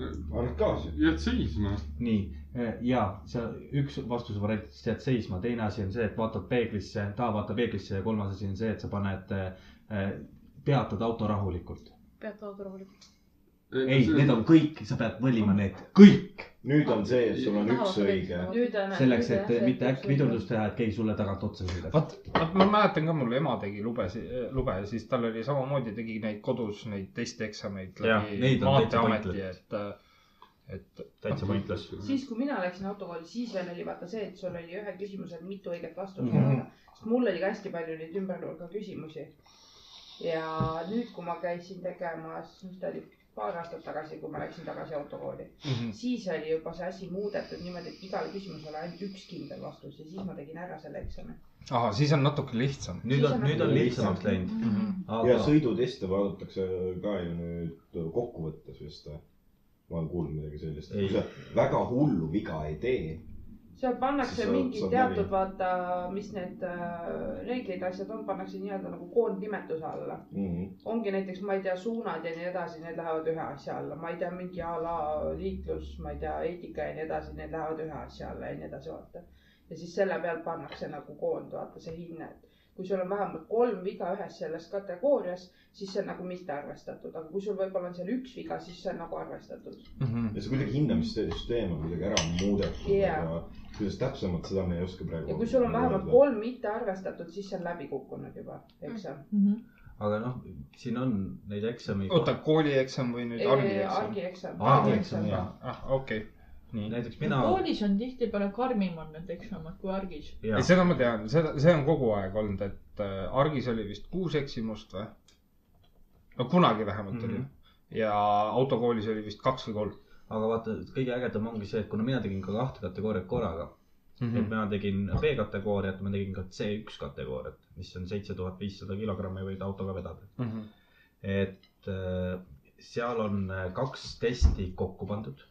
annad gaasi. jääd seisma. nii, ja sa üks vastuse variantidest jääd seisma, teine asi on see, et vaatad peeglisse, ta vaatab peeglisse ja kolmas asi on see, et sa paned, peatad auto rahulikult. Pead auto rahulikult. ei, need on kõik, sa pead valima need kõik nüüd on see, et sul on üks õige. selleks, et mitte äkki pidurdust teha, et keegi sulle tagant otsa sõidab. vot, vot ma mäletan ka, mul ema tegi lube, lube ja siis tal oli samamoodi, tegi neid kodus neid testieksameid Jah, läbi Maanteeameti, et, et täitsa pointless. siis, kui mina läksin autokooli, siis veel oli vaata see, et sul oli ühe küsimusele mitu õiget vastust mm. -hmm. sest mul oli ka hästi palju neid ümbernurga küsimusi. Ja nüüd, kui ma käisin tegemas, mis ta oli, paar aastat tagasi, kui ma läksin tagasi autokooli mm. -hmm. siis oli juba see asi muudetud niimoodi, et igale küsimusele ainult üks kindel vastus ja siis ma tegin ära selle eksami. ahah, siis on natuke lihtsam. nüüd on, nüüd on lihtsamaks läinud. ja aga sõiduteste vaadatakse ka ju nüüd kokkuvõttes vist või? ma olen kuulnud midagi sellist, kui sa väga hullu viga ei tee, seal pannakse saab teatud läbi. vaata, mis need äh, reeglid, asjad on, pannakse nii-öelda nagu koondnimetuse alla. mm. ongi näiteks, ma ei tea, suunad ja nii edasi, need lähevad ühe asja alla, ma ei tea, mingi a la liiklus, ma ei tea, eetika ja nii edasi, need lähevad ühe asja alla ja nii edasi, vaata. ja siis selle pealt pannakse nagu koond, vaata see hinne, et kui sul on vähemalt kolm viga ühes selles kategoorias, siis see on nagu mitte arvestatud, aga kui sul võib-olla on seal üks viga, siis see on nagu arvestatud. ja see kuidagi hindamissüsteem on kuidagi ära muudetud Jaa. aga kuidas täpsemalt, seda me ei oska praegu. ja kui sul on vähemalt. kolm mitte arvestatud, siis see on läbi kukkunud juba, eksam. aga noh, siin on neid eksameid. oota, koolieksam või nüüd argieksam? argieksam. argieksam ja, ah, okei. nii. näiteks mina, koolis on tihtipeale karmimad need eksamid kui argis. ja ei, seda ma tean, seda, see on kogu aeg olnud, et äh, argis oli vist kuus eksimust või? no kunagi vähemalt mm -hmm. oli Mhm.. ja autokoolis oli vist kaks või kolm aga vaata, kõige ägedam ongi see, et kuna mina tegin ka kahte kategooriat korraga mm, mm. -hmm. et mina tegin B-kategooriat, ma tegin ka C1 kategooriat, mis on seitse tuhat viissada kilogrammi võid autoga vedada. -hmm. et äh, seal on äh, kaks testi kokku pandud,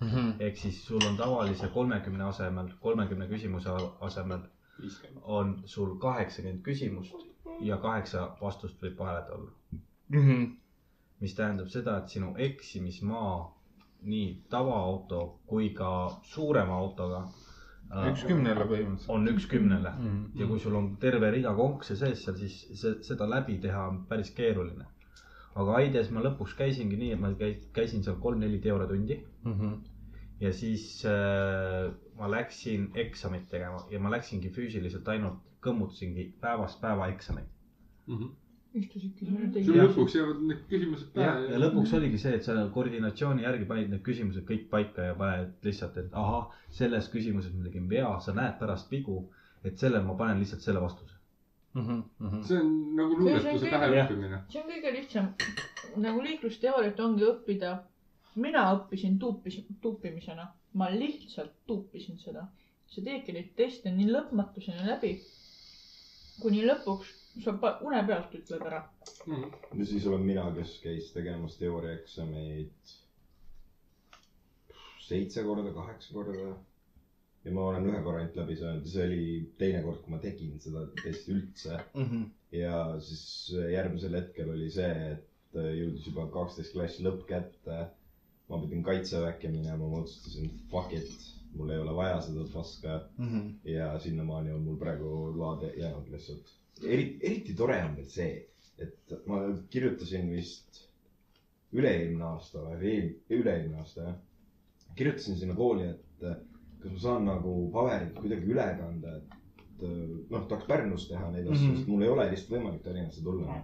Mm -hmm. ehk siis sul on tavalise kolmekümne asemel, kolmekümne küsimuse asemel viiskümmend. on sul kaheksakümmend küsimust ja kaheksa vastust võib vaheleda olla. Mm -hmm. mis tähendab seda, et sinu eksimismaa nii tavaauto kui ka suurema autoga äh, üks kümnele põhimõtteliselt. on üks kümnele mm. -hmm. ja kui sul on terve rida konkse sees seal, siis see, seda läbi teha on päris keeruline. aga Aides ma lõpuks käisingi nii, et ma käi- käisin seal kolm-neli teooriatundi Mm -hmm. ja siis äh, ma läksin eksamit tegema ja ma läksingi füüsiliselt ainult kõmmutasingi päevast päeva eksameid. istusidki seal ja sul tegid. Jah. lõpuks jäävad need küsimused ja, pähe. ja lõpuks oligi see, et sa koordinatsiooni järgi panid need küsimused kõik paika ja paned lihtsalt, et ahah, selles küsimuses ma tegin vea, sa näed pärast vigu, et sellele ma panen lihtsalt selle vastuse. Mm -hmm. see on nagu See- on luuletuse kõige- päheõppimine. see on kõige lihtsam. nagu liiklusteooriat ongi õppida. mina õppisin tuupis, tuupimisena, ma lihtsalt tuupisin seda. sa teedki neid teste nii lõpmatuseni läbi, kuni lõpuks sa pa- une pealt ütled ära. ja siis olen mina, kes käis tegemas teooriaeksameid seitse korda, kaheksa korda. ja ma olen ühe korra ainult läbi saanud ja see oli teine kord, kui ma tegin seda testi üldse. ja siis järgmisel hetkel oli see, et jõudis juba kaksteist klassi lõpp kätte. ma pidin kaitseväkke minema, ma otsustasin fuck it, mul ei ole vaja seda paska ja sinnamaani on mul praegu load jäänud lihtsalt. eriti, eriti tore on veel see, et ma kirjutasin vist üle-eelmine aasta või eel-, üle-eelmine aasta jah. kirjutasin sinna kooli, et kas ma saan nagu paberit kuidagi üle kanda, et noh, tahaks Pärnus teha neid asju mm. -hmm. sest mul ei ole lihtsalt võimalik Tallinnasse tulla.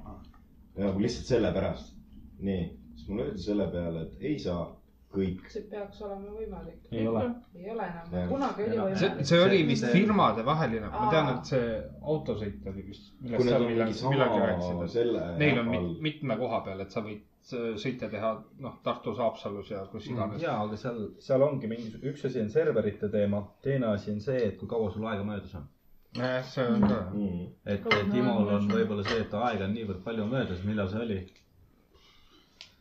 nagu lihtsalt sellepärast. nii, siis mulle öeldi selle peale, et ei saa kõik. see peaks olema võimalik. ei ole. ei ole enam kunagi oli Enam. see, võimalik. see oli See- vist see- firmade vaheline, ma tean, et see autosõit oli vist, millest sa on mingi millalgi, millalgi rääkisid, et selle. neil on mit, mitme koha peal, et sa võid äh, sõite teha, noh, Tartus, Haapsalus ja kus iganes. ja, aga seal, seal ongi mingisugune, üks asi on serverite teema, teine asi on see, et kui kaua sul aega möödas on. nojah, see on ka. mm.. et on möödas on? võib-olla see, et aega on niivõrd palju möödas, millal see oli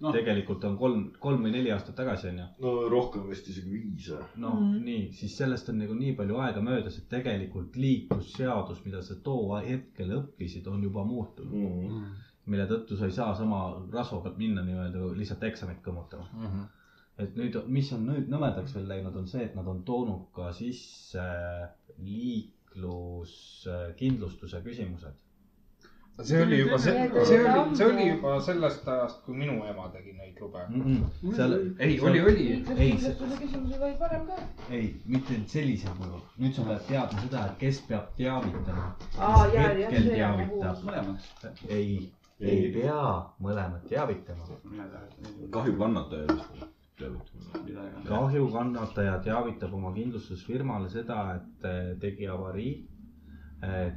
Noh. tegelikult on kolm, kolm või neli aastat tagasi onju. no rohkem vist isegi viis. noh mm. -hmm. nii, siis sellest on nagu nii palju aega möödas, et tegelikult liiklusseadus, mida sa too hetkel õppisid, on juba muutunud. Mm. mille tõttu sa ei saa sama rasva pealt minna nii-öelda lihtsalt eksamit kõmmutama. Mhm. et nüüd, mis on nüüd nõmedaks veel läinud, on see, et nad on toonud ka sisse liikluskindlustuse küsimused. See oli juba, see, see oli, see oli juba sellest ajast, kui minu ema tegi neid lube. seal, ei, oli, oli. liikluskindlustuse küsimusi oli varem ka. ei, mitte sellisel kujul. nüüd sa pead teadma seda, et kes peab teavitama. aa, ja, ja hetkel nagu teavitab. ei, ei pea mõlemat teavitama. kahju kannataja vist. midagi. kahjukannataja teavitab oma kindlustusfirmale seda, et eh, tegi avarii.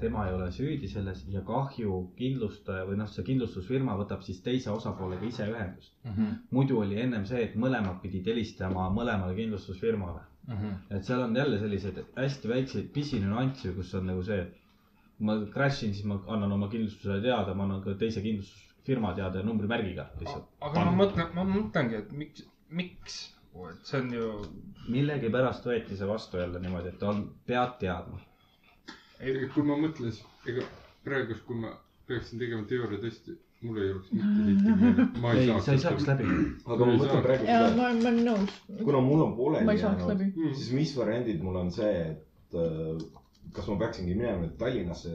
Tema ei ole süüdi selles ja kahju kindlustaja või noh, see kindlustusfirma võtab siis teise osapoolega ise ühendust. muidu oli ennem see, et mõlemad pidid helistama mõlemale kindlustusfirmale. et seal on jälle selliseid hästi väikseid pisinüansse, kus on nagu see, ma crash in, siis ma annan oma kindlustusele teada, ma annan ka teise kindlustusfirma teada numbrimärgiga lihtsalt. aga ma mõtlen, ma mõtlengi, et miks, miks, et see on ju. millegipärast võeti see vastu jälle niimoodi, et on, pead teadma. Kui ma mõtlen, ega praegu, kui ma peaksin tegema teooriatesti, mul ei oleks mitte meeles. ma ei ei, saaks. sa ei saaks läbi. aga ma mõtlen praegu ja seda, ma, ma olen nõus. kuna mul on pooleli ei läbi. Mm. siis mis variandid mul on see, et äh, kas ma peaksingi minema nüüd Tallinnasse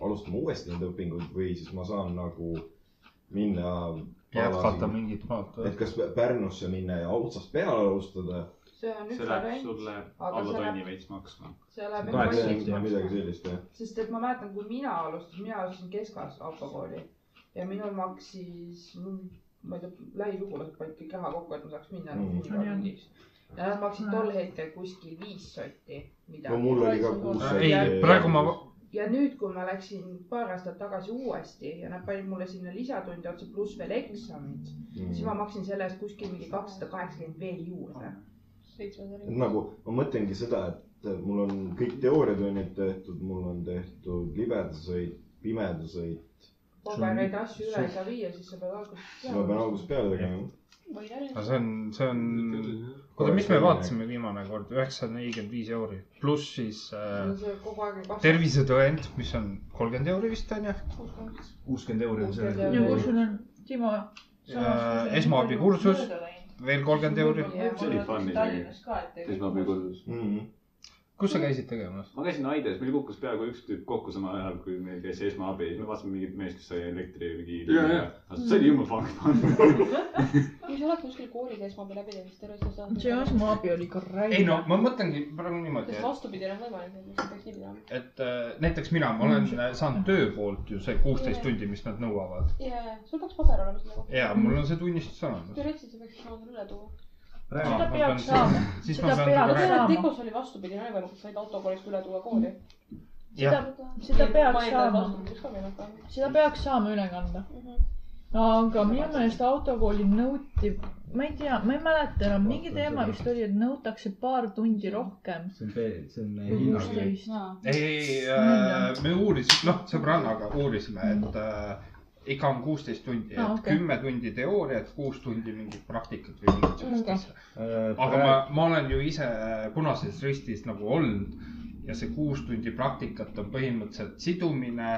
alustama uuesti neid õpinguid või siis ma saan nagu minna. jätkata mingit maad. et kas Pärnusse minna ja otsast peale alustada, see on üks see läheb sulle alla see tonni veits maksma. see läheb Kaheksa enne senti valmis midagi sellist jah. sest et ma mäletan, kui mina alustasin, mina alustasin Keskas autokooli ja minul maksis, ma ei tea, lähisugulased panid kõik raha kokku, et ma saaks minna Mm. nagu igatundiks. ja nad maksid tol hetkel kuskil viis sotti no mul oli ka kuus. ei, praegu ma, ja nüüd, kui ma läksin paar aastat tagasi uuesti ja nad panid mulle sinna lisatunde otsa pluss veel eksamid, siis ma maksin selle eest kuskil mingi kakssada kaheksakümmend veel juurde. et nagu ma mõtlengi seda, et mul on kõik teooriatunnid tehtud, mul on tehtud libedasõit, pimedasõit. aeg neid asju üle ei saa viia, siis sa pead algusest ma pean algusest peale tegema. aga see on, see on, oota, mis me vaatasime viimane kord, üheksasada nelikümmend viis euri, pluss siis äh, tervisetõend, mis on kolmkümmend euri vist on ju. kuuskümmend euri on see. ja kui sul on, Timo. Esmaabikursus, veel kolmkümmend euri. See oli fun isegi. esmaabikursus. Kus sa käisid tegemas? ma käisin Aides, meil kukkus peaaegu üks tüüp kokku samal ajal, kui meil käis esmaabi, me vaatasime mingit meest, kes sai elektri mingi. See oli jumala fun. kui sa oled kuskil koolis esmaabi läbi teinud, siis terve see saab. see esmaabi oli ka räige. ei no ma mõtlengi praegu niimoodi, sest et, vastupidi on võimalik, et sa peaks nii pidama. et äh, näiteks mina, ma olen äh, saanud töö poolt ju see kuusteist tundi, mis nad nõuavad. ja, ja sul peaks paber olema selle kohta. ja mul on see tunnistus olemas. teoreetiliselt sa peaksid saama selle üle tuua. Seda peaks saama, siis seda peaks saama, Tekos oli vastupidi, et said autokoolist üle tuua kooli. jah, seda peaks saama, seda peaks saama üle kanda. aga minu meelest autokooli nõuti, ma ei tea, ma ei mäleta enam, mingi teema vist oli, et nõutakse paar tundi rohkem. See on, see on kui hinnaga. kuusteist. ei, ei äh,, me uurisime, noh, sõbrannaga uurisime, et äh, ikka on kuusteist tundi, et okei. kümme tundi teooriat, kuus tundi mingit praktikat või mingit sellist asja. aga ma, ma olen ju ise Punases Ristis nagu olnud ja see kuus tundi praktikat on põhimõtteliselt sidumine,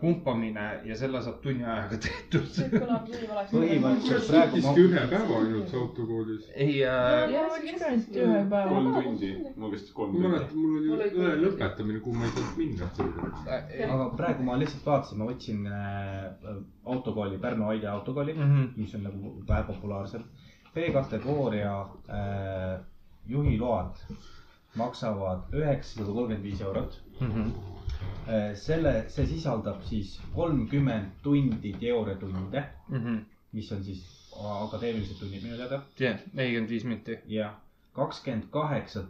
pumpamine ja selle saab tunni ajaga tehtud. see kõlab nii valesti. põhimõtteliselt praegu ma siiski, ühe päeva ainult autokoolis. ei äh,, ma ka ainult ühe päeva. kolm tundi, mul kestis kolm ma tundi. mäletan, mul oli õe lõpetamine, kuhu ma ei saanud minna. aga praegu ma lihtsalt vaatasin, ma võtsin äh, autokooli, Pärnu Aide autokooli mm. -hmm. mis on nagu vähe populaarsem. B-kategooria äh, juhiload maksavad üheksasada kolmkümmend viis eurot Mhm. äh,. selle, see sisaldab siis kolmkümmend tundi teooriatunde, Mhm. mis on siis akadeemilised tunnid minu teada jah, nelikümmend viis minti. ja kakskümmend kaheksa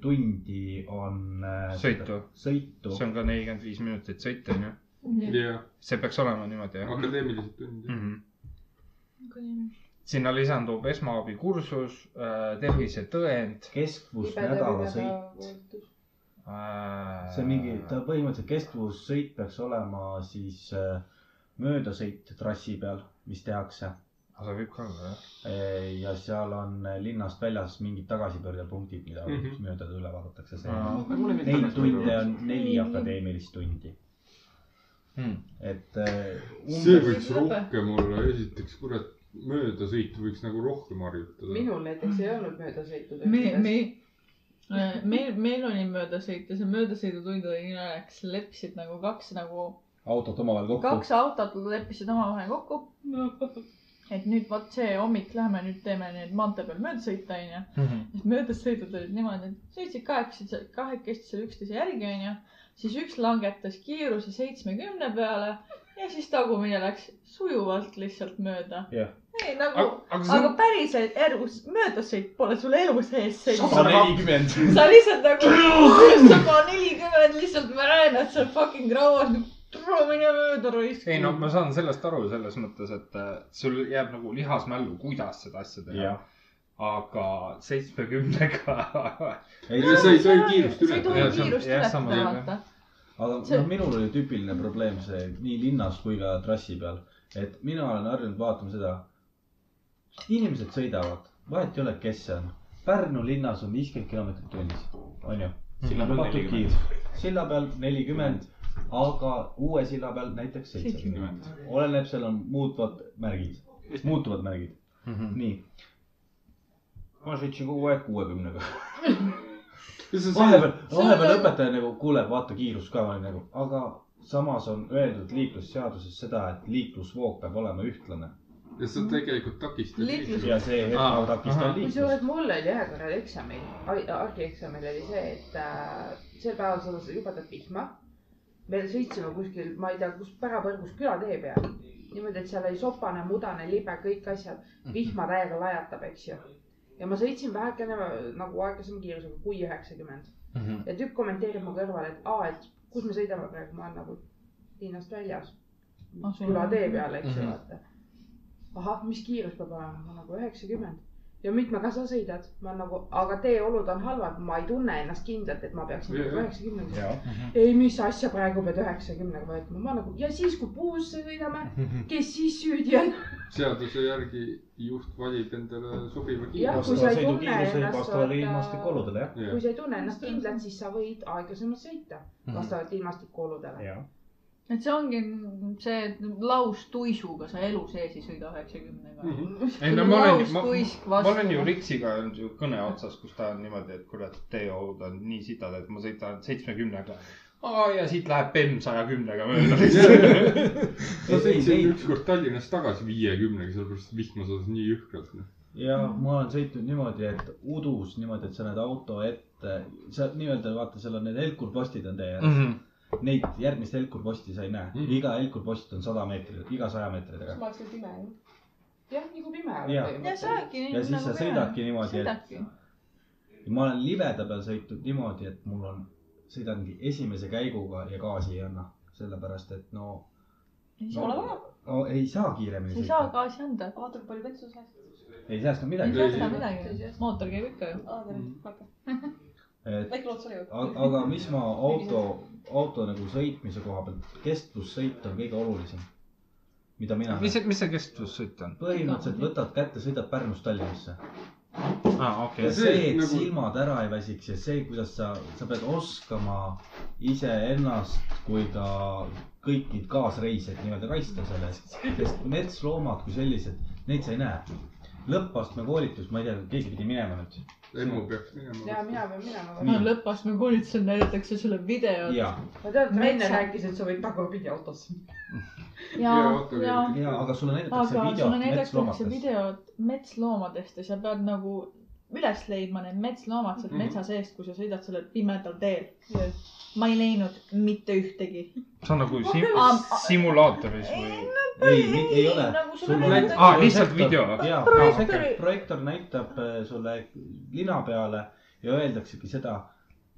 tundi on äh, Sõitu. sõitu see on ka nelikümmend viis minutit sõita, onju. jah, see peaks olema niimoodi, jah akadeemilised tunnid. mm. -hmm. sinna lisandub esmaabikursus, tervisetõend. kestvusnädalasõit. See on mingi, ta põhimõtteliselt kestvussõit peaks olema siis äh, möödasõit trassi peal, mis tehakse. aga võib ka olla jah. ja seal on linnast väljas mingid tagasipöördepunktid, mida mm. -hmm. mööda üle vaadatakse. Aa. Neid tunde on neli akadeemilist tundi. Hmm. et äh, see võiks rohkem olla, esiteks kurat, möödasõitu võiks nagu rohkem harjutada. minul näiteks ei olnud möödasõitu. me, me, meil, meil oli möödasõit ja see möödasõidutund oli nii naljakas, leppisid nagu kaks nagu, autod omavahel kokku. kaks autot leppisid omavahel kokku. et nüüd vot see hommik lähme nüüd teeme nüüd maantee peal möödasõita onju. siis möödasõidud olid niimoodi, et sõitsid kahekesi, kahekesti seal üksteise järgi onju. siis üks langetas kiiruse seitsmekümne peale ja siis tagumine läks sujuvalt lihtsalt mööda. Jah. Ei nagu, aga aga aga päriselt elus, möödasõit pole sul elu sees sada nelikümmend. sa lihtsalt nagu sada nelikümmend lihtsalt ma näen, et sa fucking rauad, tule mine mööda raisk. ei no ma saan sellest aru selles mõttes, et äh, sul jääb nagu lihasmällu, kuidas seda asja teha aga seitsmekümnega. ei, sa ei tohi kiirust sa ei tohi ületada. kiirust ületada, vaata. aga See- noh, minul oli tüüpiline probleem see nii linnas kui ka trassi peal, et mina olen harjunud vaatama seda. Inimesed sõidavad, vahet ei ole, kes see on. Pärnu linnas on viiskümmend kilomeetrit tunnis, onju. Silla peal lubatud 40. kiirus, silla peal nelikümmend, aga uue silla peal näiteks seitsekümmend. oleneb, seal on muutvad märgid, muutuvad märgid, Mhm. nii. ma sõitsin kogu aeg kuuekümnega. vahepeal. vahepeal, õpetaja nagu kuuleb, vaata kiirust ka, ma olin nagu, aga samas on öeldud liiklusseaduses seda, et liiklusvoog peab olema ühtlane ja sa tegelikult takistad. Liiklus- ja see hetk takistab ahah. liiklust. kusjuures mul oli ühe korra eksamil, argieksamil oli see, et äh, sel päeval sadas jubedat vihma. me sõitsime kuskil, ma ei tea, kus pärapõrgus külatee peal. niimoodi, et seal oli sopane, mudane, libe, kõik asjad. vihma täiega lajatab, eks ju. ja ma sõitsin vähekene nagu aeglasema kiirusega, kui üheksakümmend. Mhm. ja tükk kommenteerib mu kõrval, et aa, et kus me sõidame praegu, ma olen nagu linnast väljas. Ah, külatee peal, eks ju Mhm. vaata. ahah, mis kiirus peab olema, ma nagu üheksakümmend. Ja mitmega sa sõidad, ma nagu, aga teeolud on halvad, ma ei tunne ennast kindlalt, et ma peaksin nagu üheksakümnega. ja, ei, mis asja praegu pead üheksakümnega võtma, ma nagu ja siis, kui puusse sõidame, kes siis süüdi on? seaduse järgi juht valib endale sobiva kiiruse. kui sa ei tunne ennast, kui sa ei tunne kindlalt, siis sa võid aeglasemalt sõita vastavalt ilmastikuoludele. Et see ongi see laustuisuga sa elu sees ei sõida üheksakümnega. ei no ma olen, ma, ma olen ju Riksiga olnud ju kõne otsas, kus ta on niimoodi, et kurat, teeohud on nii sitad, et ma sõidan seitsmekümnega. ja siit läheb Bemm saja kümnega mööda. ma sõitsin ükskord Tallinnast tagasi viiekümnega, sellepärast et vihma sadas nii jõhkralt. noh. ja ma olen sõitnud niimoodi, et udus niimoodi, et sa näed auto ette, sa nii-öelda vaata, seal on need helkurpostid on tee ääres mm. Mhm. -hmm. Neid järgmist helkurposti sa ei näe mm, -hmm. iga helkurpost on sada meetrit, iga saja meetri taga. ma oleks veel pime ju. jah, nagu pime ja sa oledki nii ja siis sa sõidadki niimoodi, et ma olen libeda peal sõitnud niimoodi, et mul on, sõidangi esimese käiguga ja gaasi ei anna, sellepärast et no, ei saa, vaja, no ei saa kiiremini sa ei saa gaasi anda. vaata kui palju vetsu säästad. ei säästa ei midagi. säästa midagi, mootor käib ikka ju. aa, tere, okei. Et aga mis ma auto, auto nagu sõitmise koha pealt, kestvussõit on kõige olulisem, mida mina mis see, mis see kestvussõit on? põhimõtteliselt võtad kätte, sõidad Pärnust Tallinnasse. Aa, okei. Ja see, see, et nagu- silmad ära ei väsiks ja see, kuidas sa, sa pead oskama iseennast kui ka kõiki kaasreisijaid nii-öelda kaitsta selle eest, sest metsloomad kui sellised, neid sa ei näe. Lõppastme koolitus, ma ei tea, keegi pidi minema nüüd. Emmu peaks minema. ja mina pean minema. Nii. lõppastme koolitusel näidatakse sulle videot. ja, ma tean, et ta enne Metsa- rääkis, et sa võid tagurpidi autosse. ja Jaa, autoga, ja, ja aga sulle näidatakse aga videot sulle näidatakse metsloomadest. videot metsloomadest ja sa pead nagu üles leidma need metsloomad sealt Mhm. metsa seest, kui sa sõidad sellel pimedal teel. ma ei leidnud mitte ühtegi. see on nagu sim- simulaatoris või? ei, ei ole. nagu Aa, lihtsalt video jaa, Projektori- projektor näitab äh, sulle lina peale ja öeldaksegi seda,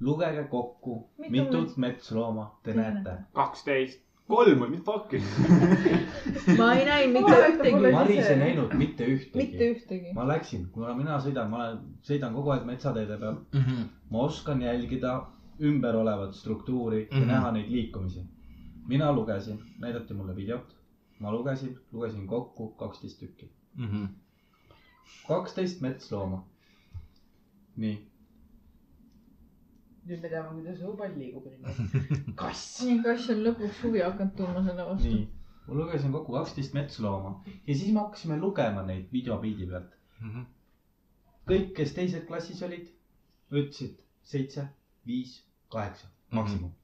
lugege kokku, Mitu mitut metslooma te Te näete. kaksteist, kolm, mis fuck'i. ma ei näinud mitte ühtegi. Maris ei näinud mitte mitte ühtegi. ühtegi. ma läksin, kuna mina sõidan, ma olen, sõidan kogu aeg metsateede peal. ma oskan jälgida ümber olevat struktuuri ja Mhm. näha neid liikumisi. mina lugesin, näidati mulle videot, ma lugesin, lugesin kokku kaksteist tükki, kaksteist metslooma. nii, nüüd me teame, kuidas õupall liigub ringi. kass. nii kass on lõpuks huvi hakanud tundma selle vastu. nii, ma lugesin kokku kaksteist metslooma ja siis me hakkasime lugema neid videopildi pealt. kõik, kes teises klassis olid, ütlesid seitse, viis, kaheksa maksimum.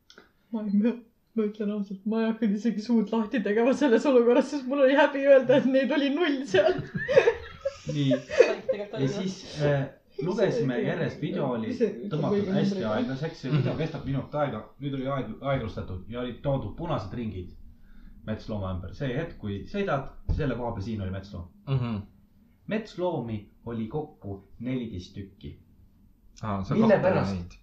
ma ei mõ-, ma ütlen ausalt, ma ei hakanud isegi suud lahti tegema selles olukorras, sest mul oli häbi öelda, et neid oli null seal. nii, ja siis äh, lugesime järjest, video oli tõmmatud hästi aeglaseks, see video kestab minut aega, nüüd oli aeg, aeglustatud ja olid toodud punased ringid. metslooma ümber, see hetk, kui sõidad, selle koha peal siin oli metsloom. Mhm. metsloomi oli kokku neliteist tükki. sa Mille pärast?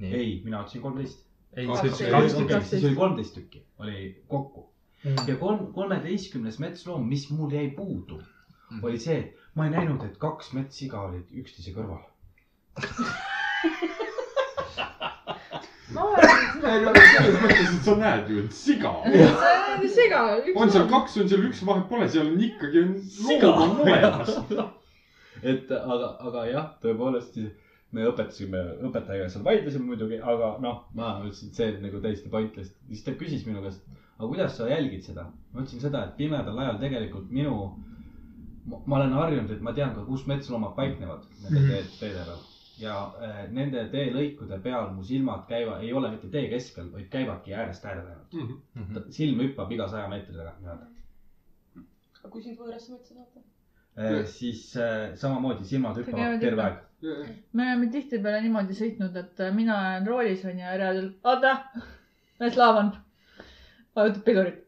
ei, mina ütlesin kolmteist. siis oli kolmteist tükki, oli kokku Mhm. ja kolm, kolmeteistkümnes metsloom, mis mul jäi puudu, oli see, ma ei näinud, et kaks metssiga olid üksteise kõrval. selles mõttes, et sa näed ju, et siga. siga. on seal kaks, on seal üks, vahet pole, seal on ikkagi on siga loom on olemas. et aga, aga jah, tõepoolest me õpetasime, õpetajaga seal vaidlesime muidugi, aga noh, ma ütlesin, et see nagu täiesti pointless. siis ta küsis minu käest, aga kuidas sa jälgid seda? ma ütlesin seda, et pimedal ajal tegelikult minu, ma olen harjunud, et ma tean ka, kus metsloomad paiknevad nende Mhm. tee- teede peal. ja äh, nende teelõikude peal mu silmad käivad, ei ole mitte tee keskel, vaid käivadki äärest äärde ainult. Mhm. silm hüppab iga saja meetri tagant nii-öelda. aga kui sind võõrasse metsa saata? Eh, siis äh, samamoodi silmad hüppavad terve aeg. me oleme tihtipeale niimoodi sõitnud, et äh, mina olen roolis onju ja reaalselt, oota, näed laavan, vajutab pidurit.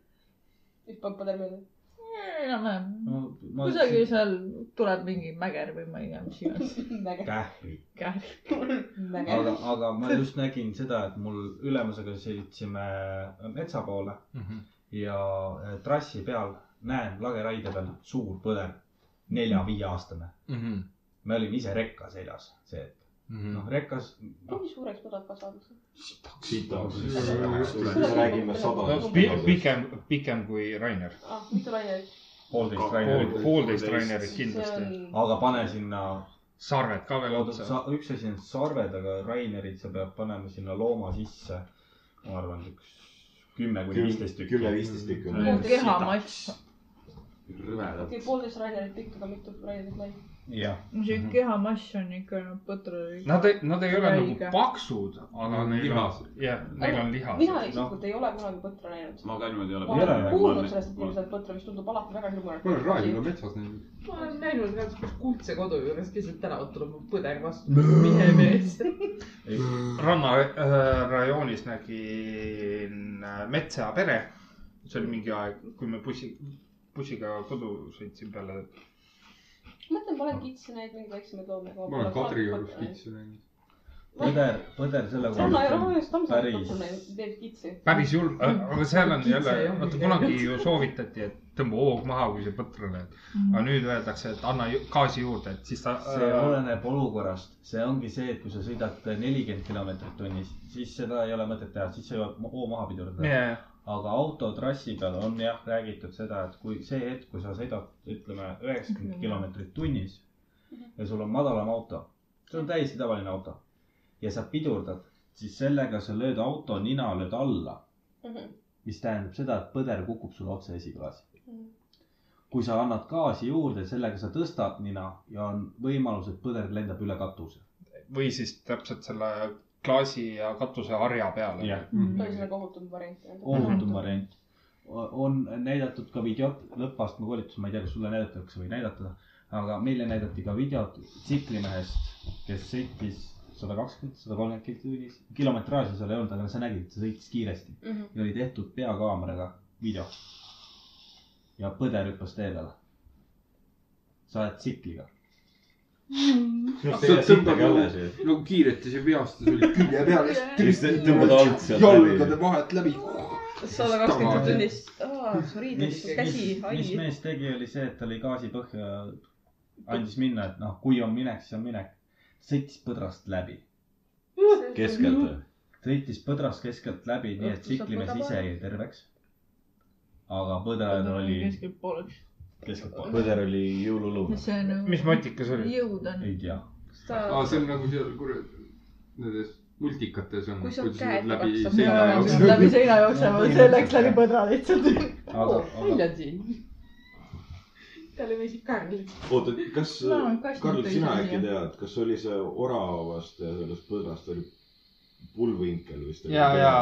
hüppab põder mööda. enam-vähem, no kusagil seal tuleb mingi mäger või ma ei tea, mis iganes. kähvi. kähv. aga, aga ma just nägin seda, et mul ülemusega sõitsime metsa poole Mhm. ja eh, trassi peal näen lageraide peal suur põder, nelja-viieaastane. Mhm. me olime ise rekka seljas, see hetk. noh, rekkas, kui suureks põdrad kasvavad? me räägime sada. pikem, pikem kui Rainer. ah, mitu lainet? Poolteist Rainerit. poolteist Rainerit kindlasti. aga pane sinna, sarved ka veel otsa. üks asi on sarved, aga Rainerit sa pead panema sinna looma sisse. ma arvan, üks kümme kuni viisteist tükki. kümme-viisteist tükki. kehamass, rõvedad. poolteist Rainerit pikk, aga mitu Rainerit lai? jah, see kehamass on ikka põtra. Nad ei, nad ei ole nagu paksud, aga neil on lihased., jah, neil on lihased. mina isiklikult ei ole kunagi põtra näinud. ma ka niimoodi ei ma ole. Ei ole, olen kuulnud sellest, et inimesed põtra, mis tundub alati väga ma olen hirmuäratav. raadioga metsas näinud. ma olen näinud ka kuldse kodu juures keset tänavat tuleb põder vastu, mehe mees. ranna äh, rajoonis nägin äh, Metsa pere. see oli mingi aeg, kui me bussi, bussiga kodu sõitsin peale. mõtlen, ma olen kitsi näinud, mingeid väiksemaid loomi. ma olen Kadri juures. kitsi näinud. põder, põder selle koha Tammsaare päris julm, aga seal on jälle vaata kunagi ju soovitati, et tõmba hoog maha, kui sa põtra näed. aga nüüd öeldakse, et anna gaasi juurde, et siis ta. see oleneb olukorrast, see ongi see, et kui sa sõidad nelikümmend kilomeetrit tunnis, siis seda ei ole mõtet teha, siis sa jõuad hoo maha pidurdada. jah, aga autotrassi peal on jah räägitud seda, et kui see hetk, kui sa sõidad, ütleme üheksakümmend kilomeetrit tunnis ja sul on madalam auto, see on täiesti tavaline auto ja sa pidurdad, siis sellega sa lööd auto nina lööd alla, mis tähendab seda, et põder kukub sulle otse esiklaasi. kui sa annad gaasi juurde, sellega sa tõstad nina ja on võimalus, et põder lendab üle katuse. või siis täpselt selle klaasi ja katuseharja peale. jah, ühesõnaga ohutum variant. ohutum variant. on näidatud ka videot lõppastme koolitusel, ma ei tea, kas sulle näidatakse või näidata, aga meile näidati ka videot tsiklimehest, kes sõitis sada kakskümmend, sada kolmkümmend kilti tunnis. kilometraaži seal ei olnud, aga sa nägid, et ta sõitis kiiresti ja oli tehtud peakaameraga video. ja põder hüppas tee peale. sa oled tsikliga. Tõmbad nagu, kiiresti see veastas oli külje peal. siis tõmbad alt sealt jalgade läbi. vahelt läbi. sada kakskümmend tunnis. mis, mis käsi,, mis ai. mees tegi, oli see, et ta lõi gaasi põhja, andis minna, et noh, kui on minek, siis on minek. sõitis põdrast läbi, keskelt või? sõitis põdrast keskelt läbi, nii et tsiklimees ise jäi terveks. aga põder oli keskelt pooleks. Keskelt poole, põder oli jõululuu. see on nagu. mis motika see oli? jõud on. ei tea. aa, see on nagu seal kurat, nendes multikates on. Kui sul käed läbi seina jooksevad. läbi seina jooksevad, see läks läbi põdra lihtsalt. on siin. talle meeldib Karl. oota, kas No, Karl, sina äkki tead, kas oli see oravast ja sellest põdrast oli pulvinkel vist? ja, ja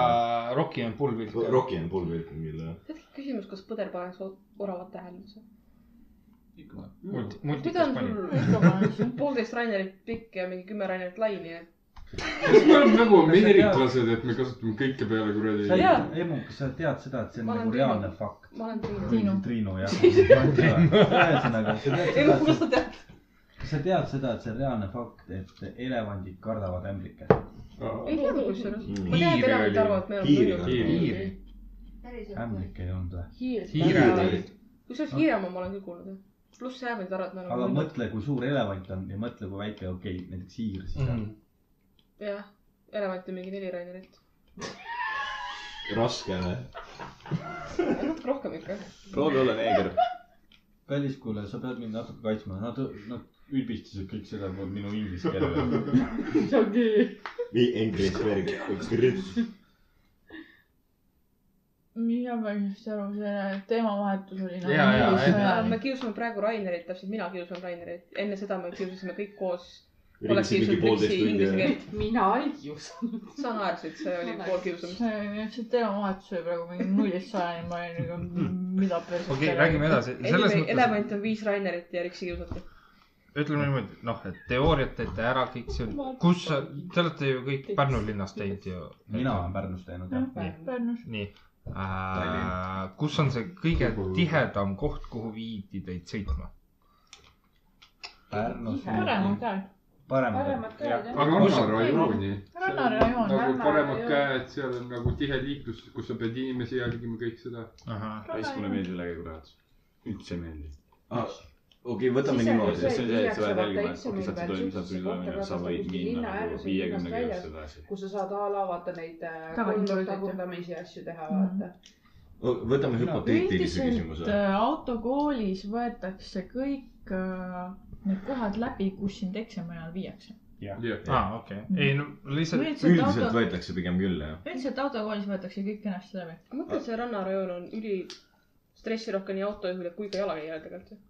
Rocki on pulvilk. Rocky on pulvinkel, mille. hetk küsimus, kas põder paneks oravat tähele üldse? multi, kui ta multikas on pani. sul poolteist Rainerit pikk ja mingi kümme Rainerit lai, nii et kas me oleme nagu ameeriklased, et me kasutame kõike peale kuradi sa Jaa., Emu, kas sa tead seda, et see on nagu Triinu. reaalne fakt? ma olen Triinu. Triinu. Triinu jah. ühesõnaga, sa tead Emu, seda, kust sa tead? kas sa tead seda, et see on reaalne fakt, et elevandid kardavad ämblikke? ei teadnud kusjuures. Mm. ma tean, et oli- arvavad, et me oleme hiiri. ämblikke ei olnud või? hiir. hiired olid. kusjuures Hiiremaa ma olen küll kuulnud jah. Pluss et me aga oleme. mõtle, kui suur elevant on ja mõtle, kui väike, okei okay,, näiteks hiir siis on. jah, elevant on mingi neli Rainerit. raske või? natuke rohkem ikka. proovi olla neeger. kallis kuulaja, sa pead mind natuke kaitsma, nad, nad ülbistasid kõik seda minu inglise keelele. see ongi. nii, Ingrid Berg, üks rütm. Mina päris hästi aru, see teemavahetus oli nagu nii jaa. sõjalik. me kiusame praegu Rainerit, täpselt mina kiusan Rainerit. enne seda me kiusasime kõik koos ja mina ei kiusanud. sa naersid, see oli pool kiusamist. see, see teemavahetus oli praegu mingi nullist sajani, ma olin nagu, mida perset. okei, räägime edasi. selles Anyway, mõttes, elevant on viis Rainerit ja Riksi kiusati. ütleme niimoodi, noh, et teooriat teete ära kõik see, kus, te olete ju kõik Pärnu linnas teinud ju. mina olen Pärnus teinud jah. Pärnus. nii äh,, kus on see kõige tihedam koht, kuhu viidi teid sõitma? Pärnus. paremad käed. paremad paremad. käed jah. aga rannarajooni. rannarajoon, nagu paremad ranna- käed, seal on nagu tihe liiklus, kus sa pead inimesi jälgima, kõik seda. raisk mulle meeldib ülekäigurajad. üldse ei meeldi. okei, võtame niimoodi. see on see, et sa pead jälgima, et okei, sealt sa tulid, sealt tuli tulemine, sa võid minna nagu viiekümne kilomeetrit edasi. kus sa saad a la vaata neid äh, tagurdamisi asju teha, Mhm. vaata. võtame hüpoteetilise üldiselt küsimuse. äh, autokoolis võetakse kõik äh, need kohad läbi, kus sind eksami ajal viiakse. aa, okei, ei no lihtsalt, üldiselt võetakse pigem küll jah. üldiselt autokoolis võetakse kõik kenasti läbi. ma mõtlen, et see rannarajoon on üli stressirohke nii autojuhile kui ka jalakäijale tegelikult.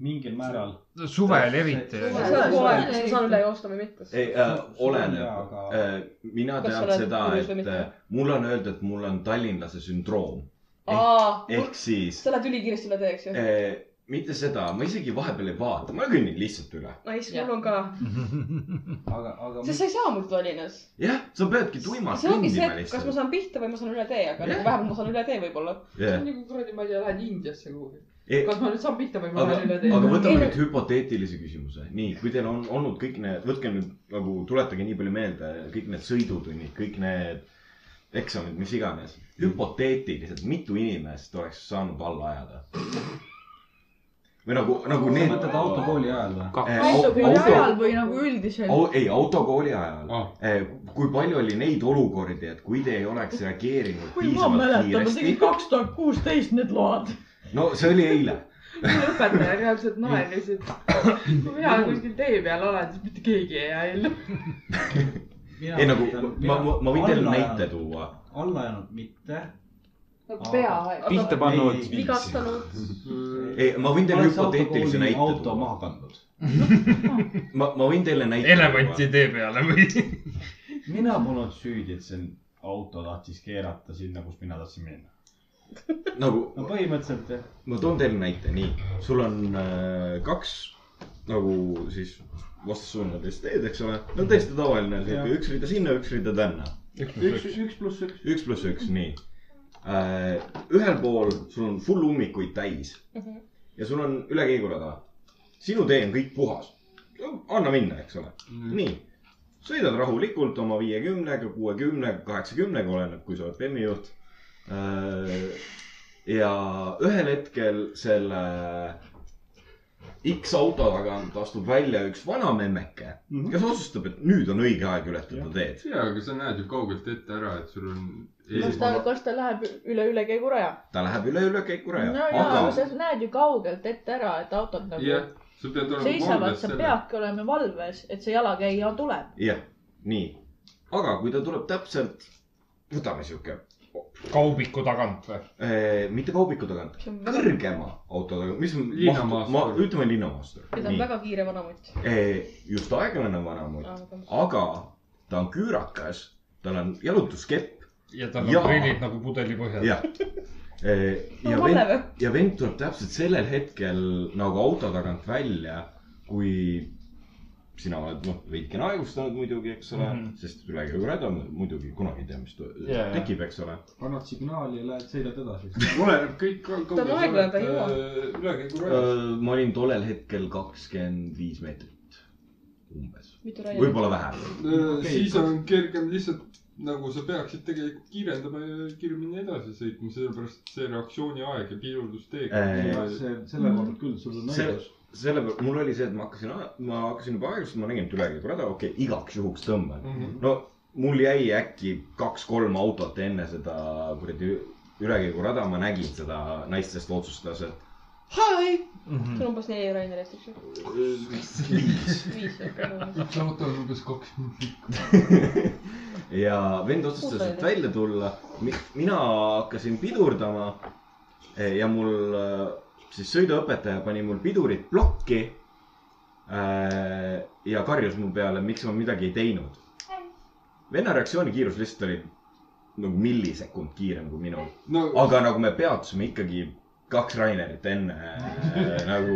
Mingil määral. suvel eriti. sa saad üle joosta või mitte. ei äh,, oleneb äh,. mina tean seda, et äh, mulle on öeldud, et mul on tallinlase sündroom. ehk siis sa lähed ülikiiresti üle tee, eks ju? äh, mitte seda, ma isegi vahepeal ei vaata, ma kõnnin lihtsalt üle. Nice, mul on ka. aga, aga. sest sa ei saa muidu Tallinnas. jah, sa peadki tuimalt see see, kõndima et kas ma lihtsalt. saan pihta või ma saan üle tee, aga Jah. nagu vähemalt ma saan üle tee võib-olla. see jah on, nagu kuradi, ma ei tea, lähed Indiasse kuhugi. aga, kas ma nüüd saan pihta või ma aga lähen üle tee? võtame Ei, nüüd hüpoteetilise küsimuse. nii, kui teil on olnud kõik need, võtke nüüd nagu tuletage nii palju meelde, kõik need sõidutunnid, kõik need eksamid, mis iganes. hüpoteetiliselt, mitu inimest oleks saanud alla ajada? või nagu, nagu sa need. mõtled autokooli ajal või? autokooli ajal või nagu üldiselt. Au, ei, autokooli ajal Ah. ah.. kui palju oli neid olukordi, et kui te ei oleks reageerinud kui ma piisavalt mäletan, ma kiiresti tegin. kaks tuhat kuusteist need load. No see oli eile. õpetaja reaalselt naeris, et kui mina kuskil tee peal olen, siis mitte keegi ei ellu. ei nagu, ma, ma, ma võin teile näite. tuua. alla jäänud mitte. nagu peaaegu. pihta pannud. vigastanud. ei, ma võin teile hüpoteetilise näite auto tuua. maha kandnud. ma, ma võin teile näite elevanti tee peale või? mina polnud süüdi, et see auto tahtis keerata sinna, kus mina tahtsin minna. Nagu no põhimõtteliselt jah. ma toon teile näite, nii, sul on äh, kaks nagu siis vastassuunalist teed, eks ole, no täiesti tavaline siuke Jah. üks rida sinna, üks rida tänna. üks, üks pluss üks. üks pluss üks, nii äh,. ühel pool sul on full ummikuid täis ja sul on ülekäigurada. sinu tee on kõik puhas. anna minna, eks ole mm.. nii, sõidad rahulikult oma viiekümnega, kuuekümnega, kaheksakümnega, oleneb, kui sa oled bemmi juht. Ja ühel hetkel selle X auto tagant astub välja üks vana memmeke, kes otsustab, et nüüd on õige aeg ületada teed. ja, aga sa näed ju kaugelt ette ära, et sul on. kas ta, kas ta läheb üle ülekäiguraja? ta läheb üle ülekäikuraja no jaa, aga aga sa näed ju kaugelt ette ära, et autod nagu jah, sa pead olema seisavad, valves sa selle. peadki olema valves, et see jalakäija tuleb. jah, nii, aga kui ta tuleb täpselt, võtame sihuke kaubiku tagant või? eh,, mitte kaubiku tagant, kõrgema auto tagant, mis on Linnamaastur. ma, ütleme linnamaastur. ja ta on väga kiire vanamutt. just aeglane vanamutt, aga ta on küürakas, tal on jalutuskepp, ja tal on Jaa. prillid nagu pudeli põhjal. jah. ja no Valle vend, ja vend tuleb täpselt sellel hetkel nagu auto tagant välja, kui sina oled noh, veidikene aeglustanud muidugi, eks ole mm. -hmm. sest ülekäigurada muidugi kunagi ei tea, mis jaa. tekib, eks ole. annad signaali ja lähed, sõidad edasi. oleneb kõik. Ta on aeglane, ta ei jõua. ülekäigurajast. ma olin tollel hetkel kakskümmend viis meetrit umbes, võib-olla vähem. Äh, siis on kergem lihtsalt nagu sa peaksid tegelikult kiirendama ja kiiremini edasi sõitma, sellepärast see reaktsiooniaeg ja pidurdusteeg Äh, see, selle koha pealt küll, sul on õigus. Selle peale, mul oli see, et ma hakkasin, ma hakkasin juba aeglustama, ma nägin, et ülekäigurada, okei okay,, igaks juhuks tõmban mm. -hmm. no mul jäi äkki kaks-kolm autot enne seda kuradi ülekäigurada, ma nägin seda naist, kes otsustas, et hi. sul on umbes neli Rainerist, eks ju? viis. viis, okei. üks auto on umbes kaks minutit. ja vend otsustas, et välja tulla. mina hakkasin pidurdama. ja mul siis sõiduõpetaja pani mul pidurit plokki. ja karjus mu peale, miks ma midagi ei teinud. venna reaktsioonikiirus lihtsalt oli nagu millisekund kiirem kui minul. no aga nagu me peatusime ikkagi kaks Rainerit enne äh, nagu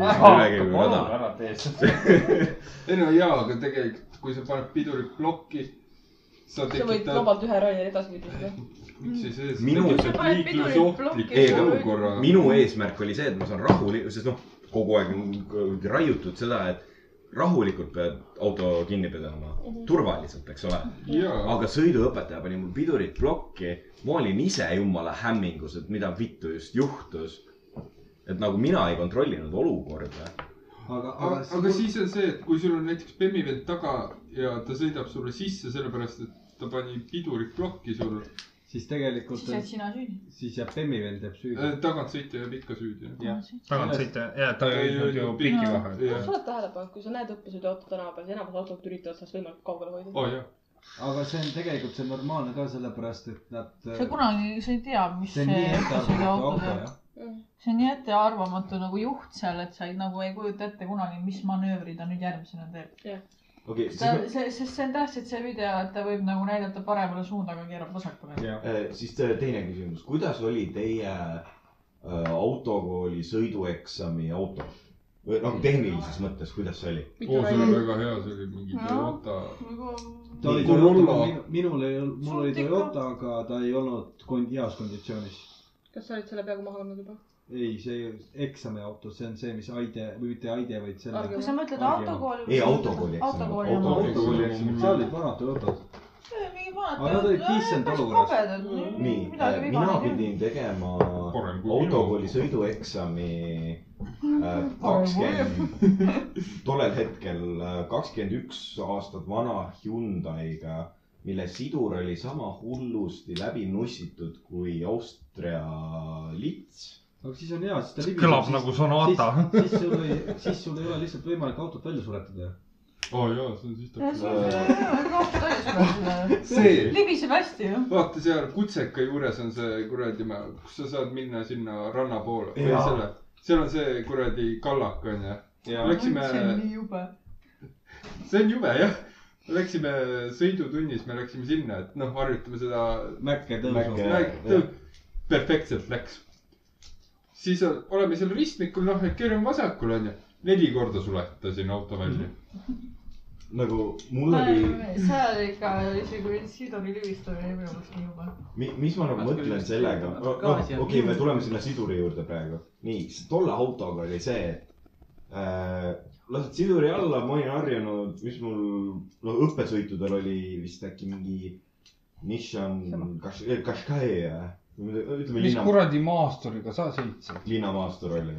tee seda. ei no jaa, aga tegelikult, kui sa paned pidurit plokki, sa sa võid tekitad, vabalt ühe Raineri edasi pidurdada. Miks siis see, sa Minu- sa võid- olukorra. minu eesmärk oli see, et ma saan rahulikult, sest noh, kogu aeg on raiutud seda, et rahulikult pead auto kinni pidama, turvaliselt, eks ole. jaa, aga sõiduõpetaja pani mul pidurit plokki, ma olin ise jumala hämmingus, et mida vittu just juhtus. et nagu mina ei kontrollinud olukorda. aga, aga, aga siis on see, et kui sul on näiteks bemmivend taga ja ta sõidab sulle sisse sellepärast, et ta pani pidurit plokki sul, siis tegelikult siis, oled sina süüdi. siis jääb Bemmi vend jääb süüdi. äh, tagantsõitja jääb ikka süüdi. tagantsõitja, ja ta ei jõudnud ju pliki vahele. jah, sa oled tähele pannud, kui sa näed õppesõiduautot tänava peal, siis enamus autod üritavad sellest võimalikult kaugele hoida. jah. aga see on tegelikult, see on normaalne ka sellepärast, et nad. sa kunagi, sa ei tea, mis see on see nii ettearvamatu auto auto teeb. jah. see on nii ettearvamatu nagu juht seal, et sa ei, nagu ei kujuta ette kunagi, mis manöövri ta nüüd järgmisena teeb. okei, siis ta, see, sest see on tähtsalt see video, et ta võib nagu näidata paremale suunda, aga keerab vasakule. Äh, siis te- teine küsimus, kuidas oli teie äh, autokooli sõidueksami auto? või nagu tehnilises mõttes, kuidas see oli? oo, see oli väga hea, see oli mingi. Toyota. ta oli Corolla. Toyota, minul ei olnud, mul oli. Toyota, aga ta ei olnud kon- heas konditsioonis. kas sa olid selle peaaegu maha kandnud juba? ei, see eksamiauto, see on see, mis Aide või mitte Aide, vaid selle. Kui sa mõtled autokooli. Ei, autokooli eksam. autokooli autokooli eksamid, seal olid vanad Toyotad. mingi vanad. Aga nad olid decent olukorras. nii, viga mina pidin tegema autokooli sõidueksami äh, kakskümmend, tollel hetkel äh, kakskümmend üks aastat vana Hyundai'ga, mille sidur oli sama hullusti läbi nussitud kui Austria lits. Aga siis on hea, siis ta libiseb. kõlab nagu Sonata. siis, siis sul ei, siis sul ei ole lihtsalt võimalik autot välja suretada. oo jaa, see on siis Äh, see, libiseb hästi ju. vaata seal Kutseka juures on see kuradi, kus sa saad minna sinna ranna poole või selle, seal on see kuradi kallak onju. Läksime, see on nii jube. see on jube jah. Läksime sõidutunnis, me läksime sinna, et noh, harjutame seda Mäkke tõusu. jah. perfektselt läks. Siis oleme seal ristmikul, noh, et keerame vasakule onju. neli korda suletasin auto välja. nagu mul oli, seal ikka isegi kui siduri libistamine minu meelest nii jube. mis ma nagu mõtlen sellega, okei okay,, me tuleme sinna siduri juurde praegu. nii, tolle autoga oli see, et äh, lased siduri alla, ma olin harjunud, mis mul, no õppesõitudel oli vist äkki mingi Nissan Kash- eh, Qashqai, ütleme mis linna, kuradi maasturiga sa sõitsid? linnamaastur oli.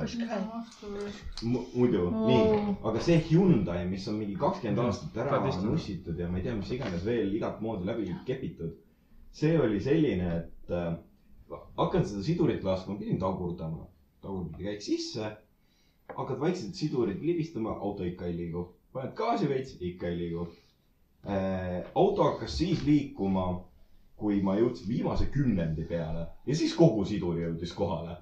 muidu, Oo. nii, aga see Hyundai, mis on mingi kakskümmend aastat ära nussitud ja ma ei tea, mis iganes veel igat moodi läbi kepitud. see oli selline, et äh, hakkan seda sidurit laskma, pidin tagurdama, tagurpidi käik sisse. hakkad vaikselt sidurit libistama, auto ikka ei liigu, paned gaasi veits, ikka ei liigu äh,. auto hakkas siis liikuma, kui ma jõudsin viimase kümnendi peale ja siis kogu sidur jõudis kohale.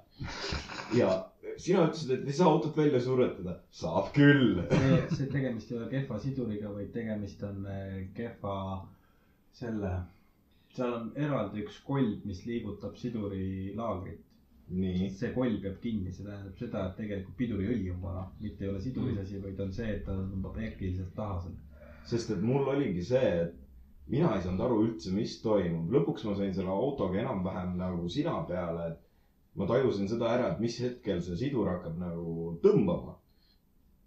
ja sina ütlesid, et ei saa autot välja suretada. saab küll. see, see tegemist ei ole kehva siduriga, vaid tegemist on eh, kehva selle, seal on eraldi üks kold, mis liigutab sidurilaagrit. nii, see koll peab kinni, see tähendab seda, et tegelikult piduriõli on vana, mitte ei ole siduris asi, vaid on see, et ta tõmbab äkiliselt taha selle. sest et mul oligi see, et mina ei saanud aru üldse, mis toimub. lõpuks ma sain selle autoga enam-vähem nagu sina peale, et ma tajusin seda ära, et mis hetkel see sidur hakkab nagu tõmbama.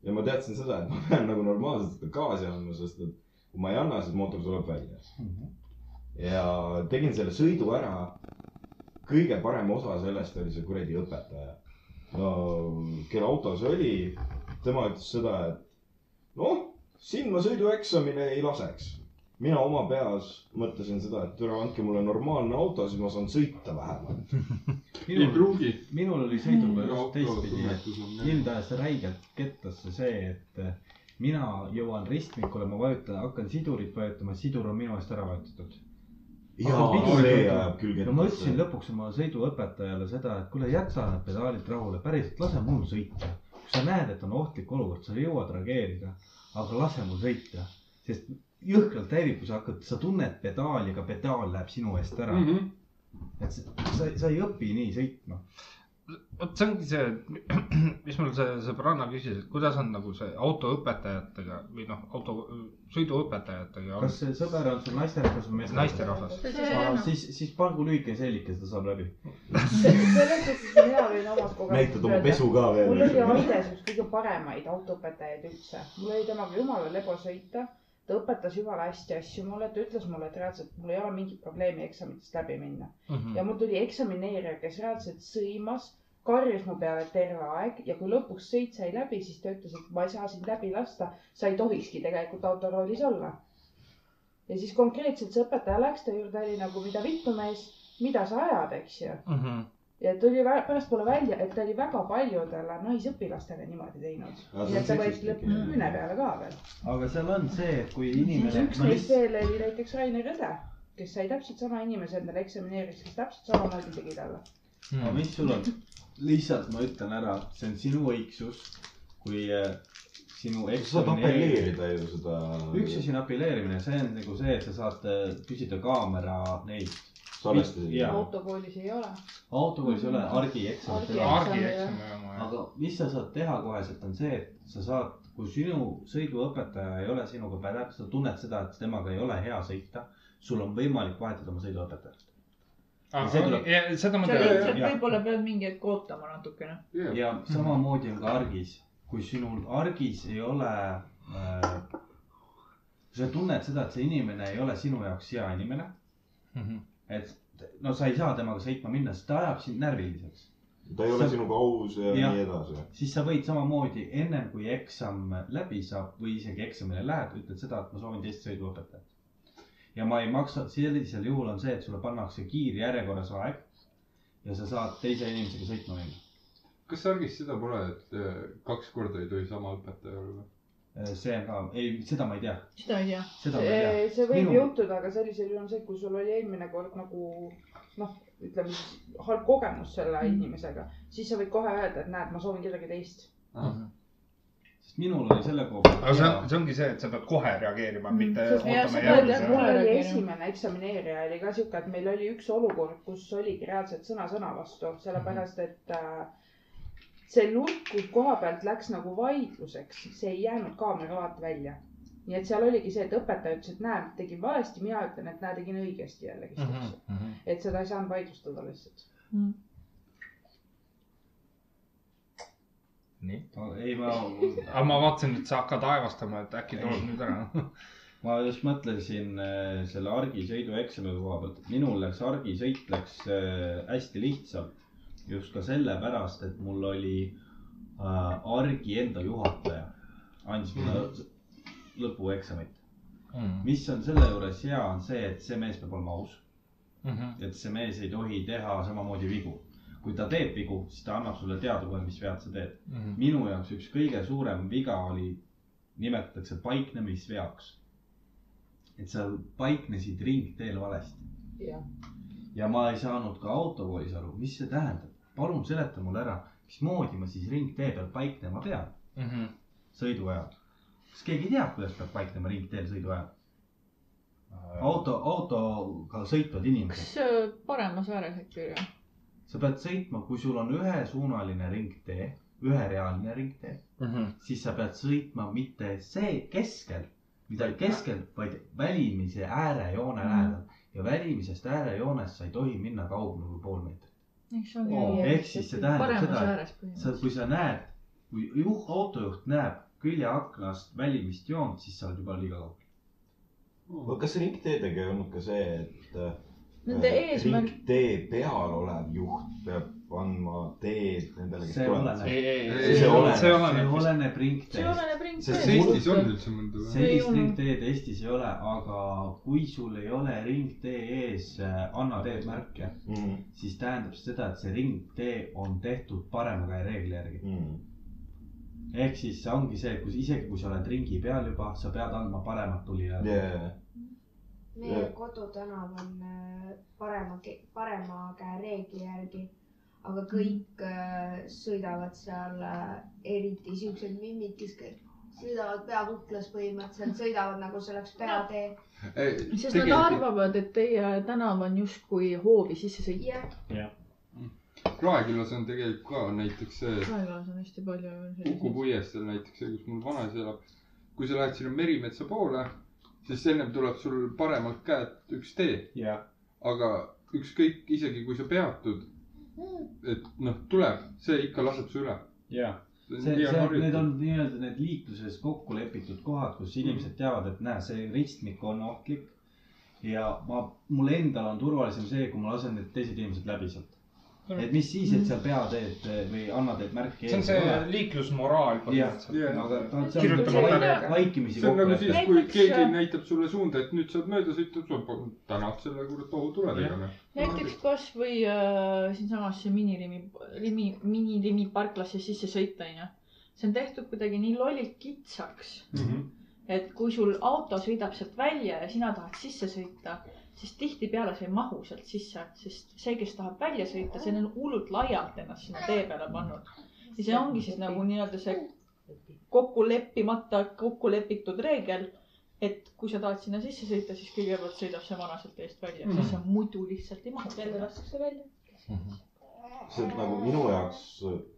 ja ma teadsin seda, et ma pean nagu normaalselt seda gaasi andma, sest et kui ma ei anna, siis mootor tuleb välja. ja tegin selle sõidu ära. kõige parem osa sellest oli see kuradi õpetaja no,. kelle auto see oli, tema ütles seda, et noh, sind ma sõidueksamile ei laseks. Mina oma peas mõtlesin seda, et türa, andke mulle normaalne auto, siis ma saan sõita vähemalt. ei pruugi. minul oli sõiduga just Auto teistpidi, mind ajas räigelt kettasse see, et eh, mina jõuan ristmikule, ma vajutan, hakkan sidurit vajutama, sidur on minu eest ära vajutatud. Jaa, see ajab küll no ma kettasse. ütlesin lõpuks oma sõiduõpetajale seda, et kuule, jäta need pedaalid rahule, päriselt lase mul sõita. kui sa näed, et on ohtlik olukord, sa jõuad reageerida, aga lase mul sõita, sest jõhkralt häirib, kui sa hakkad, sa tunned pedaali, aga pedaal läheb sinu eest ära mm. -hmm. et sa, sa, ei õpi nii sõitma. vot see ongi see, mis mul see sõbranna küsis, et kuidas on nagu see autoõpetajatega või noh, auto, sõiduõpetajatega. kas see sõber on sul naisterahvas või meesterahvas? naisterahvas. siis, siis pangu lühike sellike, ta saab läbi. selles suhtes mina võin omast kogemust näitad oma pesu ka veel. mul oli Aides üks kõige paremaid autoõpetajaid üldse. mul oli temaga jumala lebo sõita. Ta õpetas jumala hästi asju mulle, ta ütles mulle, et reaalselt mul ei ole mingit probleemi eksamitest läbi minna. ja mul tuli eksamineerija, kes reaalselt sõimas, karjus mu peale terve aeg ja kui lõpuks sõit sai läbi, siis ta ütles, et ma ei saa sind läbi lasta, sa ei tohikski tegelikult autoroolis olla. ja siis konkreetselt see õpetaja läks ta juurde, oli nagu, mida vittu mees, mida sa ajad, eks ju. Ja tuli pärastpoole välja, et ta oli väga paljudele naisõpilastele niimoodi teinud. Et ta võeti seksistlik. lõpuks küüne peale ka veel. aga seal on see, et kui siis inimene. üks neist veel oli näiteks Rainer Õde, kes sai täpselt sama inimese endale eksamineeriks, kes täpselt samamoodi tegi talle. aga mis sul on? lihtsalt ma ütlen ära, see on sinu õigsus, kui äh, sinu sa saad apelleerida ju seda. üks asi on apelleerimine, see on nagu see, et sa saad äh, küsida kaamera neid. Salvestisi. jaa, autokoolis ei ole. autokoolis ei ole argieksamit ei ole. Argieksam, jah. aga mis sa saad teha koheselt, on see, et sa saad, kui sinu sõiduõpetaja ei ole sinuga pädev, sa tunned seda, et temaga ei ole hea sõita, sul on võimalik vahetada oma sõiduõpetajat. Ah, see tuleb- seda ma tean. võib-olla pead mingi hetk ootama natukene. ja samamoodi on ka argis, kui sinul argis ei ole äh,. sa tunned seda, et see inimene ei ole sinu jaoks hea inimene, et no sa ei saa temaga sõitma minna, sest ta ajab sind närviliseks. ta ei ole sinuga aus ja Jah. nii edasi. siis sa võid samamoodi ennem kui eksam läbi saab või isegi eksamile lähed, ütled seda, et ma soovin teist sõiduõpetajat. ja ma ei maksa, sellisel juhul on see, et sulle pannakse kiirjärjekorras aeg ja sa saad teise inimesega sõitma minna. kas sargis seda pole, et äh, kaks korda ei tohi sama õpetaja olla? See on ka, ei, seda ma ei tea. seda ei tea. tea. see võib Minu- juhtuda, aga sellisel juhul on see, kui sul oli eelmine kord nagu noh, ütleme siis halb kogemus selle Mhm. inimesega, siis sa võid kohe öelda, et näed, ma soovin kedagi teist. sest minul oli selle koha pealt aga see on, see ongi see, et sa pead kohe reageerima, mitte Sest ootama mul järgmise. oli esimene eksamineerija oli ka siuke, et meil oli üks olukord, kus oligi reaalselt sõna sõna vastu, sellepärast et äh, see nurk, kus koha pealt läks nagu vaidluseks, see ei jäänud kaamera vaate välja. nii et seal oligi see, et õpetaja ütles, et näe, tegin valesti, mina ütlen, et näe, tegin õigesti jällegi mm. -hmm. et seda ei saanud vaidlustada lihtsalt. nii. ei, ma. aga ma vaatasin, et sa hakkad aevastama, et äkki tuleb nüüd ära. ma just mõtlesin äh, selle argisõidu eksami koha pealt, et minul läks argisõit läks äh, hästi lihtsalt. Just ka sellepärast, et mul oli äh, argi enda juhataja, andis mulle lõpueksamit. mis on selle juures hea, on see, et see mees peab olema aus. et see mees ei tohi teha samamoodi vigu. kui ta teeb vigu, siis ta annab sulle teada kohe, mis vead sa teed mm. Mhm. -hmm. minu jaoks üks kõige suurem viga oli, nimetatakse paiknemisveaks. et sa paiknesid ringteel valesti jah. ja ma ei saanud ka autokoolis aru, mis see tähendab. Palun seleta mulle ära, mismoodi ma siis ringtee peal paiknema pean sõidu ajal. kas keegi teab, kuidas peab paiknema ringteel sõidu ajal? auto, autoga sõitvad inimesed. kas paremas ääres äkki oli? sa pead sõitma, kui sul on ühesuunaline ringtee, üherealine ringtee, siis sa pead sõitma mitte see keskel, midagi keskel, vaid välimise äärejoone Mhm. lähedal ja välimisest äärejoonest sa ei tohi minna kaugemale kui pool meetrit. Nii, ehk siis see tähendab seda, et sa, kui sa näed, kui juht, autojuht näeb küljeaknast välimist joont, siis sa oled juba liiga kaugel. kas ringteedega ei olnud ka see, et äh, Nende eesmärk- ringtee peal olev juht peab andma teed nendele, kes see tulevad see oleneb, see oleneb see ringteest. oleneb ringteest. Sest Eestis on üldse mõnda või? sellist Ei ole. ringteed Eestis ei ole, aga kui sul ei ole ringtee ees äh, Anna teed märke, mm.. siis tähendab see seda, et see ringtee on tehtud parema käe reegli järgi. Mm. ehk siis see ongi see, kus isegi kui sa oled ringi peal juba, sa pead andma paremat tulijale Yeah. meie Jah. kodutänav on äh, parema, parema käe reegli järgi, aga kõik äh, sõidavad seal äh, eriti siuksed mimmid, kes kõik sõidavad pea kuklas põhimõtteliselt, sõidavad nagu see oleks peatee. sest nad arvavad, et teie tänav on justkui hoovi sisse sõit. jah, Raekülas on tegelikult ka näiteks see, Raekojas on hästi palju Uku. puiesteel näiteks see, kus mul vanaisa elab. kui sa lähed sinna Merimetsa poole, siis ennem tuleb sul paremalt käelt üks tee, aga ükskõik, isegi kui sa peatud, et noh, tuleb, see ikka laseb su üle. jah. see, see, need on nii-öelda need liikluses kokku lepitud kohad, kus inimesed teavad, et näe, see ristmik on ohtlik. ja ma, mul endal on turvalisem see, kui ma lasen need teised inimesed läbi sealt. Et mis siis, et seal peateed või annateed märki see on see liiklusmoraal jah, põhimõtteliselt. vaikimisi see on nagu siis, kui keegi äh, näitab sulle suunda, et nüüd saad mööda sõita, sa tänad selle kurat ohutuledega, noh. näiteks kasvõi äh, siinsamas Minilimi, Limi, Minilimi parklasse sisse sõita, onju. see on tehtud kuidagi nii lollilt kitsaks, et kui sul auto sõidab sealt välja ja sina tahad sisse sõita, siis tihtipeale sa ei mahu sealt sisse, sest see, kes tahab välja sõita, see on hullult laialt ennast sinna tee peale pannud. ja see ongi siis nagu nii-öelda see kokku leppimata, kokku lepitud reegel, et kui sa tahad sinna sisse sõita, siis kõigepealt sõidab see vana sealt eest välja, sest sa muidu lihtsalt ei mahu. jälle lastakse välja. see on nagu minu jaoks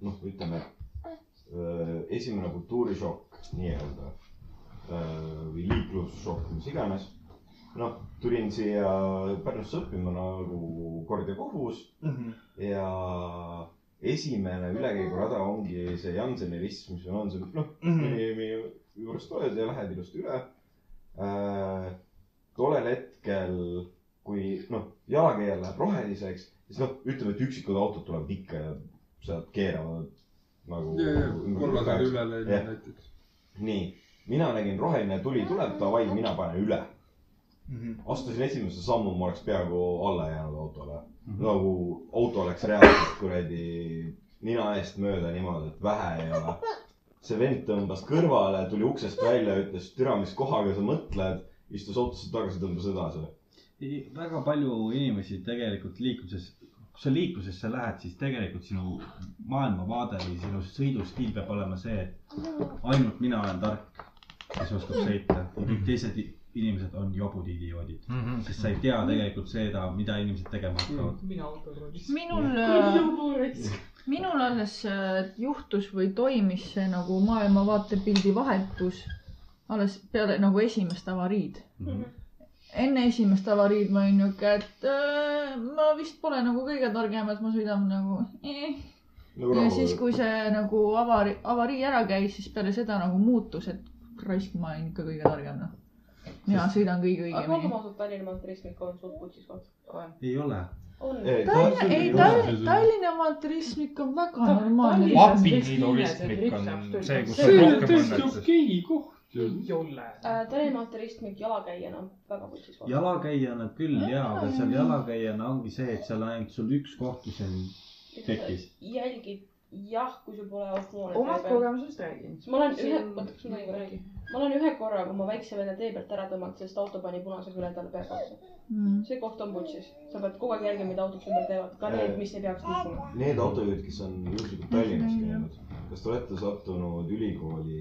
noh, ütleme öö, esimene kultuurishokk nii-öelda öö, või liiklusšokk, mis iganes. noh, tulin siia Pärnusse õppima nagu kord ja kohus ja esimene ülekäigurada ongi see Janseni rist, mis on see noh, Minimi juurest oled ja lähed ilusti üle äh,. tollel hetkel, kui noh, jalakäijal läheb roheliseks, siis noh, ütleme, et üksikud autod tulevad ikka ja sealt keeravad nagu. kollased üle läinud näiteks. nii, mina nägin roheline tuli tuleb, davai, mina panen üle. Astusin esimese sammu, ma oleks peaaegu alla jäänud autole. nagu auto oleks reaalselt kuradi nina eest mööda niimoodi, et vähe ei ole. see vend tõmbas kõrvale, tuli uksest välja, ütles, türa, mis kohaga sa mõtled, istus autosse tagasi, tõmbas edasi. väga palju inimesi tegelikult liikluses, kui sa liiklusesse lähed, siis tegelikult sinu maailmavaade või sinu sõidustiil peab olema see, et ainult mina olen tark, kes oskab sõita ja kõik teised inimesed on jobud idioodid. sest sa ei tea tegelikult seda, mida inimesed tegema hakkavad. mina autoroolist. minul, minul alles äh, juhtus või toimis see nagu maailmavaatepildi vahetus alles peale nagu esimest avariid. enne esimest avariid ma olin niuke, et äh, ma vist pole nagu kõige targem, et ma sõidan nagu eh.. nagu ja siis, kui see nagu avari, avarii ära käis, siis peale seda nagu muutus, et raisk, ma olen ikka kõige targem noh. Mina sõidan kõige aga olgem õigemini. ausad, Tallinna maanteeristmik on suht putsis koht. ei ole. on. Tallinna, ei Tall-, Tallinna maanteeristmik on väga normaalne. Vapiliidu ristmik on see, kus see on on rohkem täiesti õnnetust. okei koht ju. ei ole. Äh, Tallinna maanteeristmik jalakäijana on väga putsis koht. jalakäijana küll ja, aga seal jalakäijana ongi see, et seal ainult sul üks koht, kus on tekkis. jälgid, jah, kui sul pole omast kogemusest räägin. ma olen ühe, oota, kas ma räägin korra? Ma olen ühe korra oma väikse venna tee pealt ära tõmmanud, sest auto pani punase küle talle peaga otsa. Mm. see koht on putsis, sa pead kogu aeg jälgima, mida autod ümber teevad, ka need, mis ei peaks liikuma. Need autojuhid, kes on juhuslikult Tallinnas käinud, kas te olete sattunud ülikooli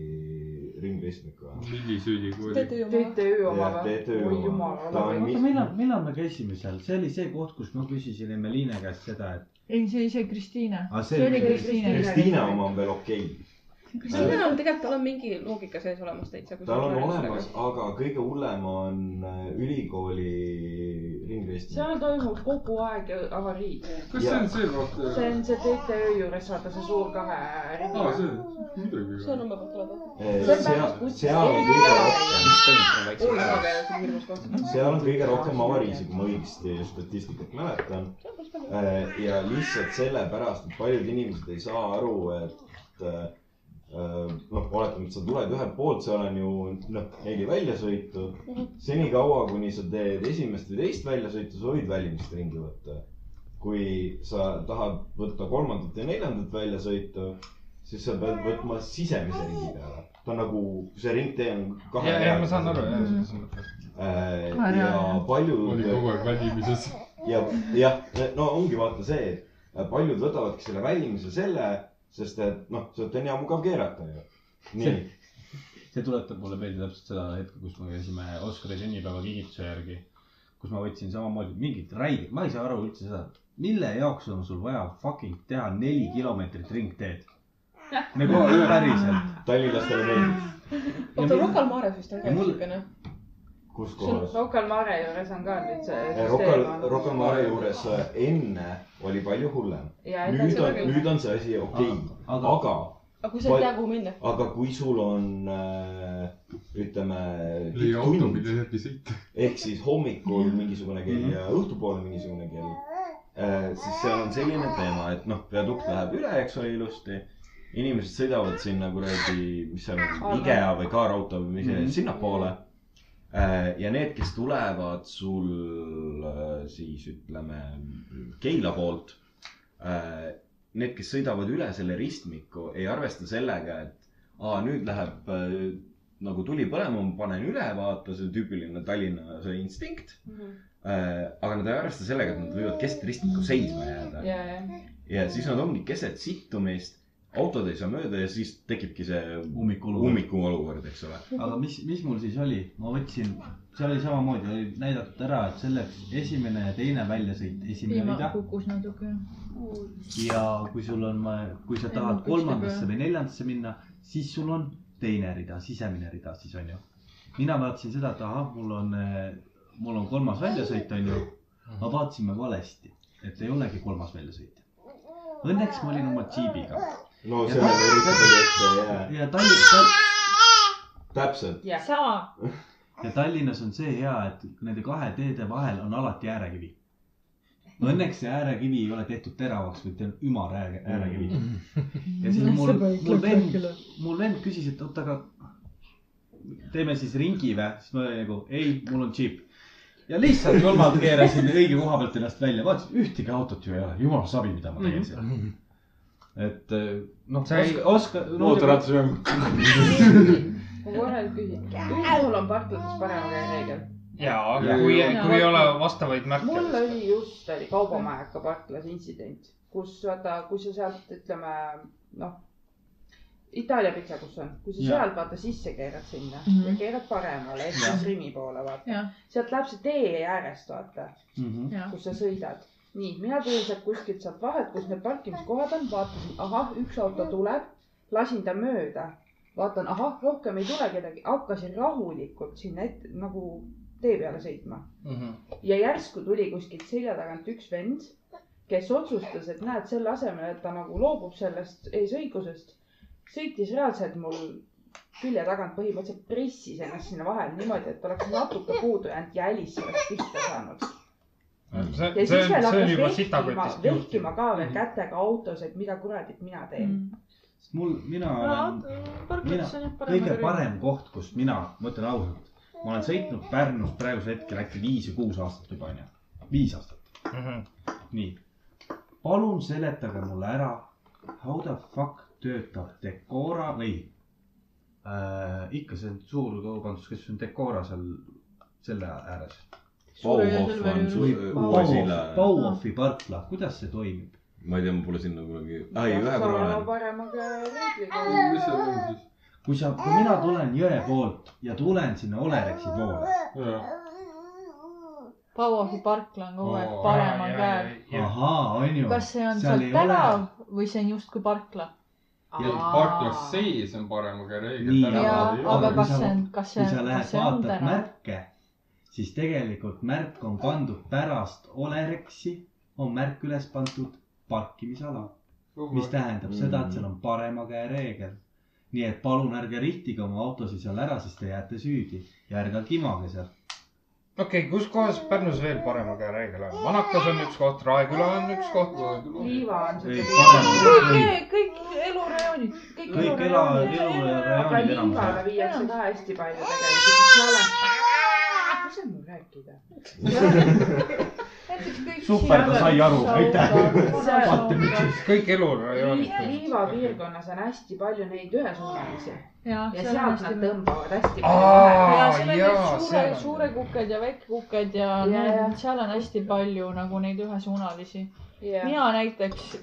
ringristmikku või? millise ülikooli? TTÜ oma või? Oi oma. jumal, oota, millal, millal me käisime seal, see oli see koht, kus ma küsisin Emmeliine käest seda, et ei, see oli see Kristiine. Aa, see oli Kristiine. Kristiina oma on veel okei okay.. Siin enam tegelikult tal on mingi loogika sees olemas täitsa. tal on olemas, aga kõige hullem on äh, ülikooli ringreistimine. seal toimub kogu aeg avariid. kas see on see vaata? see on see TTÜ juures, vaata see suur kahe ring. aa, see, muidugi. see on Nõmme poolt olev. seal, on kõige rohkem, seal on kõige rohkem avariisid, kui ma õigesti statistikat mäletan. ja lihtsalt sellepärast, et paljud inimesed ei saa aru, et äh, noh, oletame, et sa tuled ühelt poolt, seal on ju noh, neli väljasõitu. senikaua, kuni sa teed esimest või teist väljasõitu, sa võid välimist ringi võtta. kui sa tahad võtta kolmandat ja neljandat väljasõitu, siis sa pead võtma sisemise ringi peale. ta on nagu, see ringtee on kahe ja, ja ma saan aru, jah, selles mõttes. Äh, ja paljud oli kogu aeg välimises. ja, jah, no ongi vaata see, et paljud võtavadki selle väljimise selle, sest et noh, sealt on hea mugav keerata ju. nii, see tuletab mulle meelde täpselt seda hetke, kus me käisime Oskari sünnipäeva kingituse järgi. kus ma võtsin samamoodi mingit räiget, ma ei saa aru üldse seda, mille jaoks on sul vaja fucking teha neli kilomeetrit ringteed. nagu päriselt. tallinlastele meeldib. oota, Rocca al Mares vist on ka siukene. Kus kohas? Rocca al Mare juures on ka nüüd see. Rocca, Rocca al Mare juures äh, enne oli palju hullem. nüüd on, nüüd on see asi okei okay., aga- aga aga kui sa ei tea, kuhu minna? aga kui sul on äh, ütleme. leia auto, mille läbi sõita. ehk siis hommikul mingisugune kell ja õhtupoole mingisugune kell. siis seal on selline teema, et noh, viadukt läheb üle, eks ole, ilusti. inimesed sõidavad sinna kuradi, mis seal on, IKEA või kaarauto või mis Mhm. see, sinnapoole. Ja need, kes tulevad sul äh, siis ütleme Keila poolt. Need, kes sõidavad üle selle ristmiku, ei arvesta sellega, et aa, nüüd läheb äh, nagu tuli põlema, ma panen üle, vaata see tüüpiline Tallinna see instinkt. aga nad ei arvesta sellega, et nad võivad keset ristmikku seisma jääda. ja, ja. ja siis nad ongi keset sittumist, autod ei saa mööda ja siis tekibki see ummikuolukord. ummikuolukord, eks ole. aga mis, mis mul siis oli, ma võtsin, seal oli samamoodi, oli näidatud ära, et selleks esimene ja teine väljasõit, esimene viima rida. kukkus natuke. ja kui sul on, kui sa tahad kolmandasse või neljandasse minna, siis sul on teine rida, sisemine rida siis on ju. mina vaatasin seda, et ahah, mul on, mul on kolmas väljasõit on ju. ma vaatasime valesti, et ei olegi kolmas väljasõit. Õnneks ma olin oma džiibiga no ta- on eriti palju ette ja ja Tallinn Tall,, täpselt. sama. ja Tallinnas on see hea, et nende kahe teede vahel on alati äärekivi. no õnneks see äärekivi ei ole tehtud teravaks, vaid ta on ümar ääre, äärekivi. ja siis mul, mul vend, mul vend küsis, et oota, aga teeme siis ringi või? siis ma olin nagu ei, mul on džiip. ja lihtsalt julmalt keerasin õige koha pealt ennast välja, vaatasin ühtegi autot ju ei ole, jumala savi, mida ma teen seal. Et noh, Sa ei- oska, oska. mootorratasmäng. ma korra küsin, üldjuhul on parklates parema käe reegel. ja, aga Ja- kui, kui ei ole vastavaid märke. mul oli just, oli Kaubamajaka parklas intsident, kus vaata, kui sa sealt ütleme noh, Itaalia pitsa, kus on, kui sa Ja. sealt vaata sisse keerad sinna mm. -hmm. ja keerad paremale ehk Ja. siis Rimi poole vaata sealt läheb see tee äärest vaata, Mhm. jah. kus sa sõidad. nii, mina tulin sealt kuskilt sealt vahelt, kus need parkimiskohad on, vaatasin, ahah, üks auto tuleb, lasin ta mööda, vaatan, ahah, rohkem ei tule kedagi, hakkasin rahulikult sinna ette nagu tee peale sõitma. Mhm. ja järsku tuli kuskilt selja tagant üks vend, kes otsustas, et näed, selle asemel, et ta nagu loobub sellest eesõigusest, sõitis reaalselt mul külje tagant põhimõtteliselt pressis ennast sinna vahele niimoodi, et oleks natuke puudu jäänud ja Alice oleks pihta saanud. see, ja see siis on, veel hakkas vehkima, vehkima ka veel kätega autos, et mida kuradit mina teen. Mm. mul, mina olen on jah kõige. parem koht, kus mina, ma ütlen ausalt, ma olen sõitnud Pärnus praegusel hetkel äkki viis või kuus aastat juba onju, viis aastat, Mhm. nii. palun seletage mulle ära, how the fuck töötab Decora või äh, ikka see suur kaubanduskeskus on Decora seal selle ääres. Bauhof on silla. Bauhofi parkla, kuidas see toimib? ma ei tea, ma pole sinna kunagi, ai ühe korra olen. parema käe mis seal on siis? kui sa, kui mina tulen jõe poolt ja tulen sinna Olerexi poole, Bauhofi parkla on kogu aeg Oo, paremal käel. ahaa, on ju. kas see on Seal ei tänav või see on justkui parkla? ja parklas sees on reegel tänaval ja ei, aga ole. kas see on, kas see on, kas see on vaatad täna? märke, siis tegelikult märk on pandud pärast Olerexi, on märk üles pandud parkimisala, mis tähendab Mm. seda, et seal on parema käe reegel. nii et palun ärge rihtige oma autosid seal ära, siis te jääte süüdi ja ärge kimage seal. okei okay,, kus kohas Pärnus veel parema käe reegel on? Vanakas on üks koht, Raeküla on üks koht. Liiva on parem, kõik, kõik elurajoonid, kõik elurajoonid. aga elurajoonid Liivale viiakse ka hästi palju tegelikult. mis on mul rääkida? super, ta sai aru, aitäh. kõik elurajoonid. Liiva piirkonnas on hästi palju neid ühesuunalisi ja ja seal on sealt nad tõmbavad hästi palju. ja seal on need suure on. suure kuked ja väikekuked ja Ja, ja., seal on hästi palju nagu neid ühesuunalisi. ja mina näiteks,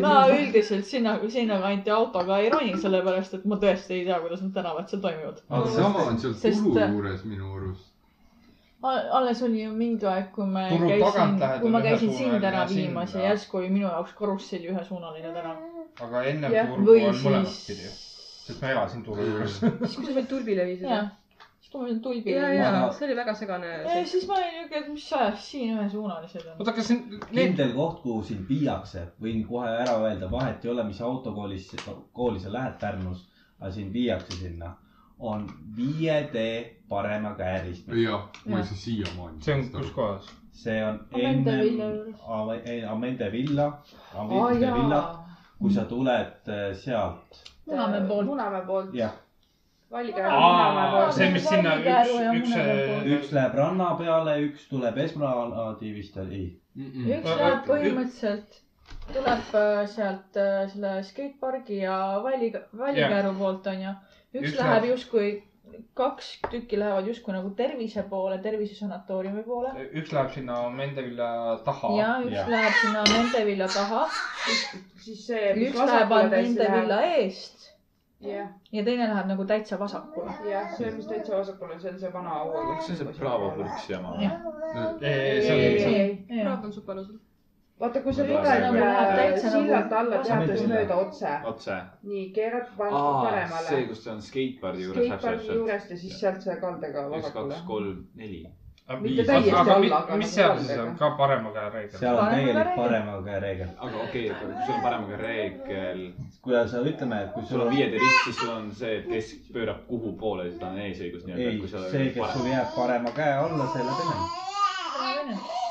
ma üldiselt sinna, sinnakanti autoga ei roni, sellepärast et ma tõesti ei tea, kuidas need tänavad seal toimivad. aga sama on seal turu juures minu arust. Alles oli ju mingi aeg, kui me Turu käisin kui ma käisin sind ära viimas ja järsku oli minu jaoks karusselli ühesuunaline tänav. aga ennem turgu või on mõlemat siis- pidi. sest ma elasin turu juures. siis, kui sa veel turbile viisid. jah, siis kui ma olin tulbi ja, ja, ja see oli väga segane. siis ma olin niuke, et mis ajast siin ühesuunalised on. oota, kas need, kindel koht, kuhu sind viiakse, võin kohe ära öelda, vahet ei ole, mis autokoolis, kooli sa lähed Pärnus, aga sind viiakse sinna, on viie tee parema käe ristmik. jah, ma ei saa siiamaani. see on kus? kohas? see on enne Amende villa, Amende villa, kui sa tuled äh, sealt, Munamäe poolt. Munamäe poolt. jah, see, mis sinna üks, üks poolt. üks läheb ranna peale, üks tuleb Esmeraldi vist oli, üks läheb põhimõtteliselt, tuleb äh, sealt äh, selle skatepargi ja Valli, Vallikäru poolt onju. Üks Üks läheb läheb- justkui, kaks tükki lähevad justkui nagu tervise poole, tervisesanatooriumi poole. üks läheb sinna Mendevilla taha. ja üks Jah. läheb sinna Mendevilla taha, siis see, üks läheb Mendevilla eest jah, ja teine läheb nagu täitsa vasakule. jah, see, mis täitsa vasakul on, see on see vana haua. kas see on see Bravo Põrks jama või? see on, praegu on super ausalt. vaata, kui sa täitsa nagu sillalt alla teates vasakule. mööda otse, otse. nii keerad pa- aa, see, paremale. kus ta on skatepardi juures skatepargi täpselt. juurest ja siis sealt see kaldega üks, vasakule kaks,. kolm, neli. Mitte täiesti alla, aga mis nagu seal siis on ka parema käe reegel? seal on Parema täielik käe parema käe reegel. aga okei okay,, kui sul on paremaga reegel, kui sa ütleme, et kui sul on viiede rist, siis sul on see, et kes pöörab kuhu poole, siis tal on eesõigus ei nii-öelda., see, kes sul jääb parema käe alla, see läheb enne.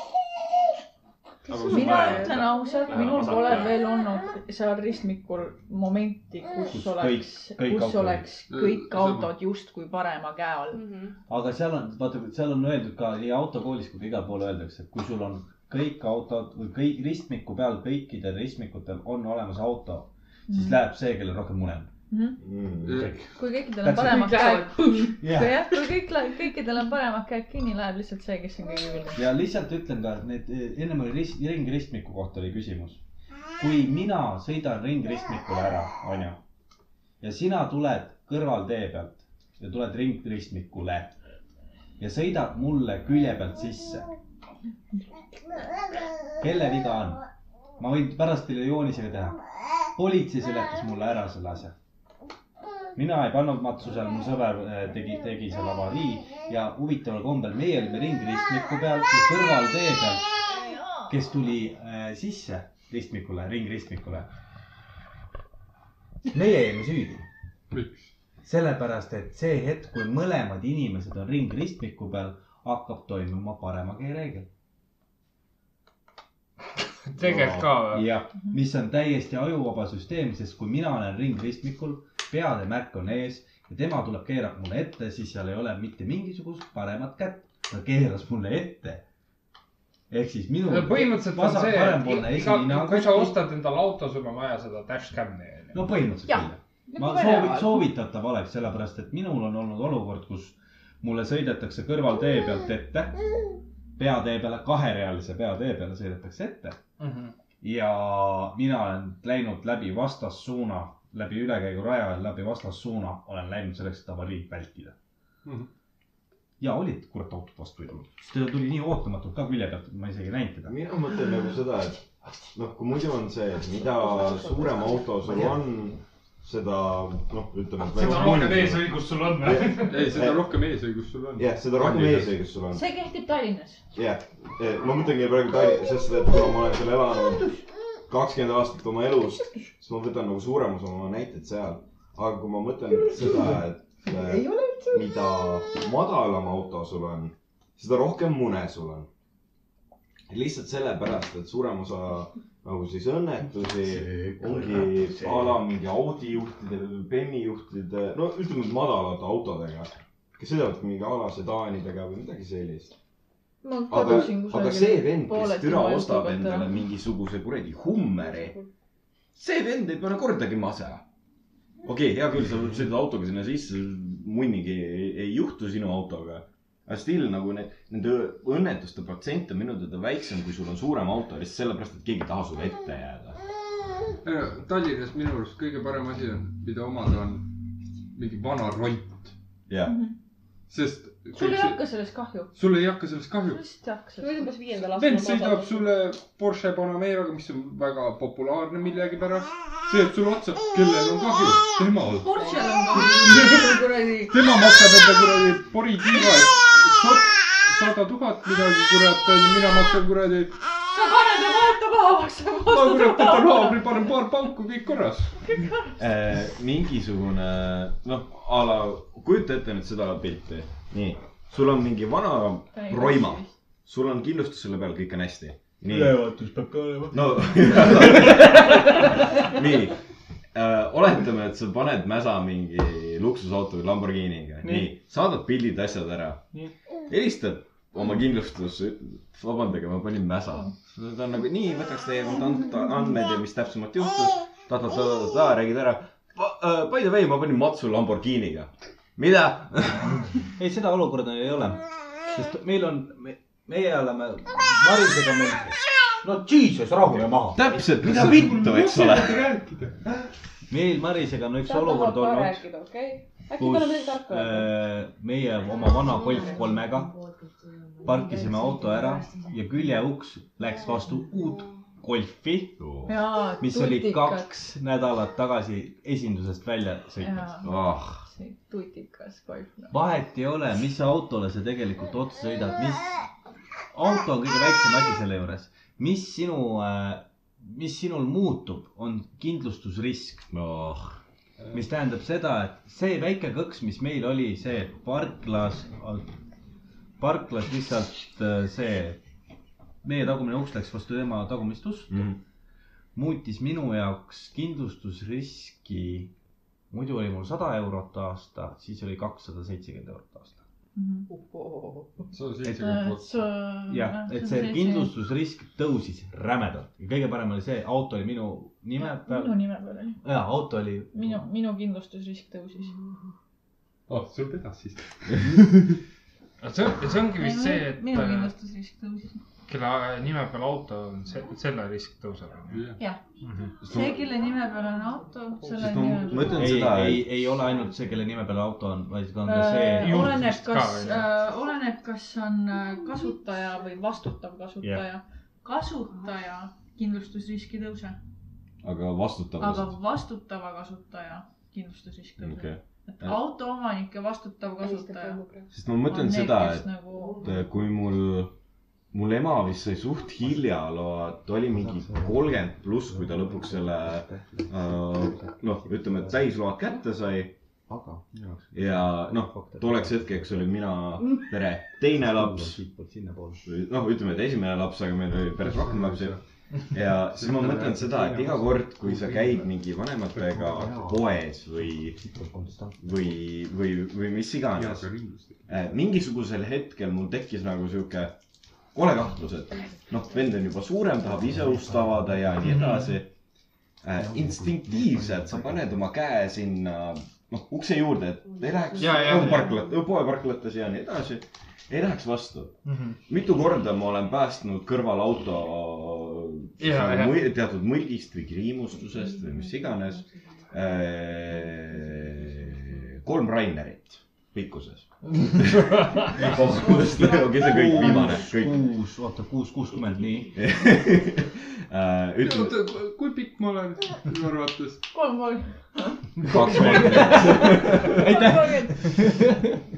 Mina ütlen ausalt, minul pole veel olnud seal ristmikul momenti, kus Kus oleks, kus autod- oleks kõik Sama. autod justkui parema käe all. aga seal on, vaata, seal on öeldud ka nii autokoolis kui ka igal pool öeldakse, et kui sul on kõik autod või kõik ristmiku peal, kõikidel ristmikutel on olemas auto, siis Mhm. läheb see, kellel rohkem mune on. Mm. kui kõikidel on paremad käed, kui jah, kui kõik, kõikidel on paremad käed kinni, läheb lihtsalt see, kes on kõige ülbem. ja lihtsalt ütlen ka, et need, ennem oli rist, ringristmiku kohta oli küsimus. kui mina sõidan ringristmikule ära, onju, ja sina tuled kõrvaltee pealt ja tuled ringristmikule ja sõidad mulle külje pealt sisse. kelle viga on? ma võin pärast teile joonisega teha. politsei seletas mulle ära selle asja. Mina ei pannud matsu seal, mu sõber eh, tegi, tegi seal avarii ja huvitaval kombel meie olime ringristmiku peal ja kõrvaltee peal, kes tuli äh, sisse ristmikule, ringristmikule. meie jäime süüdi, miks? sellepärast et see hetk, kui mõlemad inimesed on ringristmiku peal, hakkab toimuma parema käe reegel. Tegelikult ka või? jah, mis on täiesti ajuvaba süsteem, sest kui mina olen ringristmikul, peademärk on ees ja tema tuleb, keerab mulle ette, siis seal ei ole mitte mingisugust paremat kätt. ta keeras mulle ette. ehk siis minu. põhimõtteliselt on see, et iga kui sa ostad endale auto, sul on vaja seda dashcam'i no põhimõtteliselt Jah. küll. ma soovin, soovitatav oleks, sellepärast et minul on olnud olukord, kus mulle sõidetakse kõrvaltee pealt ette. Peatee peale, kaherealise peatee peale sõidetakse ette ja mina olen läinud läbi vastassuuna, läbi ülekäiguraja, läbi vastassuuna olen läinud selleks, et avariid vältida Mhm. ja olid, kurat, autot vastu ei tulnud, sest ta tuli nii ootamatult ka külje pealt, et ma isegi ei näinud teda. mina mõtlen nagu seda, et noh, kui muidu on see, et mida suurem auto sul on, seda noh, ütleme. seda rohkem eesõigust sul on. ei, seda rohkem eesõigust sul on. jah, seda rohkem eesõigust sul on. see kehtib Tallinnas. jah, ma mõtlengi praegu Tallinnas, sest et kuna ma olen seal elanud kakskümmend aastat oma elust, siis ma võtan nagu suurem osa oma näiteid seal. aga kui ma mõtlen seda, et äh, mida madalam auto sul on, seda rohkem mune sul on. lihtsalt sellepärast, et suurem osa nagu siis õnnetusi ongi a la mingi Audi juhtide, Benny juhtide, no ütleme madalate autodega, kes sõidavad mingi a la sedaanidega või midagi sellist. aga, aga see vend, kes türa ostab endale. mingisuguse kuradi Hummeri, see vend ei pane kordagi mase. okei okay,, hea küll, sa sõidad autoga sinna sisse, munnigi ei, ei juhtu sinu autoga. Aga still nagu need, nende õnnetuste protsent on minu teada väiksem, kui sul on suurem auto, lihtsalt sellepärast, et keegi ei taha sulle ette jääda. Tallinnas minu arust kõige parem asi on, mida omada on mingi vana ront, jah, sest. sul ei hakka sellest kahju. sul ei hakka sellest kahju. lihtsalt ei hakka sellest. umbes viiendal aastal. vend sõidab sulle Porsche Panameeraga, mis on väga populaarne millegipärast. sõidab sulle otsa, kellel on kahju, temal. Porsche'l on kahju, kuradi. tema maksab enda kuradi poritiiva eest sada tuhat midagi, kurat, mina maksan kuradi. sa paned oma auto maha, maksab ma kurat vastu võtan haamri, panen paar pauku, kõik korras. Äh, mingisugune noh, a la, kujuta ette nüüd seda pilti. nii, sul on mingi vana roima, sul on kindlustus selle peal, kõik on hästi. nii, ülevaatus peab ka olema. no nii äh,, oletame, et sa paned mäsa mingi luksusauto või Lamborghiniga, nii, saadad pildid, asjad ära. Helistad oma kindlustusse, ütled vabandage, ma panin mäsa. ta on nagu nii, võtaks teie kontant- andmeid ja mis täpsemalt juhtus. ta-ta-ta-ta-ta, räägid ära. By the way, ma panin matsu Lamborghiniga. mida? ei, seda olukorda ei ole, sest meil on me,, meie oleme Marisega meil, no jesus, rahune maha. täpselt, mida vittu, eks ole. Meil Marisega on üks sa tahad olukord olnud, okei? äkki kus pole midagi tarka öelda? äh, meie oma vana Golf kolmega parkisime auto ära ja küljeuks läks vastu uut Golfi, mis oli. kaks nädalat tagasi esindusest välja sõitnud. ah, tutikas golf. vahet ei ole, mis autole sa tegelikult otsa sõidad, mis auto on kõige väiksem asi selle juures, mis sinu, mis sinul muutub, on kindlustusrisk. oh, mis tähendab seda, et see väike kõks, mis meil oli, see parklas, parklas lihtsalt äh, see, meie tagumine uks läks vastu tema tagumist ust Mhm. muutis minu jaoks kindlustusriski. muidu oli mul sada eurot aasta, siis oli kakssada seitsekümmend eurot aasta. Sada seitsekümmend protsenti. jah, et see. kindlustusrisk tõusis rämedalt ja kõige parem oli see, auto oli minu nime minu peal. nime peal oli. ja auto oli. minu, minu kindlustusrisk tõusis. oh, sul pedas siis. see, see ongi vist see, et minu kindlustusrisk tõusis. Kelle nime peal auto on, see, selle risk tõuseb. jah, see, kelle nime peal on auto, selle ma nime peal. mõtlen ei, seda, ei et, ei ole ainult see, kelle nime peal auto on, vaid ka on ka see Äh, Juurdlust oleneb, ka, kas äh,, oleneb, kas on äh, kasutaja või vastutav kasutaja. kasutaja kindlustusrisk ei tõuse, aga aga vastutavus. vastutava kasutaja kindlustusrisk tõuseb okei, et auto omanik ja vastutav kasutaja. sest ma mõtlen seda, et nagu... et kui mul, mul ema vist sai suht hilja loa, ta oli mingi kolmkümmend pluss, kui ta lõpuks selle äh, noh, ütleme, et täisload kätte sai aga. ja noh, tolleks hetkeks olin mina pere teine laps, noh, ütleme, et esimene laps, aga meil oli päris rohkem lapsi. ja siis ma mõtlen seda, et iga kord, kui sa käid mingi vanematega poes või, või, või, või mis iganes. mingisugusel hetkel mul tekkis nagu sihuke kole kahtlus, et noh, vend on juba suurem, tahab ise ust avada ja nii edasi. instinktiivselt sa paned oma käe sinna, noh, ukse juurde, et ei läheks Ja, ja, ja. parklat-, poeparklates ja nii edasi. ei läheks vastu. Mhm. mitu korda ma olen päästnud kõrval auto Ja, mõ- teatud mõlgist või kriimustusest või mis iganes. kolm Rainerit pikkuses. kuus, okei, see kõik viimane, kõik. kuus, oota, kuus, kuuskümmend, nii. Ütleme oota, kui pikk ma olen sinu arvates? kolm, kolm. kaks meetrit.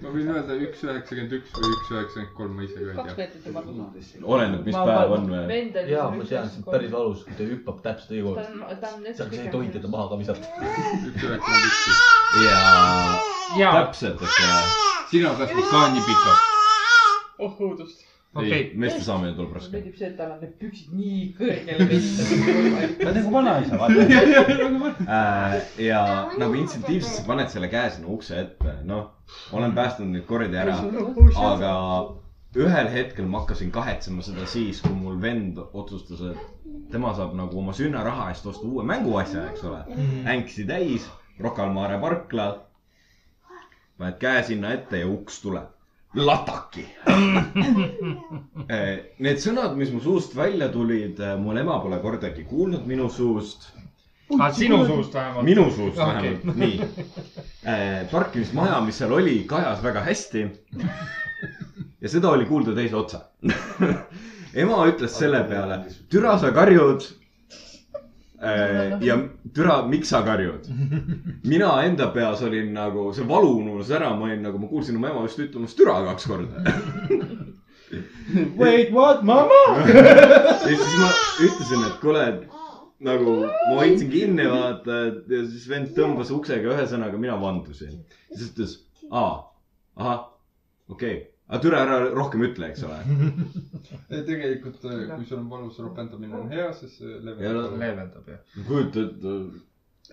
ma võin öelda üks üheksakümmend üks või üks üheksakümmend kolm, ma ise ka ei kaks tea. meetrit on valus. oleneb, mis päev on või? on. jaa, ma tean, see on päris. valus, kui ta hüppab täpselt teie ta juurde. on, ta on seal ei tohi teda maha ka visata. üks üheksakümmend üks. ja jaa, täpselt, eks ole. Sina tahtsid ka nii pikalt? oh õudust. okei ei, meeste saamine tuleb raske. meeldib see, et tal on need püksid nii kõrgel tõstetud. ta on nagu vanaisa, vaata. Äh, ja nagu instinktiivselt sa paned selle käe sinna ukse ette, noh, olen päästnud neid kordi ära, aga ühel hetkel ma hakkasin kahetsema seda siis, kui mul vend otsustas, et tema saab nagu oma sünnaraha eest osta uue mänguasja, eks ole. änksi täis, Rocca al Mare parkla. Paned käe sinna ette ja uks tuleb. lataki. Need sõnad, mis mu suust välja tulid, mul ema pole kordagi kuulnud minu suust ah,, sinu suust vähemalt. minu suust Okei. vähemalt, nii. parkimismaja, mis seal oli, kajas väga hästi. ja seda oli kuulda teise otsa. ema ütles selle peale, türa sa karjud. Ja türa, miks sa karjud? mina enda peas olin nagu, see valu unus ära, ma olin nagu, ma kuulsin oma ema vist ütlemas türa kaks korda. Wait, what, mama? ja siis ma ütlesin, et kuule, nagu ma hoidsin kinni, vaata, ja siis vend tõmbas uksega ühesõnaga, mina vandusin. siis ütles, aa, ahah, okei okay., aga türa ära rohkem ütle, eks ole. tegelikult, kui sul on valus, ropendamine on hea, sest see leevendab. leevendab jah. kujutad,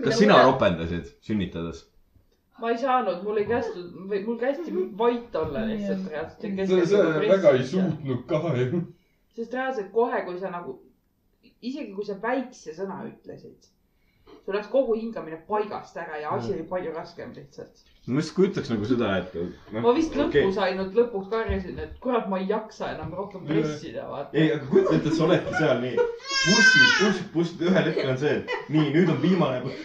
kas sina ropendasid sünnitades? ma ei saanud, mul ei kästud, või mul kästi vait olla lihtsalt reaalselt. sa, sa väga ei. suutnud ka ju. sest reaalselt kohe, kui sa nagu, isegi kui sa väikse sõna ütlesid, sul läks kogu hingamine paigast ära ja asi oli palju raskem lihtsalt. ma just kujutaks nagu seda, et. ma vist lõpus ainult lõpuks karjusin, et kurat, ma ei jaksa enam rohkem pressida, vaata. ei, aga kujuta ette, sa oledki seal nii, bussid, bussid, bussid, ühel hetkel on see, et nii, nüüd on viimane.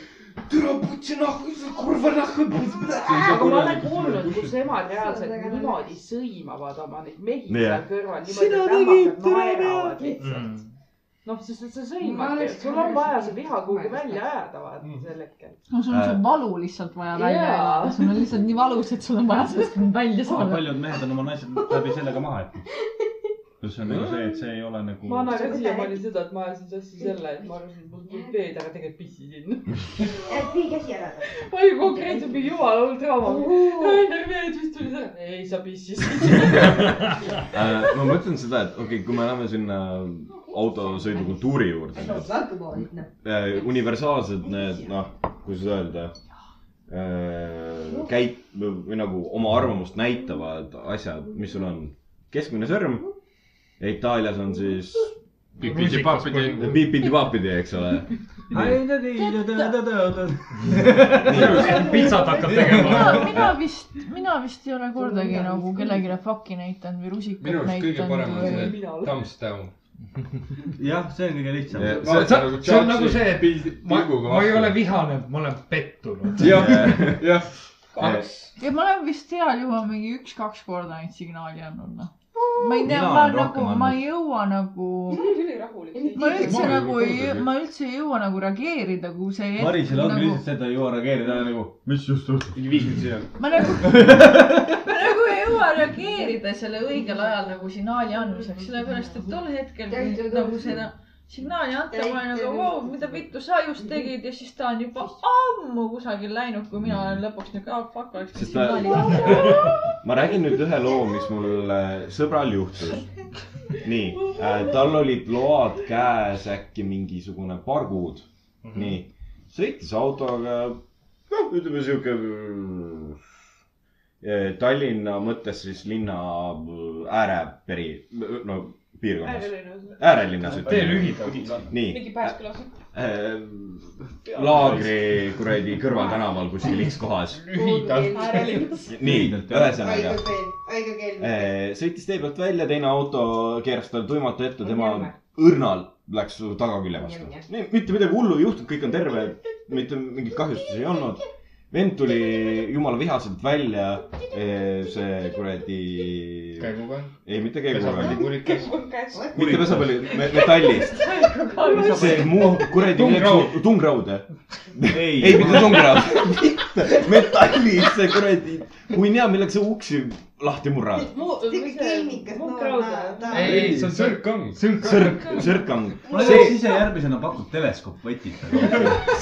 türa putsi nahku, kurva nahku. aga ma olen kuulnud, kus emad reaalselt niimoodi sõimavad oma neid mehi seal kõrval, Sina tegid, peale. lihtsalt. noh, sest et sa et sul on vaja see viha kuhugi välja ajada, vaata sel hetkel. no sul on see Äh. valu lihtsalt vaja välja Jaa. elada, sul on lihtsalt nii valus, et sul on vaja sellest välja saada. paljud mehed on oma naised läbi sellega maha jätnud. kus on nagu see, et see ei ole nagu. ma naeran siiamaani seda, et ma ajasin sassi selle, et ma arvasin, et mul tuleb veed, aga tegelikult pissisin. vii käsi ära. ma olin konkreetselt mingi jumala hull draama. Rainer veed vist tuli ära. ei, sa pissisid. Äh, ma mõtlen seda, et okei okay,, kui me läheme sinna autosõidukultuuri juurde, äh, universaalsed need, noh, kuidas öelda äh,, käit- või, nagu oma arvamust näitavad asjad, mis sul on. keskmine sõrm ja Itaalias on siis pipidi-papidi. eks ole. pitsat hakkab mina, tegema. mina vist, mina vist ei ole kordagi nagu kellelegi fuck'i näidanud või rusikat minu arust kõige parem on näidanud see thumbs down. jah, see on kõige lihtsam. see see on nagu see, et ma, ma ei ole vihane, ma olen pettunud. jah, jah. ja ma olen vist heal juhul mingi üks-kaks korda neid signaali andnud, noh. Ma ei tea, ma nagu, ma ei jõua nagu, ma üldse nagu jõua ei, ma üldse ei jõua nagu reageerida, kui see Marisel ongi nagu lihtsalt see, et ta ei jõua reageerida nagu, mis just juhtus. mingi viis minutit hiljem. ma nagu, ma nagu ei jõua reageerida selle õigel ajal nagu signaali andmiseks, sellepärast et tol hetkel, kui nagu seda signaali anta, ma olen nagu, vau, mida vittu sa just tegid ja siis ta on juba ammu kusagil läinud, kui mina olen lõpuks nagu, ah fuck, oleks ta- signaali andma. ma räägin nüüd ühe loo, mis mul äh, sõbral juhtus. nii äh,, tal olid load käes äkki mingisugune paar kuud. nii, sõitis autoga, noh, ütleme sihuke äh, Tallinna mõttes siis linna ääreperi, no piirkonnas, äärelinnas tee lühidalt. nii äh,, laagri kuradi kõrvaltänaval kuskil X kohas. lühidalt. nii, ühesõnaga. Eh, sõitis tee pealt välja, teine auto keeras talle tuimalt ette, tema õrnal läks tagakülje vastu. mitte midagi hullu ei juhtunud, kõik on terve, mitte mingit kahjustusi ei olnud. Vend tuli jumala vihaselt välja, see kuradi, käiguga. ei mitte käiguga, mitte pesapalli, metallist. see muu kuradi Tungraud., tungraud. ei, ei mitte tungraud, metallist see kuradi, kui hea, millega sa uksi lahti murrad. ei, see on sõrkang. sõrk, sõrkang. see ise järgmisena pakkunud teleskoopvõtit.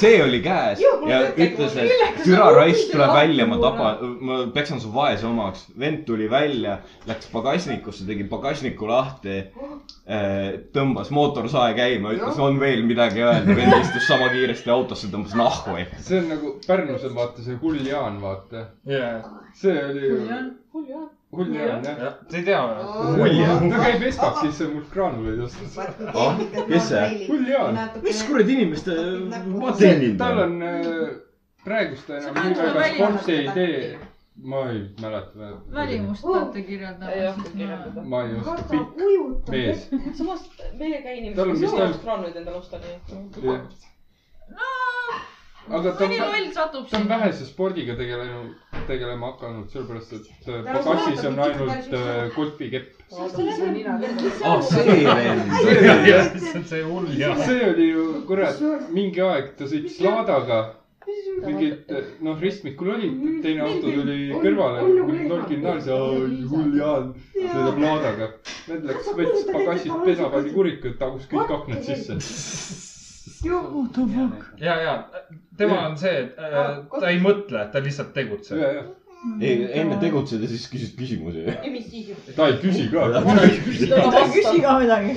see oli käes ja ütles, et türa raisk tuleb välja, ma tapan, ma peksan su vaese omaks. vend tuli välja, läks pagasnikusse, tegi pagasniku lahti. tõmbas mootorsae käima, ütles, on veel midagi öelda. vend istus sama kiiresti autosse, tõmbas nahku. see on nagu Pärnus on vaata see hull Jaan, vaata. jaa. See oli ju, hull Jaan jah. Te ei tea või? hull Jaan. ta käib Espak sisse mul graanuleid ostmas. Ah, kes see? hull Jaan. mis kuradi inimeste, teenin tal ta. on äh, praegust enam nii pead väga mulle sporti ei tee. ma ei mäleta. välimust peate ei kirjeldama oska. kirjeldada. ma ei oska, pikk mees. samas meie käi Tal on inimesed vist ei ainult- graanuleid endale osta, nii et. Aga ta on ta on vähese spordiga tegelenud, tegelema hakanud, sellepärast et äh, pagassis on ainult äh, golfikepp. ah, see vend. see on see hull ja. see oli ju, kurat, mingi aeg ta sõitis laadaga. mingid, noh, ristmikul oli, teine auto tuli kõrvale, nolkinud naine, hull Jaan, sõidab laadaga. Vend läks, võttis pagasist pesapallikuriku, tagus kõik aknad sisse. ja, ja tema on see, et äh, ta ei mõtle, ta lihtsalt tegutseb. ja, ja, ei, enne tegutsed ja siis küsid küsimusi. ja mis siis ju. ta ei küsi ka. küsi ka midagi.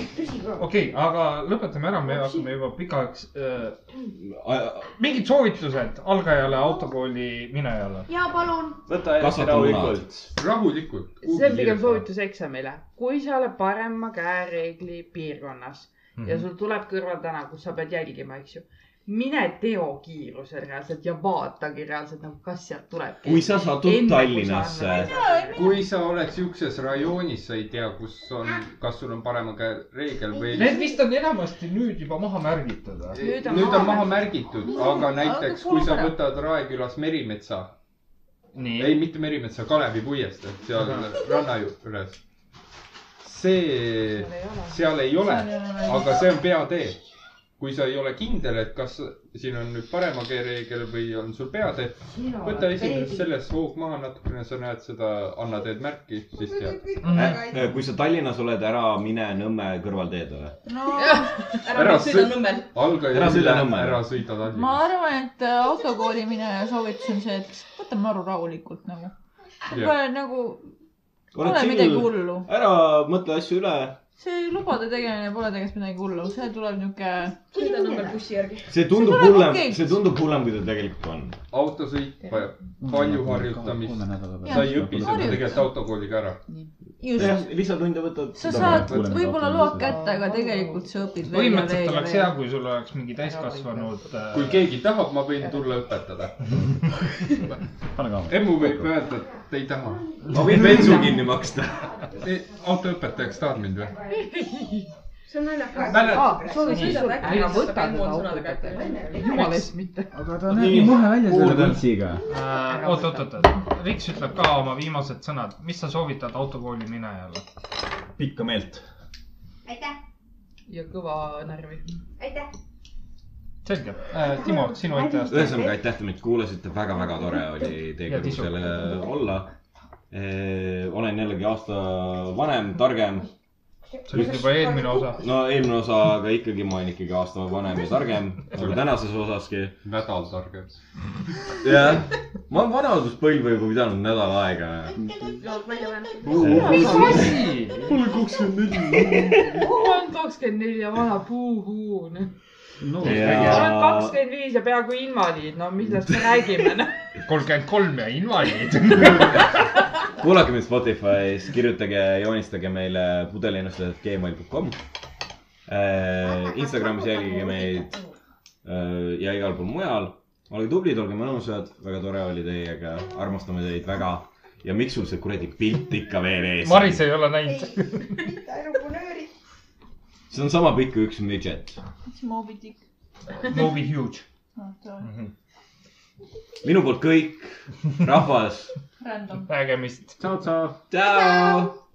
okei, aga lõpetame ära, me hakkame juba pikaks äh,. mingid soovitused algajale autokooli minejale? ja palun. võta Kasvata rahulikult. rahulikult. see on pigem. soovitus eksamile. kui sa oled parema käereegli piirkonnas Mhm. ja sul tuleb kõrvaltänav, kus sa pead jälgima, eks ju. mine teo kiirusel reaalselt ja vaatagi reaalselt nagu, kas sealt tuleb. kui sa satud Tallinnasse, kui sa oled siukses rajoonis, sa ei tea, kus on, kas sul on parema käe reegel või. Need vist on enamasti nüüd juba maha märgitud. Nüüd on nüüd maha on maha märgitud, aga näiteks kui sa võtad Raekülas Merimetsa, ei, mitte Merimetsa, Kalevi puiestee, seal ranna juures. see, seal ei ole, aga see on peatee. kui sa ei ole kindel, et kas siin on nüüd parema käereegel või on sul peatee, võta esimesest sellest hoog maha natukene, sa näed seda Anna teed märki, siis tead. Äh, kui sa Tallinnas oled, ära mine Nõmme kõrvalteedele. no ära Ära sõida sõi- Nõmmel. Ära sõida üle, Nõmmele. ära sõida ma Tallinnas. arvan, et äh, autokooli mineja soovitus on see, et võtame aru rahulikult nagu. Nagu pole midagi chill, hullu. ära mõtle asju üle. see lubade tegemine pole tegelikult midagi hullu, see tuleb niuke. sõida Nõmmel bussi järgi. see tundub hullem see tundub hullem, kui ta tegelikult on. autosõit vajab palju harjutamist. sa ei õpi seda tegelikult autokooliga ära. just, lisatunde võtad. sa saad võib-olla load kätte, aga tegelikult sa õpid põhimõtteliselt oleks hea, kui sul oleks mingi täiskasvanud äh, kui keegi tahab, ma võin tulla õpetada. emmu võib öelda, et ei taha. ma võin bensu kinni maksta. autoõpetajaks tahad mind või? see on naljakas. jumala eest mitte. aga ta nägi muhe välja selle pitsiga. äh, oot, oot, oot, oot, Riks ütleb ka oma viimased sõnad, mis sa soovitad autokooli minejale? pikka meelt. aitäh, ja kõva närvi. aitäh. selge äh,, Timo, sinu etteaste. ühesõnaga, aitäh, et meid kuulasite, väga-väga tore oli teiega Ja tisu. seal olla. olen jällegi aasta vanem, targem. See oli juba eelmine osa. no eelmine osa, aga ikkagi ma olen ikkagi aasta vanem ja targem, nagu tänases osaski. nädal targem. jah, ma olen vanaduspõlve juba pidanud nädal aega. mis asi? olen kakskümmend neli. olen kakskümmend neli ja vana puhuu. No olen kakskümmend viis ja peaaegu invaliid, no millest me räägime, noh. kolmkümmend kolm ja invaliid. kuulake meid Spotify's, kirjutage, joonistage meile pudeliennustajad.gmail.com. Instagramis jälgige meid äh, ja igal pool mujal. olge tublid, olge mõnusad, väga tore oli teiega, armastame teid väga. ja miks sul see kuradi pilt ikka veel ees? Maris ei ole näinud. mitte ainult. See on sama pikk kui üks midget. mis Moby Dick? Moby Huge. ta on. minu poolt kõik, rahvas. Random. nägemist. tšau, tšau. tšau.